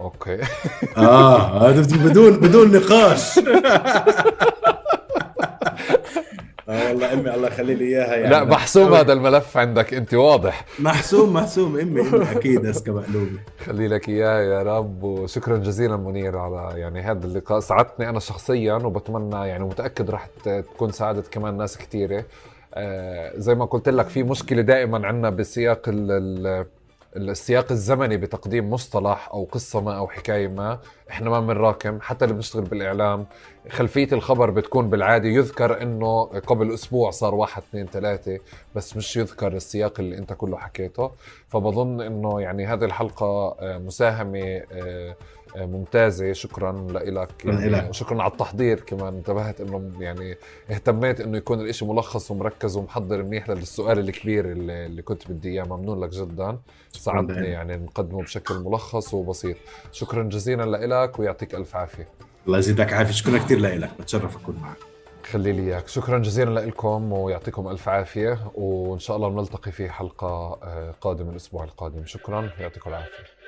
أوكي. آه هذا بدون بدون نقاش. آه والله أمي الله يخلي لي إياها يعني. لا محسوم هذا الملف عندك أنت واضح. محسوم محسوم أمي أمي أكيد اسكى مقلوبة. خلي لك إياها يا رب وشكرا جزيلا منير على يعني هذا اللقاء. سعدتني أنا شخصيا وبتمنى يعني متأكد راح تكون سعادت كمان ناس كثيره آه زي ما قلت لك في مشكلة دائما عندنا بسياق ال السياق الزمني بتقديم مصطلح أو قصة ما أو حكاية ما. إحنا ما بنراكم حتى اللي بنشتغل بالإعلام خلفية الخبر بتكون بالعادة يذكر إنه قبل أسبوع صار واحد اثنين ثلاثة بس مش يذكر السياق اللي أنت كله حكيته. فبظن إنه يعني هذه الحلقة مساهمة ممتازة. شكرا لك يعني وشكرا على التحضير كمان. انتبهت إنه يعني اهتميت إنه يكون الإشي ملخص ومركز ومحضر منيح للسؤال الكبير اللي, اللي كنت بدي إياه. ممنون لك جدا. ساعدني يعني نقدمه بشكل ملخص وبسيط. شكرا جزيلا لك ويعطيك ألف عافية. الله يزيدك عافية. شكرا كثير لك بتشرف أكون معك. خلي لي إياك. شكرا جزيلا لكم ويعطيكم ألف عافية. وإن شاء الله بنلتقي في حلقة قادمة الأسبوع القادم. شكرا. يعطيكم العافية.